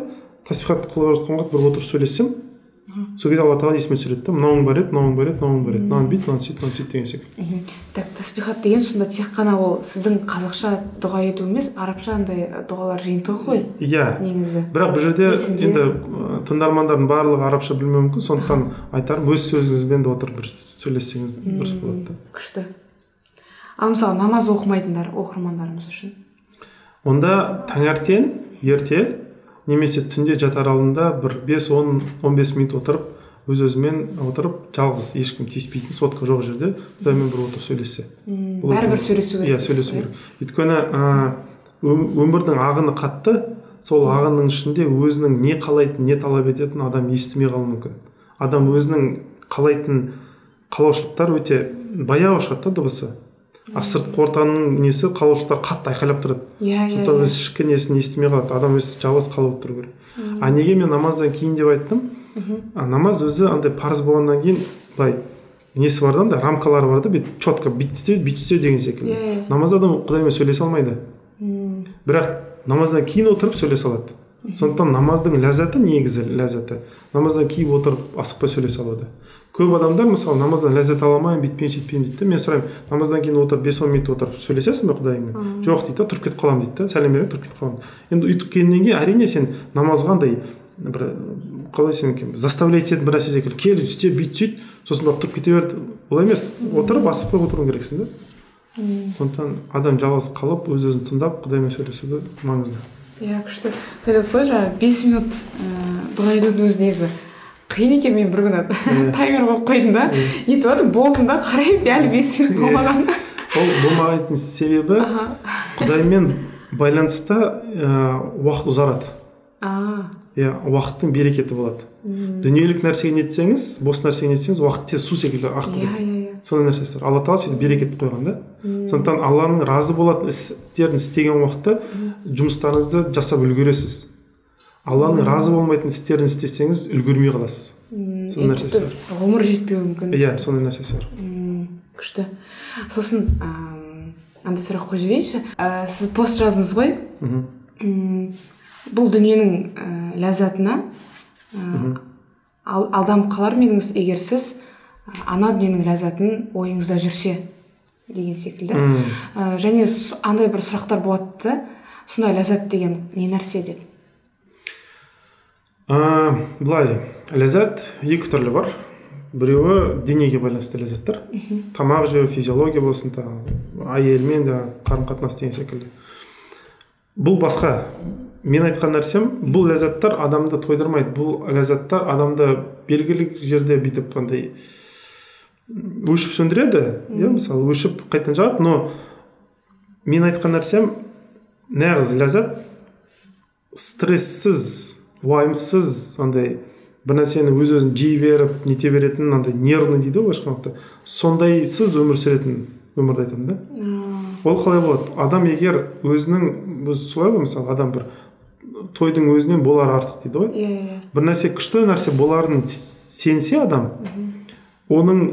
тасбихат қылып жатқан уақытта бір отырып сөйлессем сол кезде алла тағала есіме түсіреді да мынауың бар еді мынауың бар еді мынауың бар еді мынаны бүйт мынаны сөйт мынаны сөйт деген секілді так тасбихат деген сонда тек қана ол сіздің қазақша дұға ету емес арабша андай дұғалар жиынтығы ғой иә негізі бірақ бұл жерде енді тыңдармандардың барлығы арабша білмеуі мүмкін сондықтан айтарым өз сөзіңізбен де отырып бір сөйлессеңіз дұрыс болады да күшті. Ал мысалы намаз оқымайтындар оқырмандарымыз үшін? Онда таңертең ерте немесе түнде жатар алдында бір 5-10-15 минут отырып өз өзімен отырып жалғыз ешкім тиіспейтін сотка жоқ жерде құдаймен бір отырып сөйлессе. Бәрібір сөйлесу керек иә сөйлесу керек. Өйткені өмірдің ағыны қатты сол ағынның ішінде өзінің не қалайтын не талап ететінін адам естімей қалуы мүмкін. Адам өзінің қалайтын қалаушылықтар өте баяу шығады да дыбысы. А сыртқы ортаның несі қалаушылықтар қатты айқайлап тұрады. Иә иә сондықтан өз ішкі несін естімей қалады. Адам өзі жалғыз қалып тұру керек. А неге мен намаздан кейін деп айттым? А намаз өзі андай парыз болғаннан кейін былай несі бар да андай рамкалары бар да бүйтіп четко бүйтіп істе бүйтіп істе деген секілді. Иә намазда адам құдаймен сөйлесе алмайды. Бірақ намаздан кейін отырып сөйлесе алады. Сондықтан намаздың ләззаты негізі ләззаты намаздан кейін отырып асықпай сөйлесе алады көп адамдар мысалы намаздан ләззат ала алмаймын бүйтпеймін сөйтпеймін дейді да мен сұраймын намаздан кейін отырып бес он минут отырып сөйлесесің бе құдайыңмен жоқ дейді да тұрып кетіп қаламын дейді да сәлем беремін тұрып кетіп қаламын енді өйтіп келгеннен кейін әрине сен намазға андай бір қалай сен заставлять ететін бір нәрсе секілді кел істе бүйт сөйт сосын барып тұрып кете бер олай емес отырып асықпай отыруың керексің да сондықтан адам жалғыз қалып өз өзін тыңдап құдаймен сөйлесуі маңызды иә күшті сіз айтасыз ғой жаңағы бес минут ыыы дұға етудің өзі негізі қиын екен мен бір күні таймер қойып қойдым да. Етіп жатырмын болдым да қараймын әлі бес минут болмаған ол болмайтын себебі құдаймен байланыста ыыы уақыт ұзарады иә уақыттың берекеті болады. Дүниелік нәрсеге нетсеңіз бос нәрсеге нетсеңіз уақыт тез су секілді ағып иә кетеді. иә иә. Сондай нәрсесі бар алла тағала сөйтіп берекет қойған да. Сондықтан алланың разы болатын істерін істеген уақытта жұмыстарыңызды жасап үлгересіз. Алланың разы болмайтын істерін істесеңіз үлгермей қаласыз. Сондай нәрсесі бар ғұмыр жетпеуі мүмкін. Иә сондай нәрсесі бар күшті. Сосын андай сұрақ қойып жіберейінші. Ә, сіз пост жаздыңыз ғой? Мхм. М, бұл дүниенің ә, ләззатына ә, ал, алданып қалар ма едіңіз егер сіз ана дүниенің ләззатын ойыңызда жүрсе деген секілді. Ә, және андай бір сұрақтар болады да сондай ләззат деген не нәрсе? деп. Ә, былай ләззат екі түрлі бар. Біреуі денеге байланысты ләззаттар. Тамақ жеу физиология болсын әйелмен де қарым қатынас деген секілді. Бұл басқа. Мен айтқан нәрсем бұл ләззаттар адамды тойдырмайды. Бұл ләззаттар адамды белгілі жерде бүйтіп андай өшіп сөндіреді иә мысалы өшіп қайтадан жағады но мен айтқан нәрсем нағыз ләззат стрессіз уайымсыз андай бір нәрсені өз өзін жей беріп нете беретін андай нервный дейді ғой былайша сондайсыз өмір сүретін өмірді айтамын да. Ол қалай болады? Адам егер өзінің өзі солай ғой мысалы адам бір тойдың өзінен болар артық дейді ғой. Иә иә бір нәрсе күшті нәрсе боларын сенсе адам оның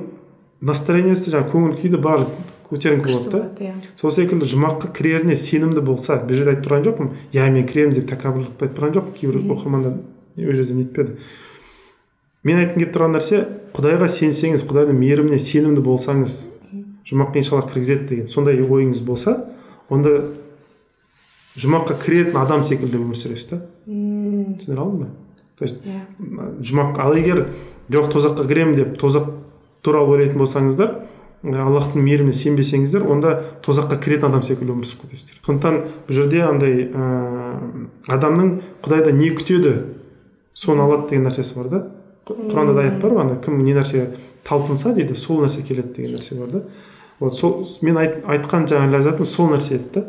настроениесі жаңағы көңіл де барлығы көтеріңкі болады да иә. Сол секілді жұмаққа кіреріне сенімді болса бұл жерде айтып тұрған жоқпын. Иә мен кіремін деп тәкаппарлықты айтып тұрған жоқпын. Кейбір оқырмандар ол жерде нетпеді мен айтқым келіп тұрған нәрсе құдайға сенсеңіз құдайдың мейіріміне сенімді болсаңыз жұмаққа иншалла кіргізеді деген. Сондай ойыңыз болса онда жұмаққа кіретін адам секілді өмір сүресіз да түсіндіре алдым ба? То есть иә. жұмақ ал егер жоқ тозаққа кіремін деп тозақ туралы ойлайтын болсаңыздар аллахтың мейіріміне сенбесеңіздер онда тозаққа кіретін адам секілді өмір сүріп кетесіздер. Сондықтан бұл жерде андай ә, адамның құдайда не күтеді соны алады деген нәрсесі бар да. Құранда да аят бар ғой кім не нәрсеге талпынса дейді сол нәрсе келеді деген нәрсе бар да. Вот сол мен айт, айтқан жаңағы ләззатым сол нәрсе еді да.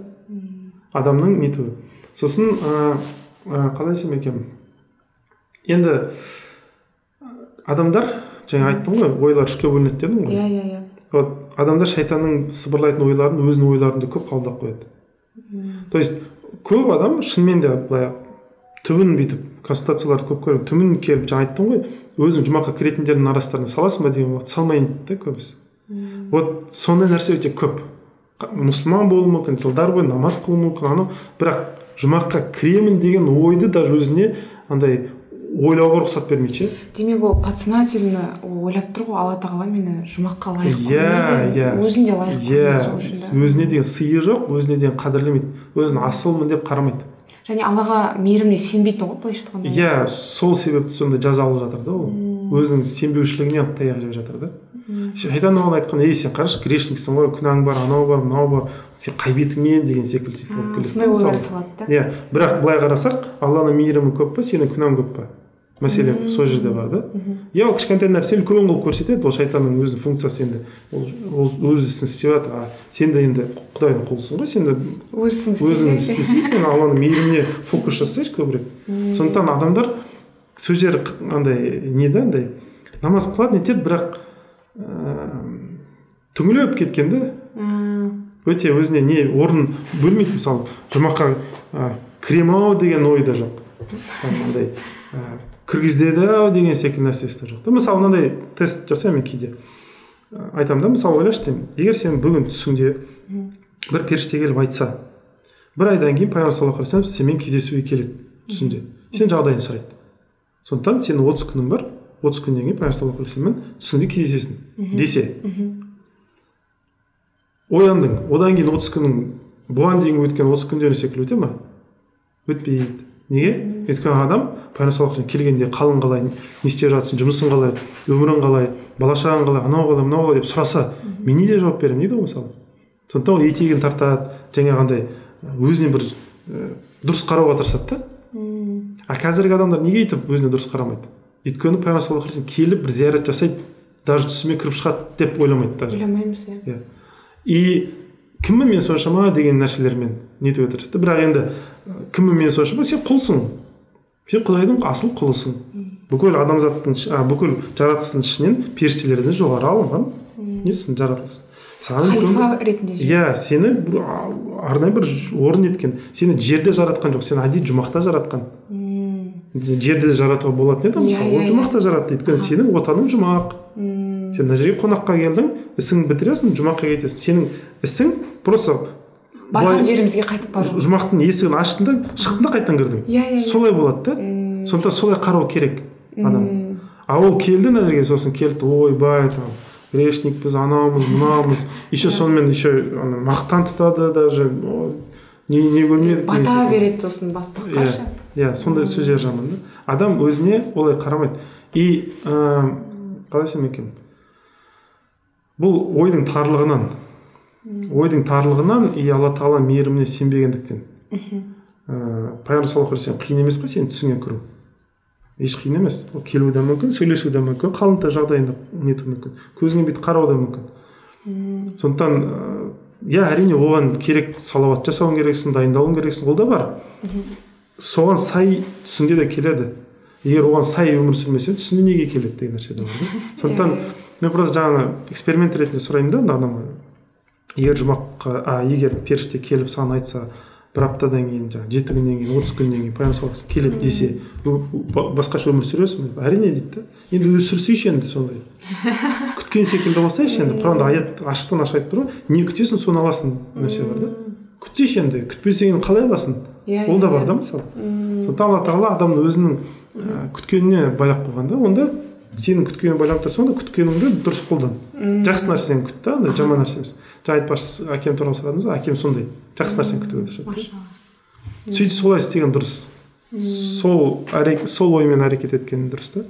Адамның нетуі сосын ә, ә, қалай айтсам екен? Енді адамдар жаңа айттым ғой ойлар үшке бөлінеді дедім ғой. Иә иә иә. Вот адамдар шайтанның сыбырлайтын ойларын өзінің ойларындай көп қабылдап қояды. То есть көп адам шынымен де былай түбін бүйтіп консультацияларды көп көремін түбін келіп жаңа айттым ғой өзің жұмаққа кіретіндердің арасына саласың ба деген уақыт дейді да көбісі. Вот сондай нәрсе өте көп. Мұсылман болуы мүмкін жылдар бойы намаз қылуы мүмкін анау бірақ жұмаққа кіремін деген ойды даже өзіне андай ойлауға рұқсат бермейді ше демек ол подсознательно ол ойлап тұр ғой алла тағала мені жұмаққа лайық иә көрмейді иә өзін де лайық иә өзіне деген сыйы жоқ өзіне деген қадірлемейді. Өзін асылмын деп қарамайды. Және аллаға мейіріміне сенбейтін ғой былайша айтқанда. Иә сол себепті сондай жаза алып жатыр да ол. Өзінің сенбеушілігінен таяқ жеп жатыр да. Шайтан оған айтқан ей сен қарашы грешниксің ғой күнәң бар анау бар мынау бар сен қай бетіңмен деген секілді сөйтіп болып келеді сондай да ойлар салады да. Иә бірақ былай қарасақ алланың мейірімі көп па сенің күнәң көп па? Мәселе сол жерде бар да. Иә ол кішкентай нәрсе үлкен қылып көрсетеді ол шайтанның өзінің функциясы енді. Ол өз ісін істеп жатыр. А сен де енді құдайдың құлысың ғой сен де өз ісін өзің істесе істесең алланың мейіріміне фокус жасасайшы көбірек. Сондықтан адамдар қ- андай не да андай намаз қылады нетеді бірақ ыыы түңіліп кеткен да. Өте өзіне не орын бөлмейді мысалы жұмаққа ә, кіремін ау деген ой да жоқ. Андай. Ә, кіргізеді ау деген секілді нәрсесі де жоқ та. Мысалы мынандай тест жасаймын кейде. Ә, айтамын да мысалы ойлашы деймін. Егер сен бүгін түсіңде бір періште келіп айтса бір айдан кейін пайғамбар саллаллаху алейхи вассалам сенімен кездесуге келеді түсінде. Сен жағдайыңды сұрайды. Сондықтан сенің отыз күнің бар отыз күннен кейін пайғамбар саллаллаху алейхи вассаламмен түсіңде кездесесің десе. Ояндың. Одан кейін отыз күнің бұған дейін өткен отыз күндері секілді өте ма? Өтпейді. Неге? Өйткені адам пайғамбар келгенде қалың қалай не істеп жатырсың жұмысың қалай өмірің қалай бала шағаң қалай анау қалай мынау қалай деп сұраса мен не деп жауап беремін дейді ғой мысалы. Сондықтан ол етегін тартады жаңағындай өзіне бір ә, дұрыс қарауға тырысады да. А қазіргі адамдар неге өйтіп өзіне дұрыс қарамайды? Өйткені пайғамбар саллаллаху алейхи келіп бір зиярат жасайды даже түсіме кіріп шығады деп ойламайды даже. Ойламаймыз иә. Иә. И кіммін мен соншама деген нәрселермен нетуге тырысады бірақ енді кіммін мен соншама сен құлсың. Сен құдайдың асыл құлысың. Бүкіл адамзаттың а, бүкіл жаратылыстың ішінен періштелерден жоғары алынған несің жаратылыс саған халифа ретінде иә сені бір арнайы бір орын еткен. Сені жерде жаратқан жоқ сені әдейі жұмақта жаратқан. Жерде де жаратуға болатын еді Иә, мысалы иә, ол жұмақта жаратты. Өйткені сенің отаның жұмақ. Сен мына жерге қонаққа келдің ісіңді бітіресің жұмаққа кетесің. Сенің ісің просто барған жерімізге қайтып бару жұмақтың есігін аштың да шықтың да қайтадан кірдің. Иә иә иә. Солай болады да. Сондықтан солай қарау керек адам. А ол келді мына жерге сосын келді ойбай там грешникпіз анаумыз мынаумыз еще сонымен еще ана мақтан тұтады даже не не көрмедік бата береді сосын батпаққа ше? иә сондай сөздер жаман да. Адам өзіне олай қарамайды. И ә, қалай айтсам екен? Бұл ойдың тарлығынан. Ойдың тарлығынан и алла тағала мейіріміне сенбегендіктен ыыы пайғамбар саллаллаху алейhi қиын емес қой сенің түсіңе кіру. Еш қиын емес. Ол келуі де мүмкін сөйлесуі де мүмкін қалыңта жағдайында нетуі мүмкін көзіңе бүйтіп қарау да мүмкін. Сондықтан иә әрине оған керек салауат жасауың керексің дайындалуың керексің ол да бар. Соған сай түсіңде де келеді. Егер оған сай өмір сүрмесең түсіңде неге келеді деген нәрсе де бар сондықтан мен просто жаңағы эксперимент ретінде сұраймын да адамға егер жұмаққа а егер періште келіп саған айтса бір аптадан кейін жаңағы жеті күннен кейін отыз күннен кейін пайғамбар келеді десе басқаша өмір сүресің бе? әрине дейді да енді сүрсейші енді сондай. Күткен секілді болсайшы енді құранда аят ашықтан ашық айтып тұр ғой. Не күтесің соны аласың нәрсе бар да. Күтсейші енді күтпесең қалай аласың? Иә ол да бар да мысалы. Сондықтан алла тағала адамды өзінің күткеніне байлап қойған да онда сенің күткеніңе байланып тұрса онда күткеніңді дұрыс қолдан. Жақсы нәрсені күт та андай жаман нәрсе емес. Жаңа айтпақшы әкем туралы сұрадыңыз ғой әкем сондай жақсы нәрсені күтуге тырысады сөйтіп солай істеген дұрыс. Сол сол оймен әрекет еткен дұрыс та.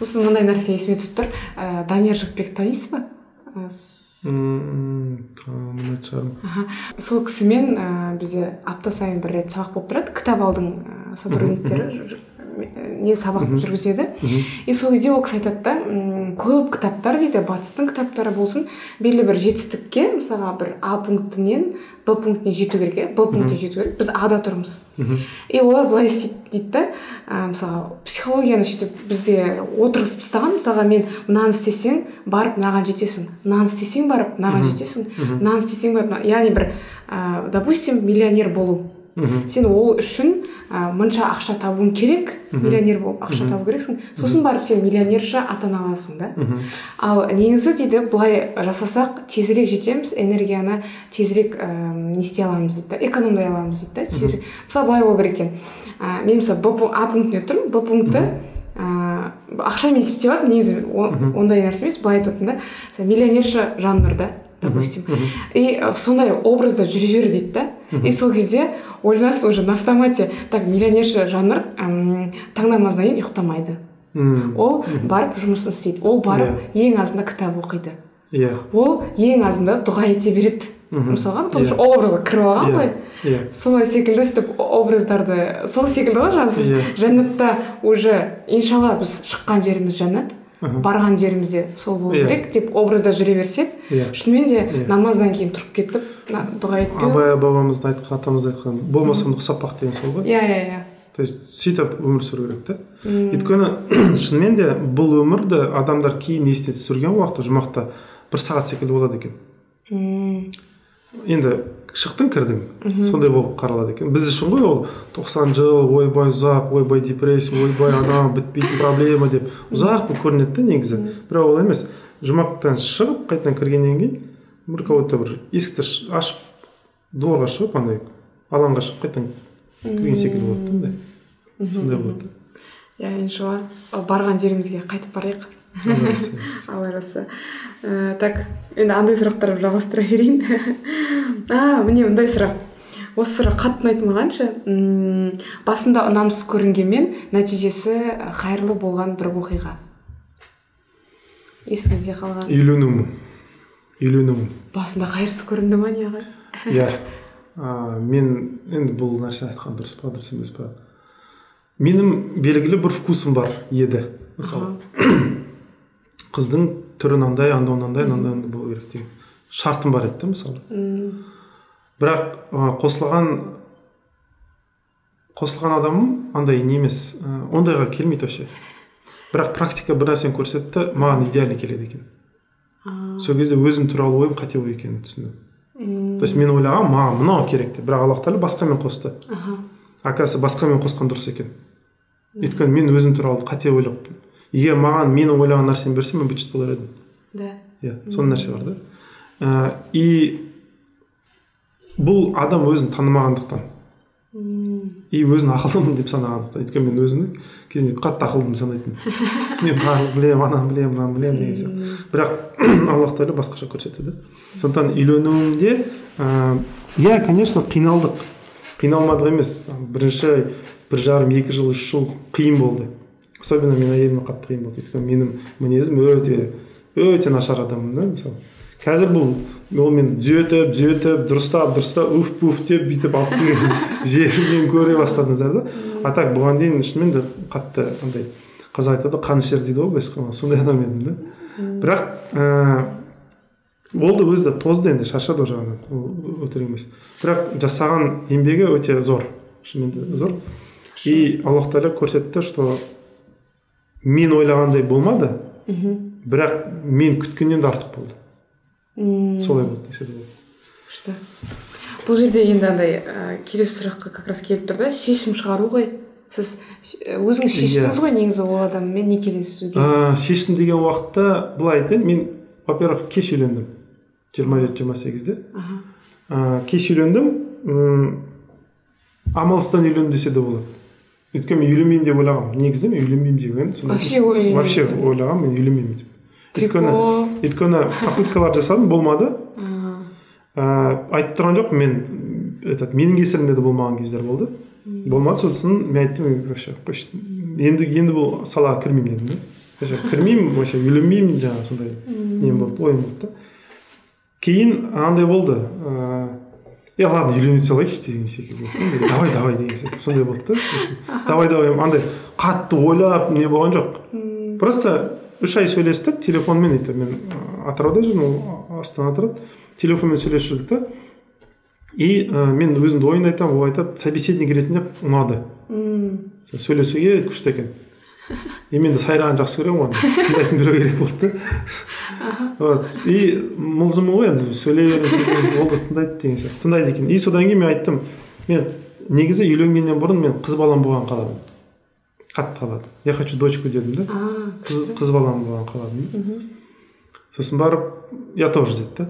Сосын мындай нәрсе есіме түсіп тұр. Ә, данияр жігітбекті танисыз ба? Танымайтын шығармын. Сол кісімен ә, бізде апта сайын бір рет сабақ болып тұрады. Кітап алдың ә, сотрудниктері. Не сабақ жүргізеді. И сол кезде ол кісі айтады да көп кітаптар дейді батыстың кітаптары болсын белгілі бір жетістікке мысалға бір а пунктінен б пунктіне жету керек иә б пунктіне жету керек біз ада тұрмыз и олар былай істейді дейді да мысалға психологияны сөйтіп бізде отырғызып тастаған мысалға мен мынаны істесең барып мынаған жетесің мынаны істесең барып мынаған жетесің мынаны істесең барып яғни бір ә, допустим миллионер болу. Сен ол үшін ә, мынша ақша табуың керек миллионер болып ақша табу керексің. Сосын барып сен миллионерша атана аласың да ал негізі дейді былай жасасақ тезірек жетеміз энергияны тезірек ә, не істей аламыз дейді да экономдай аламыз дейді да тезірек. Мысалы былай болу керек екен. Ә, мен мысалы б а пунктіне тұрмын б пункті ыыы ақшамен есептеп жатырмын негізі ондай нәрсе емес былай айтатын да. Миллионерша жаннұр да. Допустим. и сондай образда жүре бер дейді да и сол кезде ойланасың уже на автомате так миллионерша жаннұр таң намазынан кейін ұйықтамайды. Ол барып жұмысын істейді. Ол барып ең азында кітап оқиды. Иә. Ол ең азында дұға ете береді. Мысалға потому что образға кіріп алған ғой. Иә солай секілді сөйтіп образдарды сол секілді ғой жаңағы сіз жәннатта уже иншалла біз шыққан жеріміз жәннат. Барған жерімізде сол болу керек деп образда жүре берсек иә. шынымен де намаздан кейін тұрып кетіп дұға етпеу. абай бабамыздың айтқан атамыз айтқан болмасам ұқсап бақ деген сол ғой. Иә иә иә. То есть сөйтіп өмір сүру керек та өйткені шынымен де бұл өмірді адамдар кейін есіне түсірген уақытта жұмақта бір сағат секілді болады екен. Енді шықтың кірдің. Сондай болып қаралады екен. Біз үшін ғой ол тоқсан жыл ойбай ұзақ ойбай депрессия ойбай анау бітпейтін проблема деп. Ұзақ болып көрінеді да негізі. Бірақ ол емес жұмақтан шығып қайтадан кіргеннен кейін бір кого то бір есікті ашып дворға шығып андай алаңға шығып қайтадан кірген секілді болады да. Андай сондай болады иә иншалла барған жерімізге қайтып барайық. Алла разы ә, так енді андай сұрақтарды жалғастыра берейін. А міне мындай сұрақ. Осы сұрақ қатты ұнайды маған ше басында ұнамсыз көрінгенмен нәтижесі қайырлы болған бір оқиға. Есіңізде қалған? Үйленуім үйленуім басында қайырсыз көрінді ма не иә. Мен енді бұл нәрсе айтқан дұрыс па дұрыс емес па? Менің белгілі бір вкусым бар еді мысалы. Қыздың түрі мынандай анау мынандай мынандай мынандай болу керек деген шартым бар еді да мысалы. Бірақ қосылған қосылған адамым андай не емес ондайға келмейді вообще. Бірақ практика бір нәрсені көрсетті маған идеально келеді екен. Сол кезде өзім туралы ойым қате ой екенін түсіндім. То есть мен ойлағанмын маған мынау керек деп. Бірақ аллах тағала басқамен қосты. Оказывается басқамен қосқан дұрыс екен. Өйткені мен өзім туралы қате ойлап егер маған менің ойлаған нәрсемді берсе мен быт болар едім. Да. Иә сондай нәрсе бар да. И бұл адам өзін танымағандықтан. И өзін ақылдымын деп санағандықтан. Өйткені мен өзімді кезінде қатты ақылдымын санайтынмын. Мен барлығын білемін ананы білемін мынаны білемін деген сияқты. Бірақ аллах тағала басқаша көрсетеді сондықтан үйленуімде иә конечно қиналдық. Қиналмадық емес. Бірінші бір жарым екі жыл үш жыл қиын болды. Особенно менің әйеліме қатты қиын болды өйткені менің мінезім өте өте нашар адаммын да мысалы қазір бұл ол мен түзетіп түзетіп дұрыстап дұрыстап уф пуф деп бүйтіп алып келген жерімнен көре бастадыңыздар да. А так бұған дейін шынымен де қатты андай қазақ айтады қан ішер дейді ғой былайша сондай адам едім да. Бірақ ә, болды өзі де тозды енді шаршады ол жағынан ол өтірік емес. Бірақ жасаған еңбегі өте зор шынымен де зор. И аллах тағала көрсетті что мен ойлағандай болмады. Бірақ мен күткеннен де артық болды. Солай болды десе де болады күшті. Бұл жерде енді андай ә, келесі сұраққа как раз келіп тұр да шешім шығару ғой. Сіз өзіңіз шештіңіз ғой негізі ол адаммен некелесуге ә, шештім деген уақытта былай айтайын мен во первых кеш үйлендім. жиырма жеті жиырма сегізде. Ә, кеш үйлендім амалсыздан үйлендім десе де болады. Өйткені мен үйленбеймін деп ойлағанмын негізі мен үйленбеймін деген вообще ойланбаймын вообще ойлағанмын мен үйленбеймін деп. Өйткені өйткені попыткалар жасадым болмады. Ыыы айтып тұрған жоқпын мен этот менің кесірімде де болмаған кездер болды. Болмады сосын мен айттым вообще қойшы. Енді енді бұл салаға кірмеймін дедім да вообще кірмеймін вообще үйленбеймін жаңағы сондай нем болды ойым болды да. Кейін андай болды ыыы е ладно үйлене салайықшы деген секілді болды да давай давай деген секілді сондай болды да давай давай андай қатты ойлап не болған жоқ просто үш ай сөйлестік телефонмен өйтіп мен атырауда жүрмін ол астанада тұрады телефонмен сөйлесіп жүрдік та и ә, мен өзімді ойымды айтамын ол айтады собеседник ретінде ұнады сөйлесуге күшті екен мен де сайрағанды жақсы көремін ғой. Тыңдайтын біреу керек болды. Да вот. И мылжыңмын ғой енді сөйлей беремін болды тыңдайды деген сияқты. Тыңдайды екен. И содан кейін мен айттым мен негізі үйленгеннен бұрын мен қыз балам болған қаладым. Қатты қаладым я хочу дочку дедім да қыз, қыз балам болған қаладым сосын барып я тоже деді да.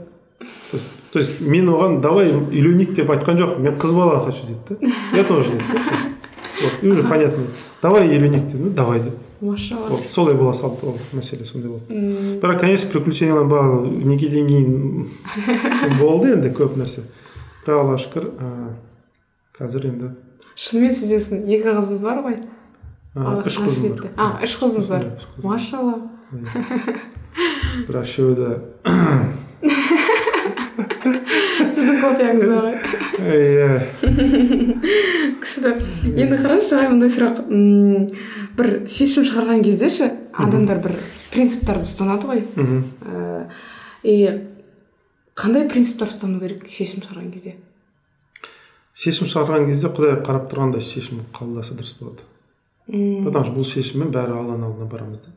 То есть, мен оған давай үйленейік деп айтқан жоқпын. Мен қыз бала хочу деді да. Я тоже деді да вот и уже понятно. Давай үйленейік дедім давай деді машалла вот. Солай бола салды ол мәселе сондай болды бірақ конечно приключениялар бар некеден кейін болды енді көп нәрсе бірақ аллаға шүкір қазір енді шынымен сізде екі қызыңыз бар ғой үш қызым бар а үш қызыңыз бар машалла бірақ үшеуі де сіздің копияңыз бар иә күшті енді қарашы ағай мындай сұрақ. М, бір шешім шығарған кезде ше адамдар бір принциптарды ұстанады ғой. Мхм Ә, и қандай принциптер ұстану керек шешім шығарған кезде? Шешім шығарған кезде құдай қарап тұрғанда шешім қабылдаса дұрыс болады. Потому что бұл шешіммен бәрі алланың алдына барамыз да.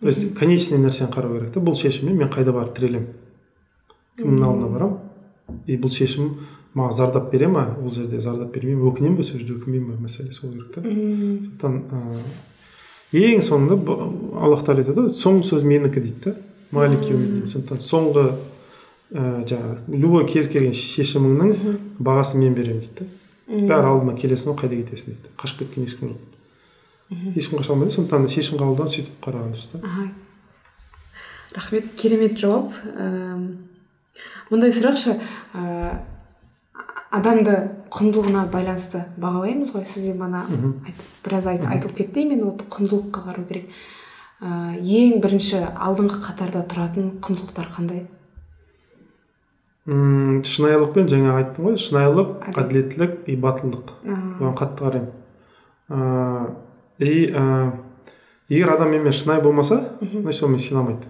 То есть конечный нәрсені қарау керек та бұл шешіммен мен қайда барып тірелемін кімнің алдына барамын и бұл шешім маған зардап бере ма? Ол жерде зардап бермеймін өкінемін ба сол жерде өкінбеймін ба мәселе сол керек та сондықтан ыыы ең соңында аллах тағала айтады ғой соңғы сөз менікі дейді да малик йаумиддин. сондықтан соңғы ыыы жаңағы любой кез келген шешіміңнің бағасын мен беремін дейді да. Бәрі алдыма келесің ғой қайда кетесің дейді қашып кеткен ешкім жоқ. Ешкім қаша алмайды сондықтан шешім қабылдан сөйтіп қараған дұрыс та. Рахмет. Керемет жауап. Мындай сұрақшы ә, адамды құндылығына байланысты бағалаймыз ғой. Сіз де мана айт- біраз айт, айтылып кетті именно вот құндылыққа қарау керек. Ә, ең бірінші алдыңғы қатарда тұратын құндылықтар қандай? Мм шынайылықпен жаңа айттым ғой. Шынайылық Әділ. әділеттілік и батылдық. Бұған қатты қараймын. Ыыы и егер адам менімен шынайы болмаса значит ол мені сыйламайды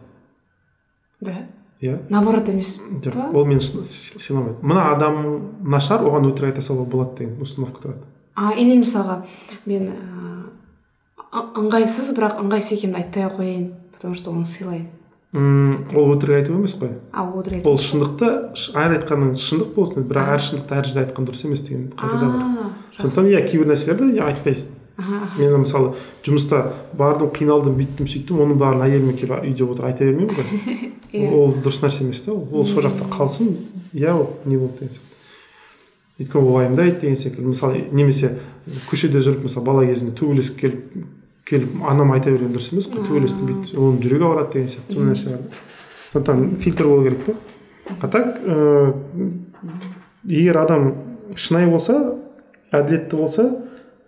да. Иә. Наоборот емес жоқ ол шын- сыйламайды. Мына адам нашар оған өтірік айта салуға болады деген установка тұрады. А или мысалға мен ә, ыңғайсыз бірақ ыңғайсыз екенімді айтпай ақ қояйын потому что оны сыйлаймын. Мм ол өтірік айту емес қой. А өтірік ол шындықты әр айтқаның шындық болсын бірақ әр шындықты әр жерде айтқан дұрыс емес деген қағида бар? сондықтан иә кейбір нәрселерді иә айтпайсың. Мен мысалы жұмыста бардым қиналдым бүйттім сөйттім оның бәрін әйеліме келіп үйде отырып айта бермеймін ғой. ол дұрыс нәрсе емес та ол. Ол сол жақта қалсын. Иә ол не болды деген сияқты. Өйткені ол уайымдайды деген секілді. Мысалы немесе көшеде жүріп мысалы бала кезімде төбелесіп келіп келіп анам айта берген дұрыс емес қой. Төбелесті бүйтіп оның жүрегі ауырады деген сияқты сондай нәрсе бар сондықтан фильтр болу керек та а так ыыы егер адам шынайы болса әділетті болса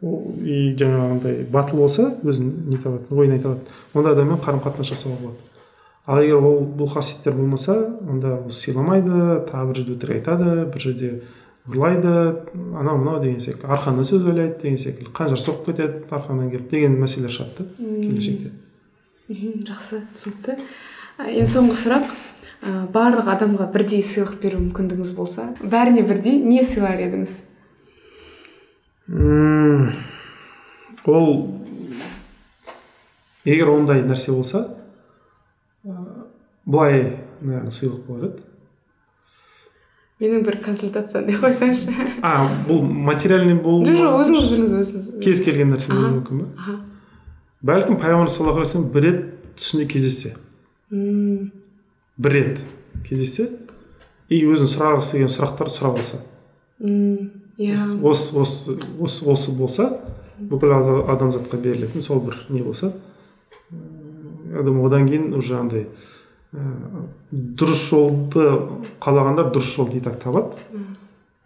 и жаңағындай батыл болса өзін нете алады ойын айта алады ондай адаммен қарым қатынас жасауға болады. Ал егер ол бұл қасиеттер болмаса онда ол сыйламайды тағы бір жерде өтірік айтады бір жерде ұрлайды анау мынау деген секілді арқаңнан сөз ойлайды деген секілді қанжар соғып кетеді арқаңнан келіп деген мәселелер шығады да келешекте. Мхм жақсы түсінікті. Енді соңғы сұрақ ә, барлық адамға бірдей сыйлық беру мүмкіндігіңіз болса бәріне бірдей не сыйлар едіңіз? Ол егер ондай нәрсе болса былай наверное сыйлық болар еді менің бір консультациям дей қойсаңшы а бұл материальный болу жоқ жоқ өзіңіз біліңіз өзіңіз кез келген нәрсе болуы мүмкін ба бәлкім пайғамбар саллаллаху алейхи вассалам бір рет түсіне кездессе бір рет кездессе и өзінің сұрағысы келген сұрақтарды сұрап алса иә осы осы осы осы болса бүкіл ада- адамзатқа берілетін сол бір не болса м, адам одан кейін уже андай дұрыс жолды қалағандар дұрыс жолды и так табады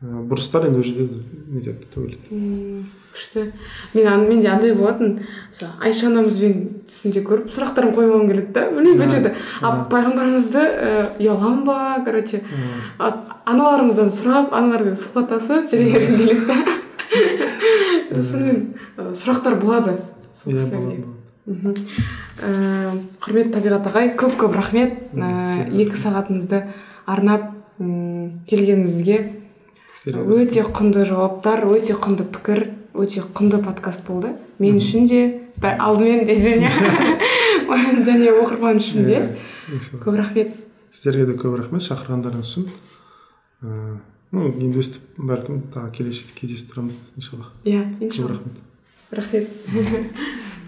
ә, бұрыстар енді ол жерде нетеді төгіледі күшті. Мен менде андай болатын. Мысалы айша анамызбен түсімде көріп сұрақтарымды қоймағым келеді да. Білмеймін бұл жерде а пайғамбарымызды ә, ұяламын ба короче? Аналарымыздан сұрап аналармен сұхбаттасып жүре бергім келеді да. Сонымен ә, сұрақтар болады. Сол иә кісілерге. Мхм Ә, құрметті табиғат ағай көп көп рахмет. Ә, екі сағатыңызды арнап м, келгеніңізге өте құнды жауаптар өте құнды пікір өте құнды подкаст болды. Мен үшін де алдымен десең және оқырман үшін де. Иә, көп рахмет. Сіздерге де көп рахмет шақырғандарыңыз үшін. Ә, ну енді өстіп бәлкім тағы келешекте кездесіп тұрамыз иншалла. Иә иншалла. Рахмет. Рахмет.